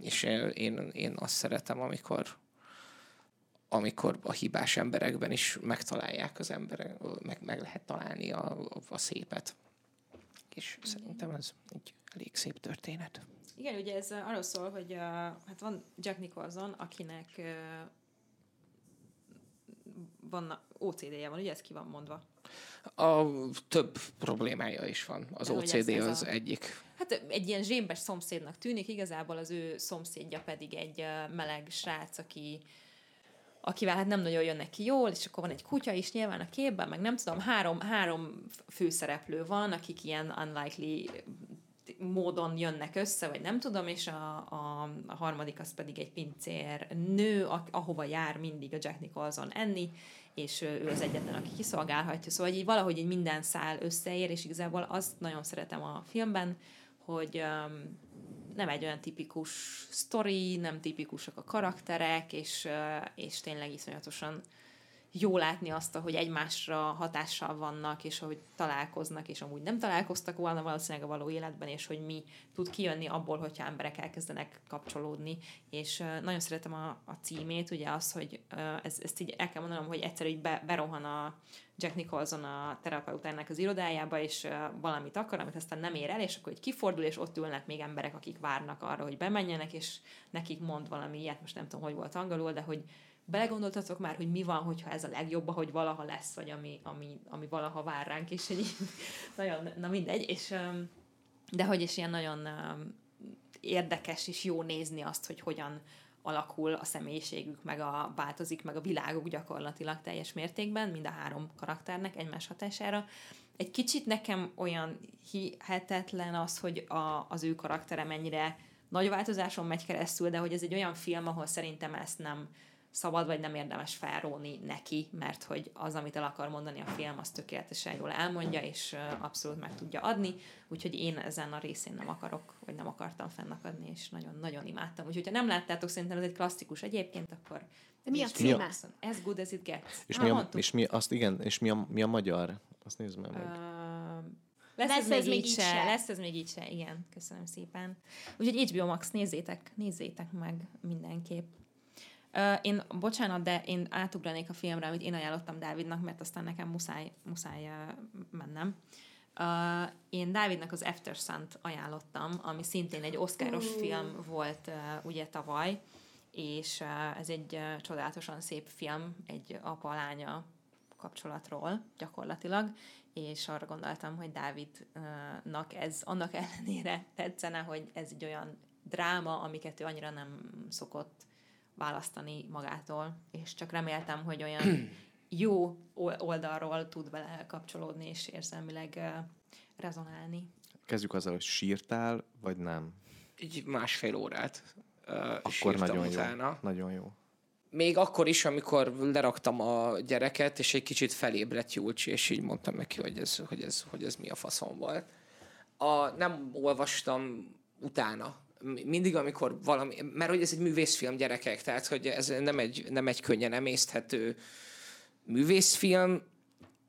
És én, én azt szeretem, amikor, amikor a hibás emberekben is megtalálják az emberek, meg, meg lehet találni a, a, a szépet. És szerintem ez egy elég szép történet. Igen, ugye ez uh, arról szól, hogy uh, hát van Jack Nicholson, akinek uh, van OCD-je van, ugye ez ki van mondva? A több problémája is van. Az De OCD ez- ez az a- egyik. Hát egy ilyen zsémbes szomszédnak tűnik, igazából az ő szomszédja pedig egy uh, meleg srác, aki akivel hát nem nagyon jönnek ki jól, és akkor van egy kutya is nyilván a képben, meg nem tudom, három, három főszereplő van, akik ilyen unlikely módon jönnek össze, vagy nem tudom, és a, a, a harmadik az pedig egy pincér nő, a, ahova jár mindig a Jack Nicholson enni, és ő ő az egyetlen, aki kiszolgálhatja. Szóval így valahogy így minden szál összeér, és igazából azt nagyon szeretem a filmben, hogy um, nem egy olyan tipikus sztori, nem tipikusak a karakterek, és, és tényleg iszonyatosan jó látni azt, hogy egymásra hatással vannak, és hogy találkoznak, és amúgy nem találkoztak volna valószínűleg a való életben, és hogy mi tud kijönni abból, hogyha emberek elkezdenek kapcsolódni. És nagyon szeretem a, a címét, ugye az, hogy ez, ezt így el kell mondanom, hogy egyszer így be, berohan a Jack Nicholson a terapeutának az irodájába, és valamit akar, amit aztán nem ér el, és akkor egy kifordul, és ott ülnek még emberek, akik várnak arra, hogy bemenjenek, és nekik mond valami ilyet, most nem tudom, hogy volt angolul, de hogy belegondoltatok már, hogy mi van, hogyha ez a legjobb, hogy valaha lesz, vagy ami, ami, ami valaha vár ránk, és egy nagyon, na mindegy, és de hogy is ilyen nagyon érdekes és jó nézni azt, hogy hogyan alakul a személyiségük, meg a változik, meg a világuk gyakorlatilag teljes mértékben, mind a három karakternek egymás hatására. Egy kicsit nekem olyan hihetetlen az, hogy a, az ő karaktere mennyire nagy változáson megy keresztül, de hogy ez egy olyan film, ahol szerintem ezt nem szabad, vagy nem érdemes felróni neki, mert hogy az, amit el akar mondani a film, az tökéletesen jól elmondja, és abszolút meg tudja adni, úgyhogy én ezen a részén nem akarok, vagy nem akartam fennakadni, és nagyon-nagyon imádtam. Úgyhogy ha nem láttátok, szerintem ez egy klasszikus egyébként, akkor de mi a címe? As good as it gets. És, mi a, és mi, azt igen, és mi a, mi a magyar? Azt nézd meg. Uh, lesz, lesz ez, ez még így se. se. Lesz ez még így se, igen. Köszönöm szépen. Úgyhogy HBO Max, nézzétek, nézzétek meg mindenképp. Én, bocsánat, de én átugranék a filmre, amit én ajánlottam Dávidnak, mert aztán nekem muszáj, muszáj mennem. Uh, én Dávidnak az After Sun-t ajánlottam, ami szintén egy oszkáros uh. film volt uh, ugye tavaly, és uh, ez egy uh, csodálatosan szép film, egy apa-lánya kapcsolatról gyakorlatilag, és arra gondoltam, hogy Dávidnak ez annak ellenére tetszene, hogy ez egy olyan dráma, amiket ő annyira nem szokott választani magától, és csak reméltem, hogy olyan jó oldalról tud vele kapcsolódni, és érzelmileg rezonálni. Kezdjük azzal, hogy sírtál, vagy nem? Egy másfél órát uh, Akkor nagyon utána. jó. Nagyon jó. Még akkor is, amikor leraktam a gyereket, és egy kicsit felébredt Julcsi, és így mondtam neki, hogy ez, hogy ez, hogy ez mi a faszom volt. A, nem olvastam utána mindig, amikor valami, mert hogy ez egy művészfilm gyerekek, tehát hogy ez nem egy, nem egy könnyen emészthető művészfilm,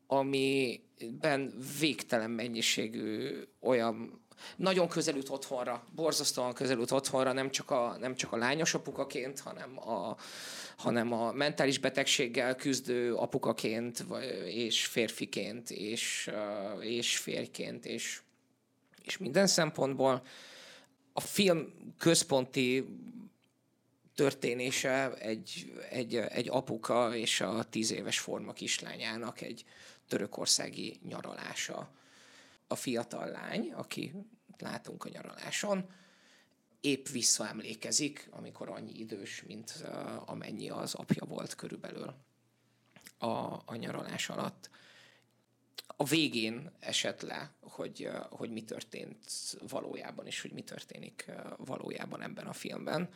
amiben végtelen mennyiségű olyan nagyon közelült otthonra, borzasztóan közelült otthonra, nem csak a, nem csak a lányos apukaként, hanem a, hanem a mentális betegséggel küzdő apukaként, és férfiként, és, és férjként, és, és minden szempontból a film központi történése egy, egy, egy apuka és a tíz éves forma kislányának egy törökországi nyaralása. A fiatal lány, aki látunk a nyaraláson, épp visszaemlékezik, amikor annyi idős, mint amennyi az apja volt körülbelül a, a nyaralás alatt a végén esett le, hogy, hogy mi történt valójában, és hogy mi történik valójában ebben a filmben.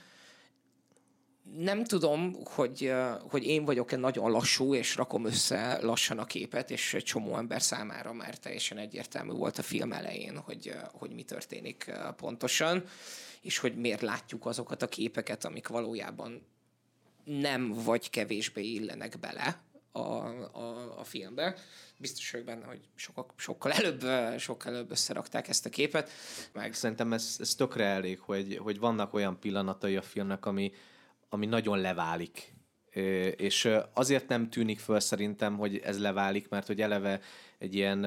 Nem tudom, hogy, hogy én vagyok-e nagyon lassú, és rakom össze lassan a képet, és egy csomó ember számára már teljesen egyértelmű volt a film elején, hogy, hogy mi történik pontosan, és hogy miért látjuk azokat a képeket, amik valójában nem vagy kevésbé illenek bele a, a, a filmbe biztos vagyok benne, hogy sokkal, sokkal előbb, sokkal előbb összerakták ezt a képet. Meg... Szerintem ez, ez tökre elég, hogy, hogy vannak olyan pillanatai a filmnek, ami, ami nagyon leválik. És azért nem tűnik föl szerintem, hogy ez leválik, mert hogy eleve egy ilyen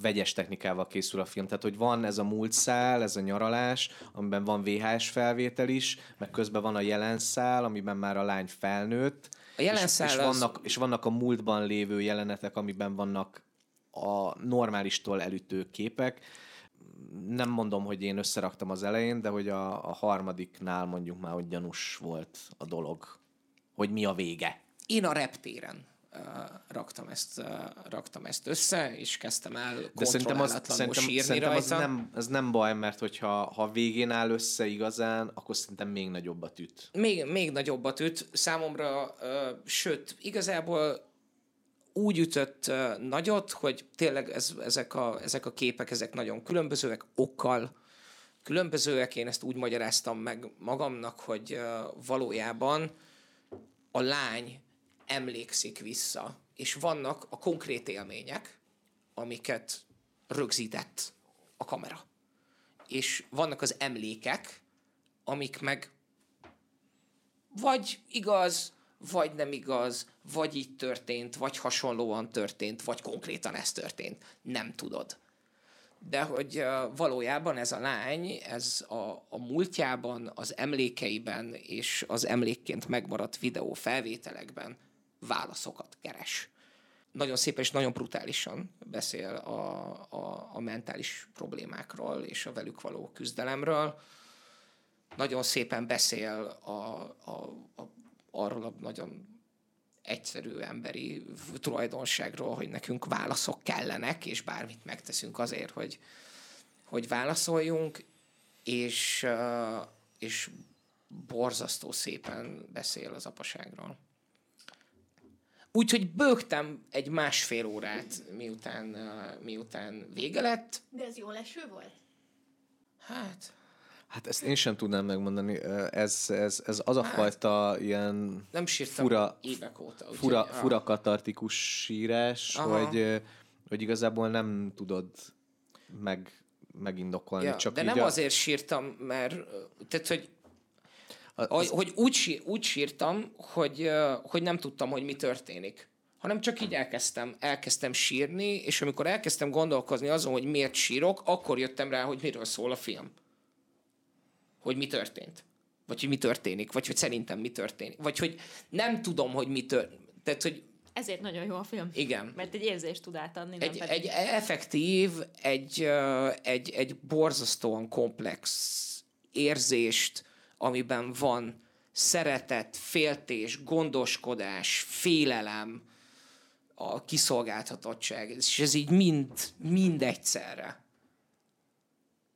vegyes technikával készül a film. Tehát, hogy van ez a múlt szál, ez a nyaralás, amiben van VHS felvétel is, meg közben van a jelen szál, amiben már a lány felnőtt, a jelen és, és, vannak, és vannak a múltban lévő jelenetek, amiben vannak a normálistól elütő képek. Nem mondom, hogy én összeraktam az elején, de hogy a, a harmadiknál mondjuk már, hogy gyanús volt a dolog, hogy mi a vége. Én a reptéren raktam ezt, raktam ezt össze, és kezdtem el De szerintem, az, szerintem, sírni szerintem rajta. Az nem, ez nem baj, mert hogyha ha végén áll össze igazán, akkor szerintem még nagyobb a tüt. Még, még nagyobb a tüt. Számomra, uh, sőt, igazából úgy ütött uh, nagyot, hogy tényleg ez, ezek, a, ezek a képek, ezek nagyon különbözőek, okkal különbözőek. Én ezt úgy magyaráztam meg magamnak, hogy uh, valójában a lány emlékszik vissza, és vannak a konkrét élmények, amiket rögzített a kamera. És vannak az emlékek, amik meg vagy igaz, vagy nem igaz, vagy így történt, vagy hasonlóan történt, vagy konkrétan ez történt. Nem tudod. De hogy valójában ez a lány, ez a, a múltjában, az emlékeiben és az emlékként megmaradt videó felvételekben válaszokat keres. Nagyon szépen és nagyon brutálisan beszél a, a, a mentális problémákról és a velük való küzdelemről. Nagyon szépen beszél a, a, a, arról a nagyon egyszerű emberi tulajdonságról, hogy nekünk válaszok kellenek, és bármit megteszünk azért, hogy, hogy válaszoljunk, és, és borzasztó szépen beszél az apaságról. Úgyhogy bőgtem egy másfél órát, miután, miután vége lett. De ez jó leső volt? Hát, Hát ezt én sem tudnám megmondani. Ez, ez, ez az a hát, fajta ilyen nem sírtam fura, évek óta. Fura, fura katartikus sírás, hogy, hogy igazából nem tudod meg, megindokolni. Ja, csak de nem a... azért sírtam, mert tehát, hogy az... hogy úgy, úgy sírtam, hogy, hogy nem tudtam, hogy mi történik hanem csak így elkezdtem, elkezdtem sírni, és amikor elkezdtem gondolkozni azon, hogy miért sírok, akkor jöttem rá, hogy miről szól a film hogy mi történt. Vagy hogy mi történik, vagy hogy szerintem mi történik. Vagy hogy nem tudom, hogy mi történik. Tehát, hogy ezért nagyon jó a film. Igen. Mert egy érzést tud átadni. Egy, nem egy effektív, egy, egy, egy borzasztóan komplex érzést, amiben van szeretet, féltés, gondoskodás, félelem, a kiszolgáltatottság, és ez így mind, mind egyszerre.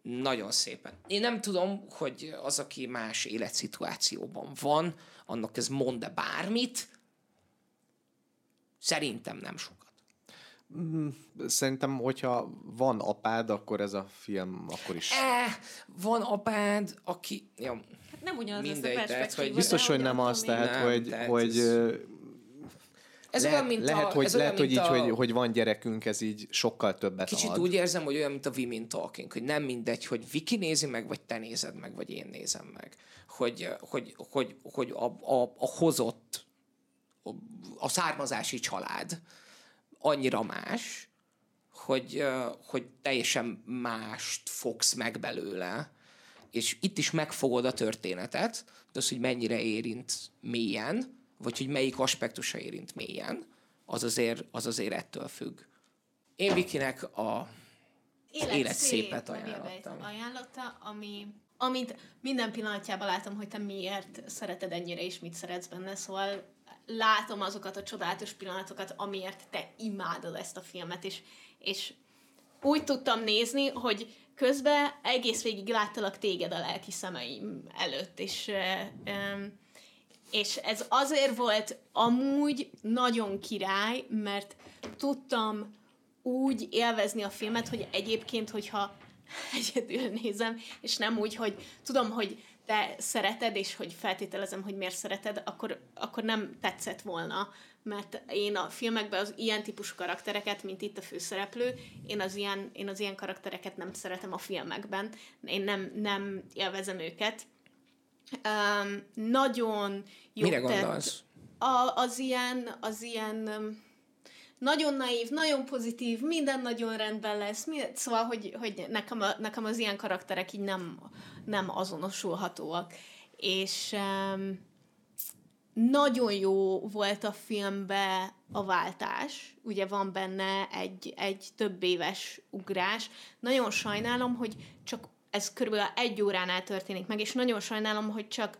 Nagyon szépen. Én nem tudom, hogy az, aki más életszituációban van, annak ez mond-e bármit. Szerintem nem sokat. Mm, szerintem, hogyha van apád, akkor ez a film akkor is. E, van apád, aki... Ja, hát nem ugyanaz mindegy, a tehát, hogy Biztos, hogy nem az, tehát, nem, hogy, tehát hogy ez ez Le, olyan, mint lehet, a, hogy, ez lehet, olyan, hogy így, a... hogy, hogy van gyerekünk, ez így sokkal többet Kicsit ad. úgy érzem, hogy olyan, mint a Women Talking, hogy nem mindegy, hogy Viki nézi meg, vagy te nézed meg, vagy én nézem meg. Hogy, hogy, hogy, hogy a, a, a hozott, a, a származási család annyira más, hogy, hogy teljesen mást fogsz meg belőle, és itt is megfogod a történetet, de az, hogy mennyire érint mélyen, vagy hogy melyik aspektusa érint mélyen, az azért, az azért ettől függ. Én Vikinek a élet, élet szépet ajánlottam. ajánlotta, ami, amit minden pillanatjában látom, hogy te miért szereted ennyire, és mit szeretsz benne, szóval látom azokat a csodálatos pillanatokat, amiért te imádod ezt a filmet, és, és úgy tudtam nézni, hogy közben egész végig láttalak téged a lelki szemeim előtt, és um, és ez azért volt amúgy nagyon király, mert tudtam úgy élvezni a filmet, hogy egyébként, hogyha egyedül nézem, és nem úgy, hogy tudom, hogy te szereted, és hogy feltételezem, hogy miért szereted, akkor, akkor nem tetszett volna, mert én a filmekben az ilyen típusú karaktereket, mint itt a főszereplő, én az ilyen, én az ilyen karaktereket nem szeretem a filmekben, én nem, nem élvezem őket, Um, nagyon jó Mire tett. gondolsz? A, az ilyen, az ilyen nagyon naív, nagyon pozitív, minden nagyon rendben lesz, szóval, hogy, hogy nekem, a, nekem az ilyen karakterek így nem, nem azonosulhatóak. És um, nagyon jó volt a filmbe a váltás, ugye van benne egy, egy több éves ugrás. Nagyon sajnálom, hogy csak ez körülbelül egy óránál történik meg, és nagyon sajnálom, hogy csak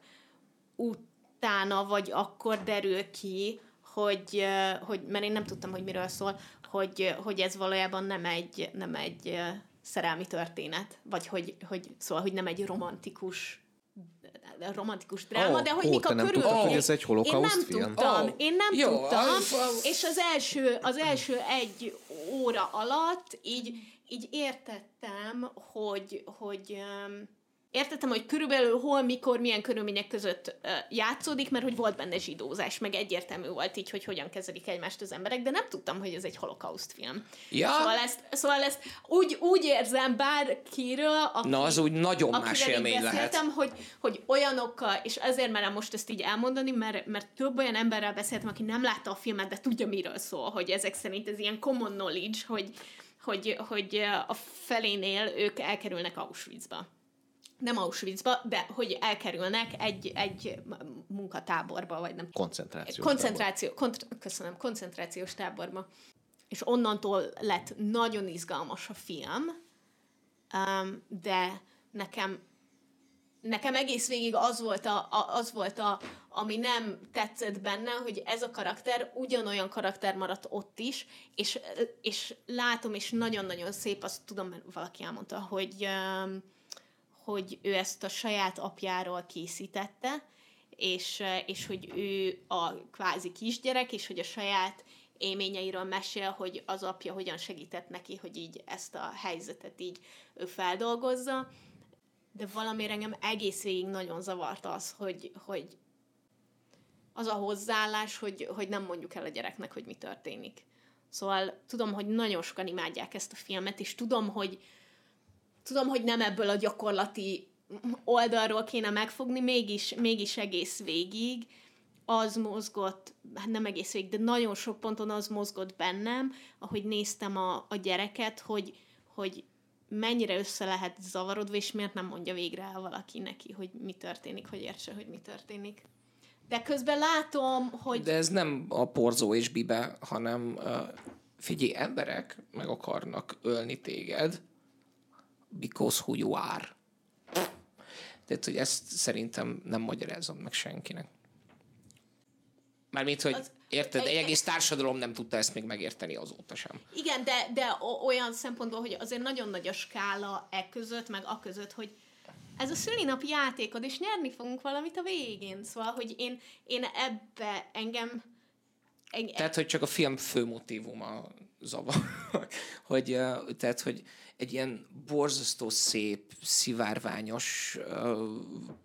utána vagy akkor derül ki, hogy, hogy mert én nem tudtam, hogy miről szól, hogy, hogy ez valójában nem egy, nem egy szerelmi történet, vagy hogy, hogy szóval, hogy nem egy romantikus romantikus dráma, oh, de hogy oh, mik a nem tudtad, hogy ez egy holokauszt Én nem film? tudtam, oh, én nem jó, tudtam, az, és az első, az első egy óra alatt így így értettem, hogy, hogy, értettem, hogy körülbelül hol, mikor, milyen körülmények között játszódik, mert hogy volt benne zsidózás, meg egyértelmű volt így, hogy hogyan kezelik egymást az emberek, de nem tudtam, hogy ez egy holokauszt film. Ja. Szóval ezt, szóval ezt úgy, úgy érzem bárkiről, aki, Na, az úgy nagyon más élmény lehet. hogy, hogy olyanokkal, és ezért merem most ezt így elmondani, mert, mert több olyan emberrel beszéltem, aki nem látta a filmet, de tudja, miről szól, hogy ezek szerint ez ilyen common knowledge, hogy, hogy, hogy a felénél ők elkerülnek Auschwitzba nem Auschwitzba, de hogy elkerülnek egy, egy munkatáborba, vagy nem Koncentrációs koncentráció, kont- köszönöm, koncentrációs táborba. És onnantól lett nagyon izgalmas a film, um, de nekem nekem egész végig az volt, a, a, az volt a, ami nem tetszett benne, hogy ez a karakter ugyanolyan karakter maradt ott is, és, és látom, és nagyon-nagyon szép, azt tudom, mert valaki elmondta, hogy um, hogy ő ezt a saját apjáról készítette, és, és hogy ő a kvázi kisgyerek, és hogy a saját élményeiről mesél, hogy az apja hogyan segített neki, hogy így ezt a helyzetet így ő feldolgozza. De valamiért engem egész végig nagyon zavart az, hogy, hogy az a hozzáállás, hogy, hogy nem mondjuk el a gyereknek, hogy mi történik. Szóval tudom, hogy nagyon sokan imádják ezt a filmet, és tudom, hogy, tudom, hogy nem ebből a gyakorlati oldalról kéne megfogni, mégis, mégis egész végig az mozgott, hát nem egész végig, de nagyon sok ponton az mozgott bennem, ahogy néztem a, a gyereket, hogy, hogy mennyire össze lehet zavarodva, és miért nem mondja végre valaki neki, hogy mi történik, hogy értse, hogy mi történik. De közben látom, hogy... De ez nem a porzó és bibe, hanem uh, figyelj, emberek meg akarnak ölni téged, because who you are. Tehát, hogy ezt szerintem nem magyarázom meg senkinek. Mármint, hogy Az- érted, egy egész társadalom nem tudta ezt még megérteni azóta sem. Igen, de, de olyan szempontból, hogy azért nagyon nagy a skála e között, meg a között, hogy ez a szülinapi játékod, és nyerni fogunk valamit a végén. Szóval, hogy én, én ebbe engem... engem Tehát, hogy csak a film fő motívuma zavar. hogy, tehát, hogy egy ilyen borzasztó szép, szivárványos,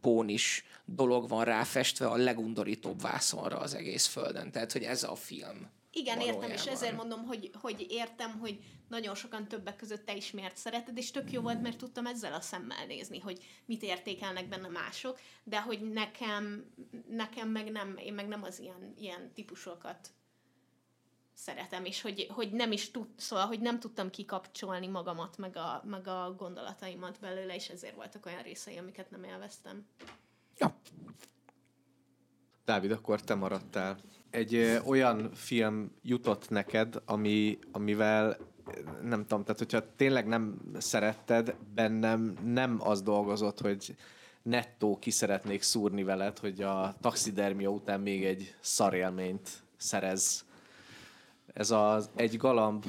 pónis dolog van ráfestve a legundorítóbb vászonra az egész földön. Tehát, hogy ez a film. Igen, értem, és valójában. ezért mondom, hogy, hogy értem, hogy nagyon sokan többek között te is miért szereted, és tök jó volt, mert tudtam ezzel a szemmel nézni, hogy mit értékelnek benne mások, de hogy nekem, nekem meg nem, én meg nem az ilyen, ilyen típusokat szeretem, és hogy, hogy nem is tud, szóval, hogy nem tudtam kikapcsolni magamat, meg a, meg a gondolataimat belőle, és ezért voltak olyan részei, amiket nem élveztem. Ja. Dávid, akkor te maradtál. Egy ö, olyan film jutott neked, ami, amivel nem tudom, tehát hogyha tényleg nem szeretted, bennem nem az dolgozott, hogy nettó ki szeretnék szúrni veled, hogy a taxidermia után még egy szarélményt szerez. Ez az egy galamb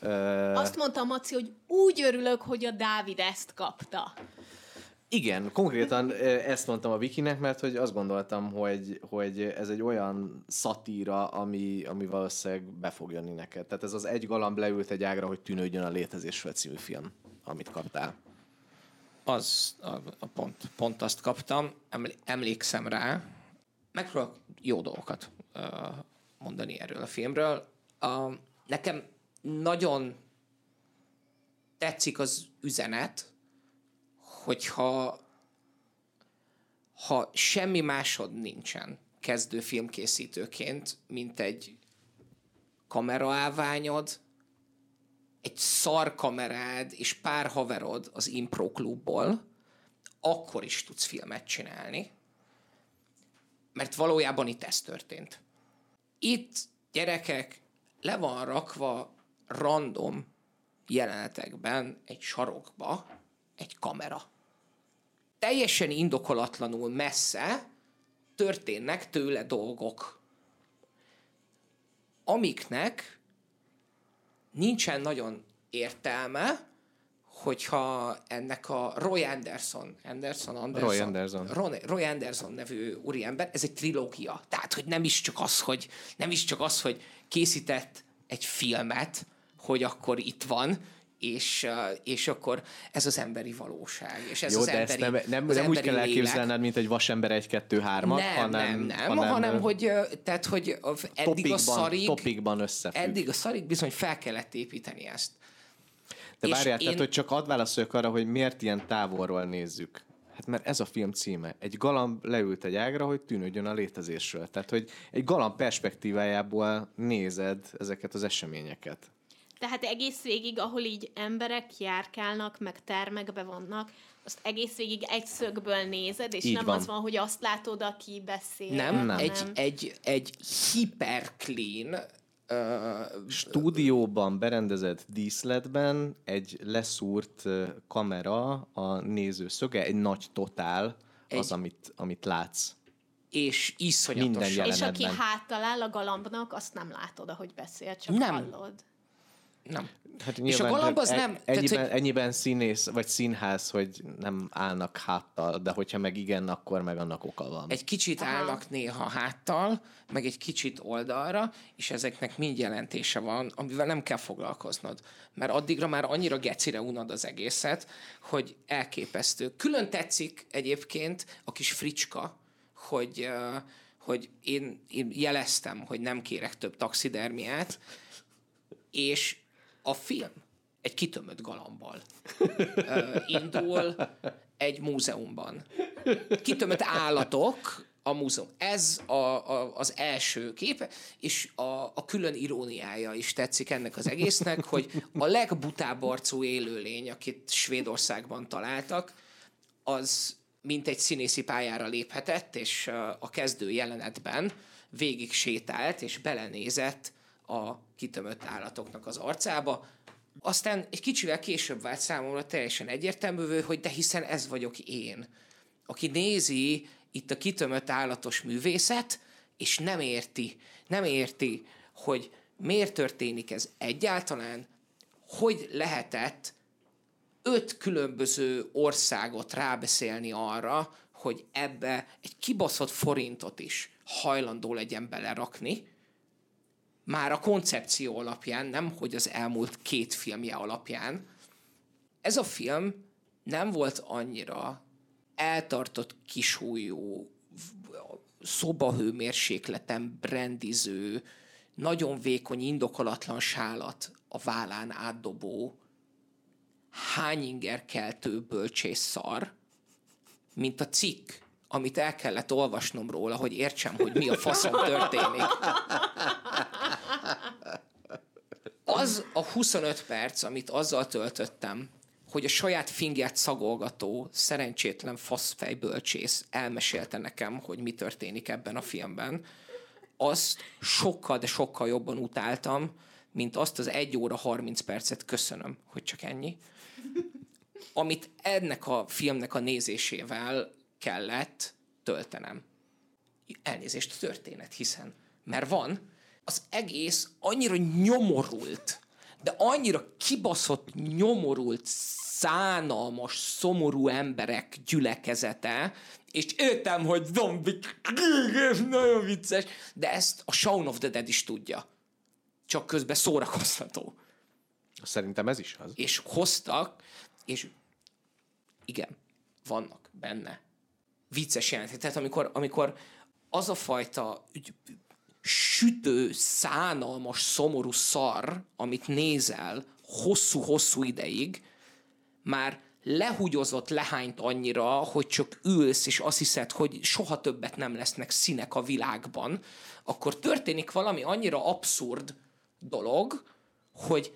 ö, Azt mondta a Maci, hogy úgy örülök, hogy a Dávid ezt kapta. Igen, konkrétan ezt mondtam a Vikinek, mert hogy azt gondoltam, hogy, hogy ez egy olyan szatíra, ami, ami valószínűleg be fog jönni neked. Tehát ez az egy galamb leült egy ágra, hogy tűnődjön a létezésről című film, amit kaptál. Az a, a pont, pont azt kaptam, eml- emlékszem rá, megpróbálok jó dolgokat mondani erről a filmről. Uh, nekem nagyon tetszik az üzenet, hogyha ha semmi másod nincsen kezdő filmkészítőként, mint egy kameraállványod, egy szar kamerád és pár haverod az Impro klubból, akkor is tudsz filmet csinálni. Mert valójában itt ez történt. Itt gyerekek le van rakva random jelenetekben egy sarokba egy kamera. Teljesen indokolatlanul messze történnek tőle dolgok, amiknek nincsen nagyon értelme, hogyha ennek a Roy Anderson, Anderson, Anderson Roy Anderson. Roy, Roy Anderson nevű úriember, ez egy trilógia. Tehát, hogy nem is csak az, hogy nem is csak az, hogy készített egy filmet, hogy akkor itt van, és, és akkor ez az emberi valóság, és ez Jó, az de ezt emberi, nem, nem, az nem úgy kell elképzelned, mint egy vasember 1 2 3 nem, hanem, nem, nem, hanem, hanem hogy, tehát, hogy eddig topikban, a szarig, topikban összefügg. eddig a szarig bizony fel kellett építeni ezt. De várjál, én- tehát, hogy csak add válaszoljak arra, hogy miért ilyen távolról nézzük. Hát mert ez a film címe. Egy galamb leült egy ágra, hogy tűnődjön a létezésről. Tehát, hogy egy galamb perspektívájából nézed ezeket az eseményeket. Tehát egész végig, ahol így emberek járkálnak, meg termekbe vannak, azt egész végig egy szögből nézed, és Így nem van. az van, hogy azt látod, aki beszél. Nem, Nem. Egy, egy, egy hiperclean uh, Stúdióban berendezett díszletben egy leszúrt kamera a néző szöge, egy nagy totál az, Egy- amit, amit látsz. és Minden iszonyatosan. jelen- És aki háttal áll a galambnak, azt nem látod, ahogy beszél, csak Nem. hallod. Nem. Hát És a galamb az e- nem- tehát, Ennyiben, hogy- ennyiben színész, vagy színház, hogy nem állnak háttal, de hogyha meg igen, akkor meg annak oka van. Egy kicsit Aha. állnak néha háttal, meg egy kicsit oldalra, és ezeknek mind jelentése van, amivel nem kell foglalkoznod. Mert addigra már annyira gecire unod az egészet, hogy elképesztő. Külön tetszik egyébként a kis fricska, hogy, hogy én, én jeleztem, hogy nem kérek több taxidermiát, és a film egy kitömött galambal indul egy múzeumban. Kitömött állatok a múzeum. Ez a, a, az első kép, és a, a külön iróniája is tetszik ennek az egésznek, hogy a legbutább arcú élőlény, akit Svédországban találtak, az mint egy színészi pályára léphetett, és a kezdő jelenetben végig sétált, és belenézett a kitömött állatoknak az arcába. Aztán egy kicsivel később vált számomra teljesen egyértelművé, hogy de hiszen ez vagyok én, aki nézi itt a kitömött állatos művészet, és nem érti, nem érti, hogy miért történik ez egyáltalán, hogy lehetett öt különböző országot rábeszélni arra, hogy ebbe egy kibaszott forintot is hajlandó legyen belerakni, már a koncepció alapján, nem hogy az elmúlt két filmje alapján. Ez a film nem volt annyira eltartott kisúlyú, szobahőmérsékleten brandiző, nagyon vékony, indokolatlan sálat a vállán átdobó, hányinger keltő bölcsész szar, mint a cikk, amit el kellett olvasnom róla, hogy értsem, hogy mi a faszom történik. Az a 25 perc, amit azzal töltöttem, hogy a saját fingert szagolgató, szerencsétlen faszfej bölcsész elmesélte nekem, hogy mi történik ebben a filmben, azt sokkal, de sokkal jobban utáltam, mint azt az 1 óra 30 percet, köszönöm, hogy csak ennyi, amit ennek a filmnek a nézésével kellett töltenem. Elnézést a történet, hiszen mert van, az egész annyira nyomorult, de annyira kibaszott, nyomorult, szánalmas, szomorú emberek gyülekezete, és értem, hogy zombik, nagyon vicces, de ezt a Shaun of the Dead is tudja. Csak közben szórakoztató. Szerintem ez is az. És hoztak, és igen, vannak benne vicces jelenetek. Tehát amikor, amikor az a fajta ügy- sütő, szánalmas, szomorú szar, amit nézel hosszú-hosszú ideig, már lehugyozott lehányt annyira, hogy csak ülsz, és azt hiszed, hogy soha többet nem lesznek színek a világban, akkor történik valami annyira abszurd dolog, hogy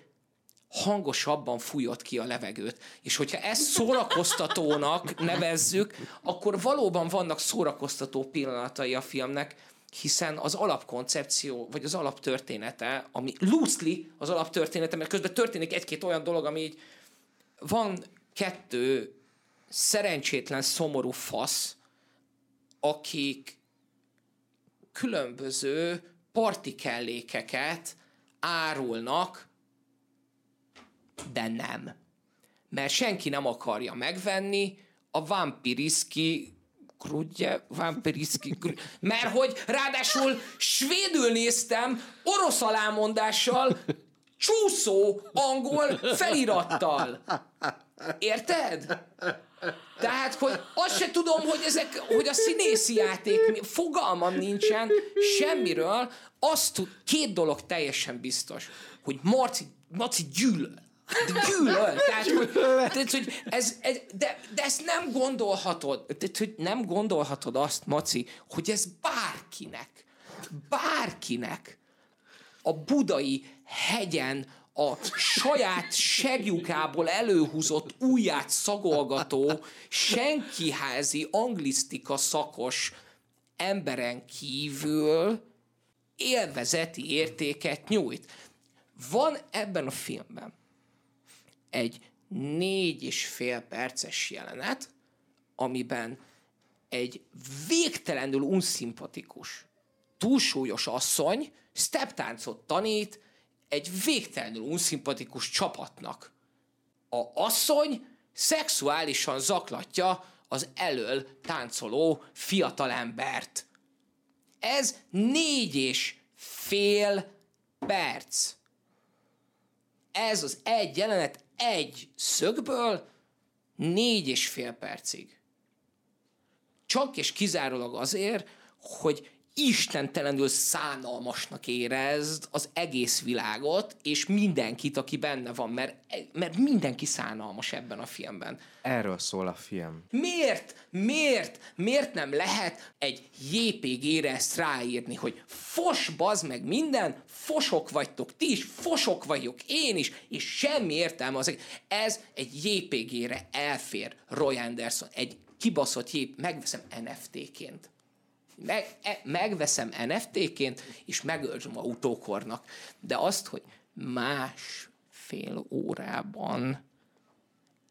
hangosabban fújott ki a levegőt. És hogyha ezt szórakoztatónak nevezzük, akkor valóban vannak szórakoztató pillanatai a filmnek, hiszen az alapkoncepció, vagy az alaptörténete, ami loosely az alaptörténete, mert közben történik egy-két olyan dolog, ami így van kettő szerencsétlen, szomorú fasz, akik különböző partikellékeket árulnak, de nem. Mert senki nem akarja megvenni a vampiriszki Grudje, vampiriszki, grudje, mert hogy ráadásul svédül néztem, orosz alámondással, csúszó angol felirattal. Érted? Tehát, hogy azt se tudom, hogy ezek, hogy a színészi játék, fogalmam nincsen semmiről, azt tud, két dolog teljesen biztos, hogy Marci, Marci gyűlöl. De gyűlöl. Tehát, hogy, tehát, hogy ez, ez, de, de ezt nem gondolhatod, tehát, hogy nem gondolhatod azt, Maci, hogy ez bárkinek, bárkinek a budai hegyen a saját segjukából előhúzott ujját szagolgató, senkiházi anglisztika szakos emberen kívül élvezeti értéket nyújt. Van ebben a filmben egy négy és fél perces jelenet, amiben egy végtelenül unszimpatikus, túlsúlyos asszony steptáncot tanít egy végtelenül unszimpatikus csapatnak. A asszony szexuálisan zaklatja az elől táncoló fiatalembert. Ez négy és fél perc. Ez az egy jelenet egy szögből négy és fél percig. Csak és kizárólag azért, hogy istentelenül szánalmasnak érezd az egész világot, és mindenkit, aki benne van, mert, mert mindenki szánalmas ebben a filmben. Erről szól a film. Miért? Miért? Miért nem lehet egy JPG-re ezt ráírni, hogy fos, bazd meg minden, fosok vagytok ti is, fosok vagyok én is, és semmi értelme az. Ez egy JPG-re elfér Roy Anderson, egy kibaszott jép, megveszem NFT-ként meg, e, megveszem NFT-ként, és megöltöm autókornak. De azt, hogy más fél órában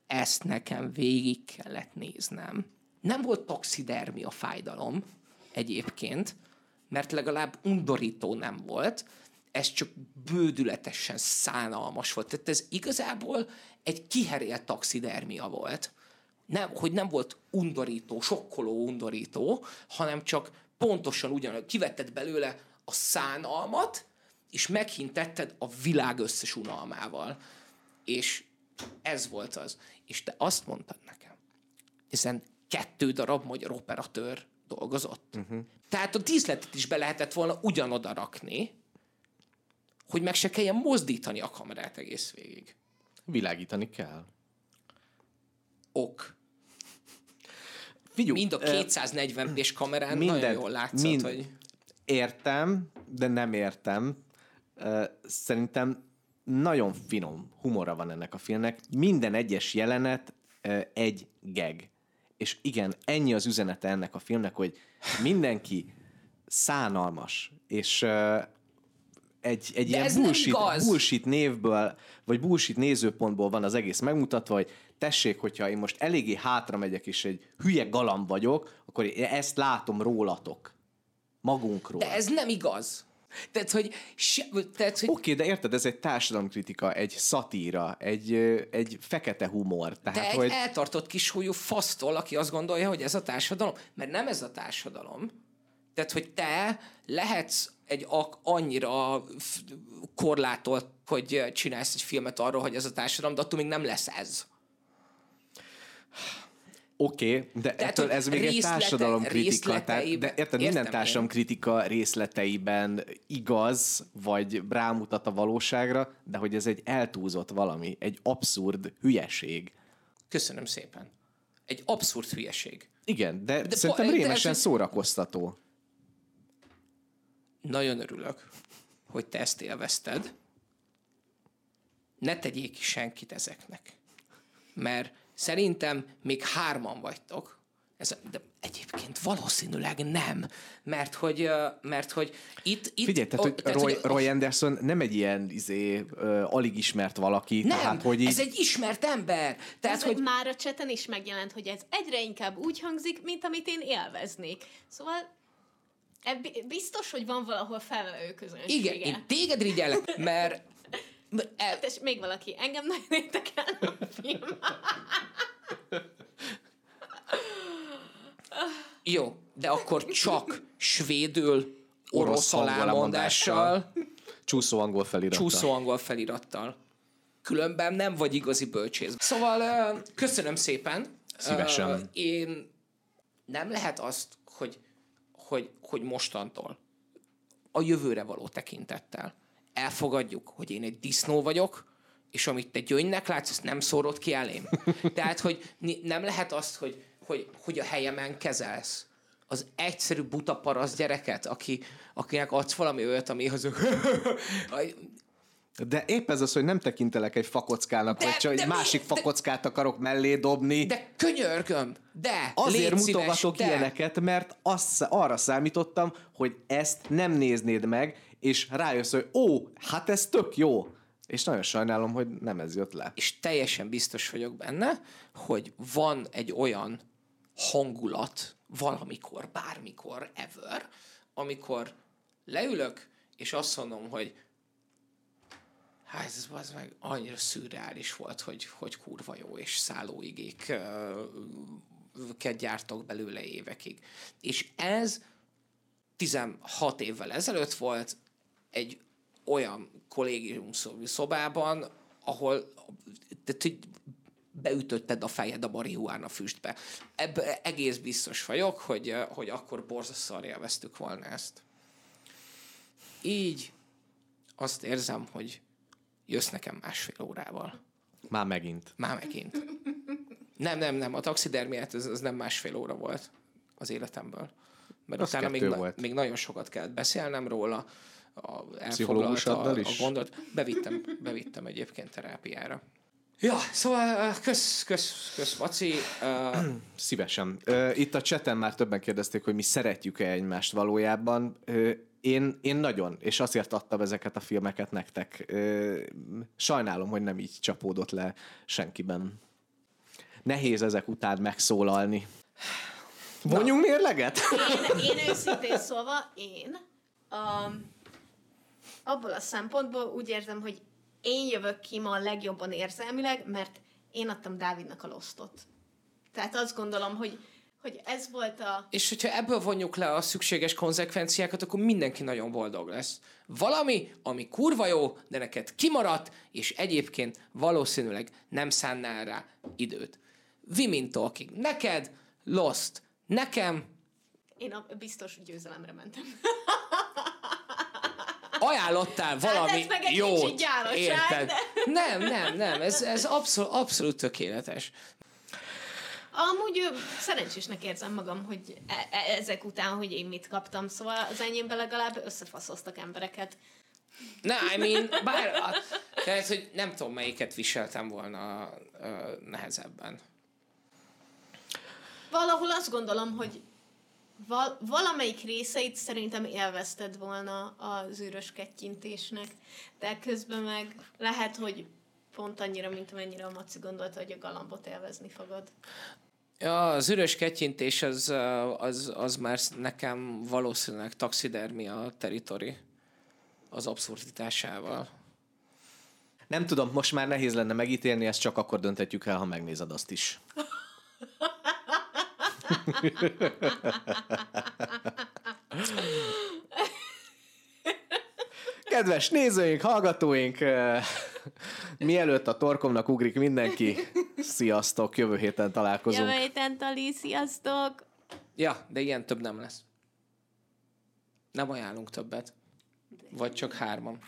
ezt nekem végig kellett néznem. Nem volt taxidermi a fájdalom egyébként, mert legalább undorító nem volt, ez csak bődületesen szánalmas volt. Tehát ez igazából egy kiherélt taxidermia volt nem, hogy nem volt undorító, sokkoló undorító, hanem csak pontosan ugyanaz, kivetted belőle a szánalmat, és meghintetted a világ összes unalmával. És ez volt az. És te azt mondtad nekem, hiszen kettő darab magyar operatőr dolgozott. Uh-huh. Tehát a díszletet is be lehetett volna ugyanoda rakni, hogy meg se kelljen mozdítani a kamerát egész végig. Világítani kell. Ok. Figyú, mind a 240 p kamerán minden, nagyon jól látszott, mind, hogy... Értem, de nem értem. Szerintem nagyon finom humora van ennek a filmnek. Minden egyes jelenet egy geg. És igen, ennyi az üzenete ennek a filmnek, hogy mindenki szánalmas, és egy, egy ilyen bullshit, bullshit névből, vagy bullshit nézőpontból van az egész megmutatva, hogy tessék, hogyha én most eléggé hátra megyek, és egy hülye galamb vagyok, akkor én ezt látom rólatok. Magunkról. De ez nem igaz. Tehát, hogy... Tehát, hogy... Oké, okay, de érted, ez egy társadalomkritika, egy szatíra, egy, egy fekete humor. Tehát, Te egy hogy... eltartott kisúlyú fasztól, aki azt gondolja, hogy ez a társadalom. Mert nem ez a társadalom. Tehát, hogy te lehetsz egy ak- annyira korlátolt, hogy csinálsz egy filmet arról, hogy ez a társadalom, de attól még nem lesz ez. Oké, okay, de tehát, ettől ez még egy társadalomkritika. Tehát, de érted, minden társadalomkritika részleteiben igaz, vagy rámutat a valóságra, de hogy ez egy eltúzott valami, egy abszurd hülyeség. Köszönöm szépen. Egy abszurd hülyeség. Igen, de, de szerintem rémesen ez... szórakoztató. Nagyon örülök, hogy te ezt élvezted. Ne tegyék ki senkit ezeknek. Mert Szerintem még hárman vagytok. Ez, de egyébként valószínűleg nem, mert hogy, mert hogy itt... itt Figyelj, tehát, hogy tehát, Roy, hogy, Roy Anderson nem egy ilyen izé, alig ismert valaki. Nem, tehát, hogy így... ez egy ismert ember. Tehát, ez hogy... Már a cseten is megjelent, hogy ez egyre inkább úgy hangzik, mint amit én élveznék. Szóval biztos, hogy van valahol felelő közönsége. Igen, én téged rigyelek, mert el... Tess, még valaki. Engem nagyon érdekel a film. Jó, de akkor csak svédül, orosz alámondással. Csúszó angol felirattal. csúszó angol felirattal. Különben nem vagy igazi bölcsész. Szóval köszönöm szépen. Szívesen. Én nem lehet azt, hogy, hogy, hogy mostantól a jövőre való tekintettel elfogadjuk, hogy én egy disznó vagyok, és amit te gyöngynek látsz, azt nem szórod ki elém. Tehát, hogy nem lehet azt, hogy, hogy, hogy a helyemen kezelsz az egyszerű buta parasz gyereket, aki, akinek adsz valami olyat, ami az De épp ez az, hogy nem tekintelek egy fakockának, De- vagy csak de egy mi- másik de- fakockát akarok mellé dobni. De könyörgöm, de Azért szíves, mutogatok de. ilyeneket, mert azt, arra számítottam, hogy ezt nem néznéd meg, és rájössz, hogy ó, hát ez tök jó. És nagyon sajnálom, hogy nem ez jött le. És teljesen biztos vagyok benne, hogy van egy olyan hangulat valamikor, bármikor, ever, amikor leülök, és azt mondom, hogy hát ez az meg annyira szürreális volt, hogy, hogy kurva jó, és szállóigék gyártok belőle évekig. És ez 16 évvel ezelőtt volt egy olyan kollégium szob- szobában, ahol tehát, beütötted a fejed a marihuána füstbe. Ebben egész biztos vagyok, hogy, hogy akkor borzasztóan élveztük volna ezt. Így azt érzem, hogy jössz nekem másfél órával. Már megint. Már megint. Nem, nem, nem. A taxidermiát ez, ez nem másfél óra volt az életemből. Mert Az utána még, volt. még nagyon sokat kellett beszélnem róla. A, elfoglalta Pszichológusoddal a, a gondot. Bevittem, bevittem egyébként terápiára. Ja, szóval kösz, kösz, kösz, Maci. Uh, Szívesen. Itt a cseten már többen kérdezték, hogy mi szeretjük-e egymást valójában. Én, én nagyon, és azért adtam ezeket a filmeket nektek. Sajnálom, hogy nem így csapódott le senkiben. Nehéz ezek után megszólalni. Vonjunk mérleget? Én, én őszintén szólva, én um, abból a szempontból úgy érzem, hogy én jövök ki ma a legjobban érzelmileg, mert én adtam Dávidnak a losztot. Tehát azt gondolom, hogy, hogy ez volt a... és hogyha ebből vonjuk le a szükséges konzekvenciákat, akkor mindenki nagyon boldog lesz. Valami, ami kurva jó, de neked kimaradt, és egyébként valószínűleg nem szánnál rá időt. Women Talking. Neked, Lost. Nekem, Én a biztos győzelemre mentem. ajánlottál valami Hát ez meg egy jót. érted? de- Nem, nem, nem. Ez, ez abszolút, abszolút tökéletes. Amúgy ö, szerencsésnek érzem magam, hogy e- e- ezek után, hogy én mit kaptam, szóval az enyémben legalább összefaszoztak embereket. Ne, I mean, bár, a, tehát, hogy nem tudom, melyiket viseltem volna uh, nehezebben. Valahol azt gondolom, hogy val- valamelyik részeit szerintem élvezted volna az űrös kettyintésnek, de közben meg lehet, hogy pont annyira, mint amennyire a Maci gondolta, hogy a galambot élvezni fogod. Ja, az üres kettyintés az, az, az már nekem valószínűleg taxidermia teritori az abszurditásával. Nem tudom, most már nehéz lenne megítélni, ezt csak akkor döntetjük el, ha megnézed azt is. Kedves nézőink, hallgatóink, mielőtt a torkomnak ugrik mindenki, sziasztok, jövő héten találkozunk. Jövő héten, Tali, sziasztok! Ja, de ilyen több nem lesz. Nem ajánlunk többet. Vagy csak hárman.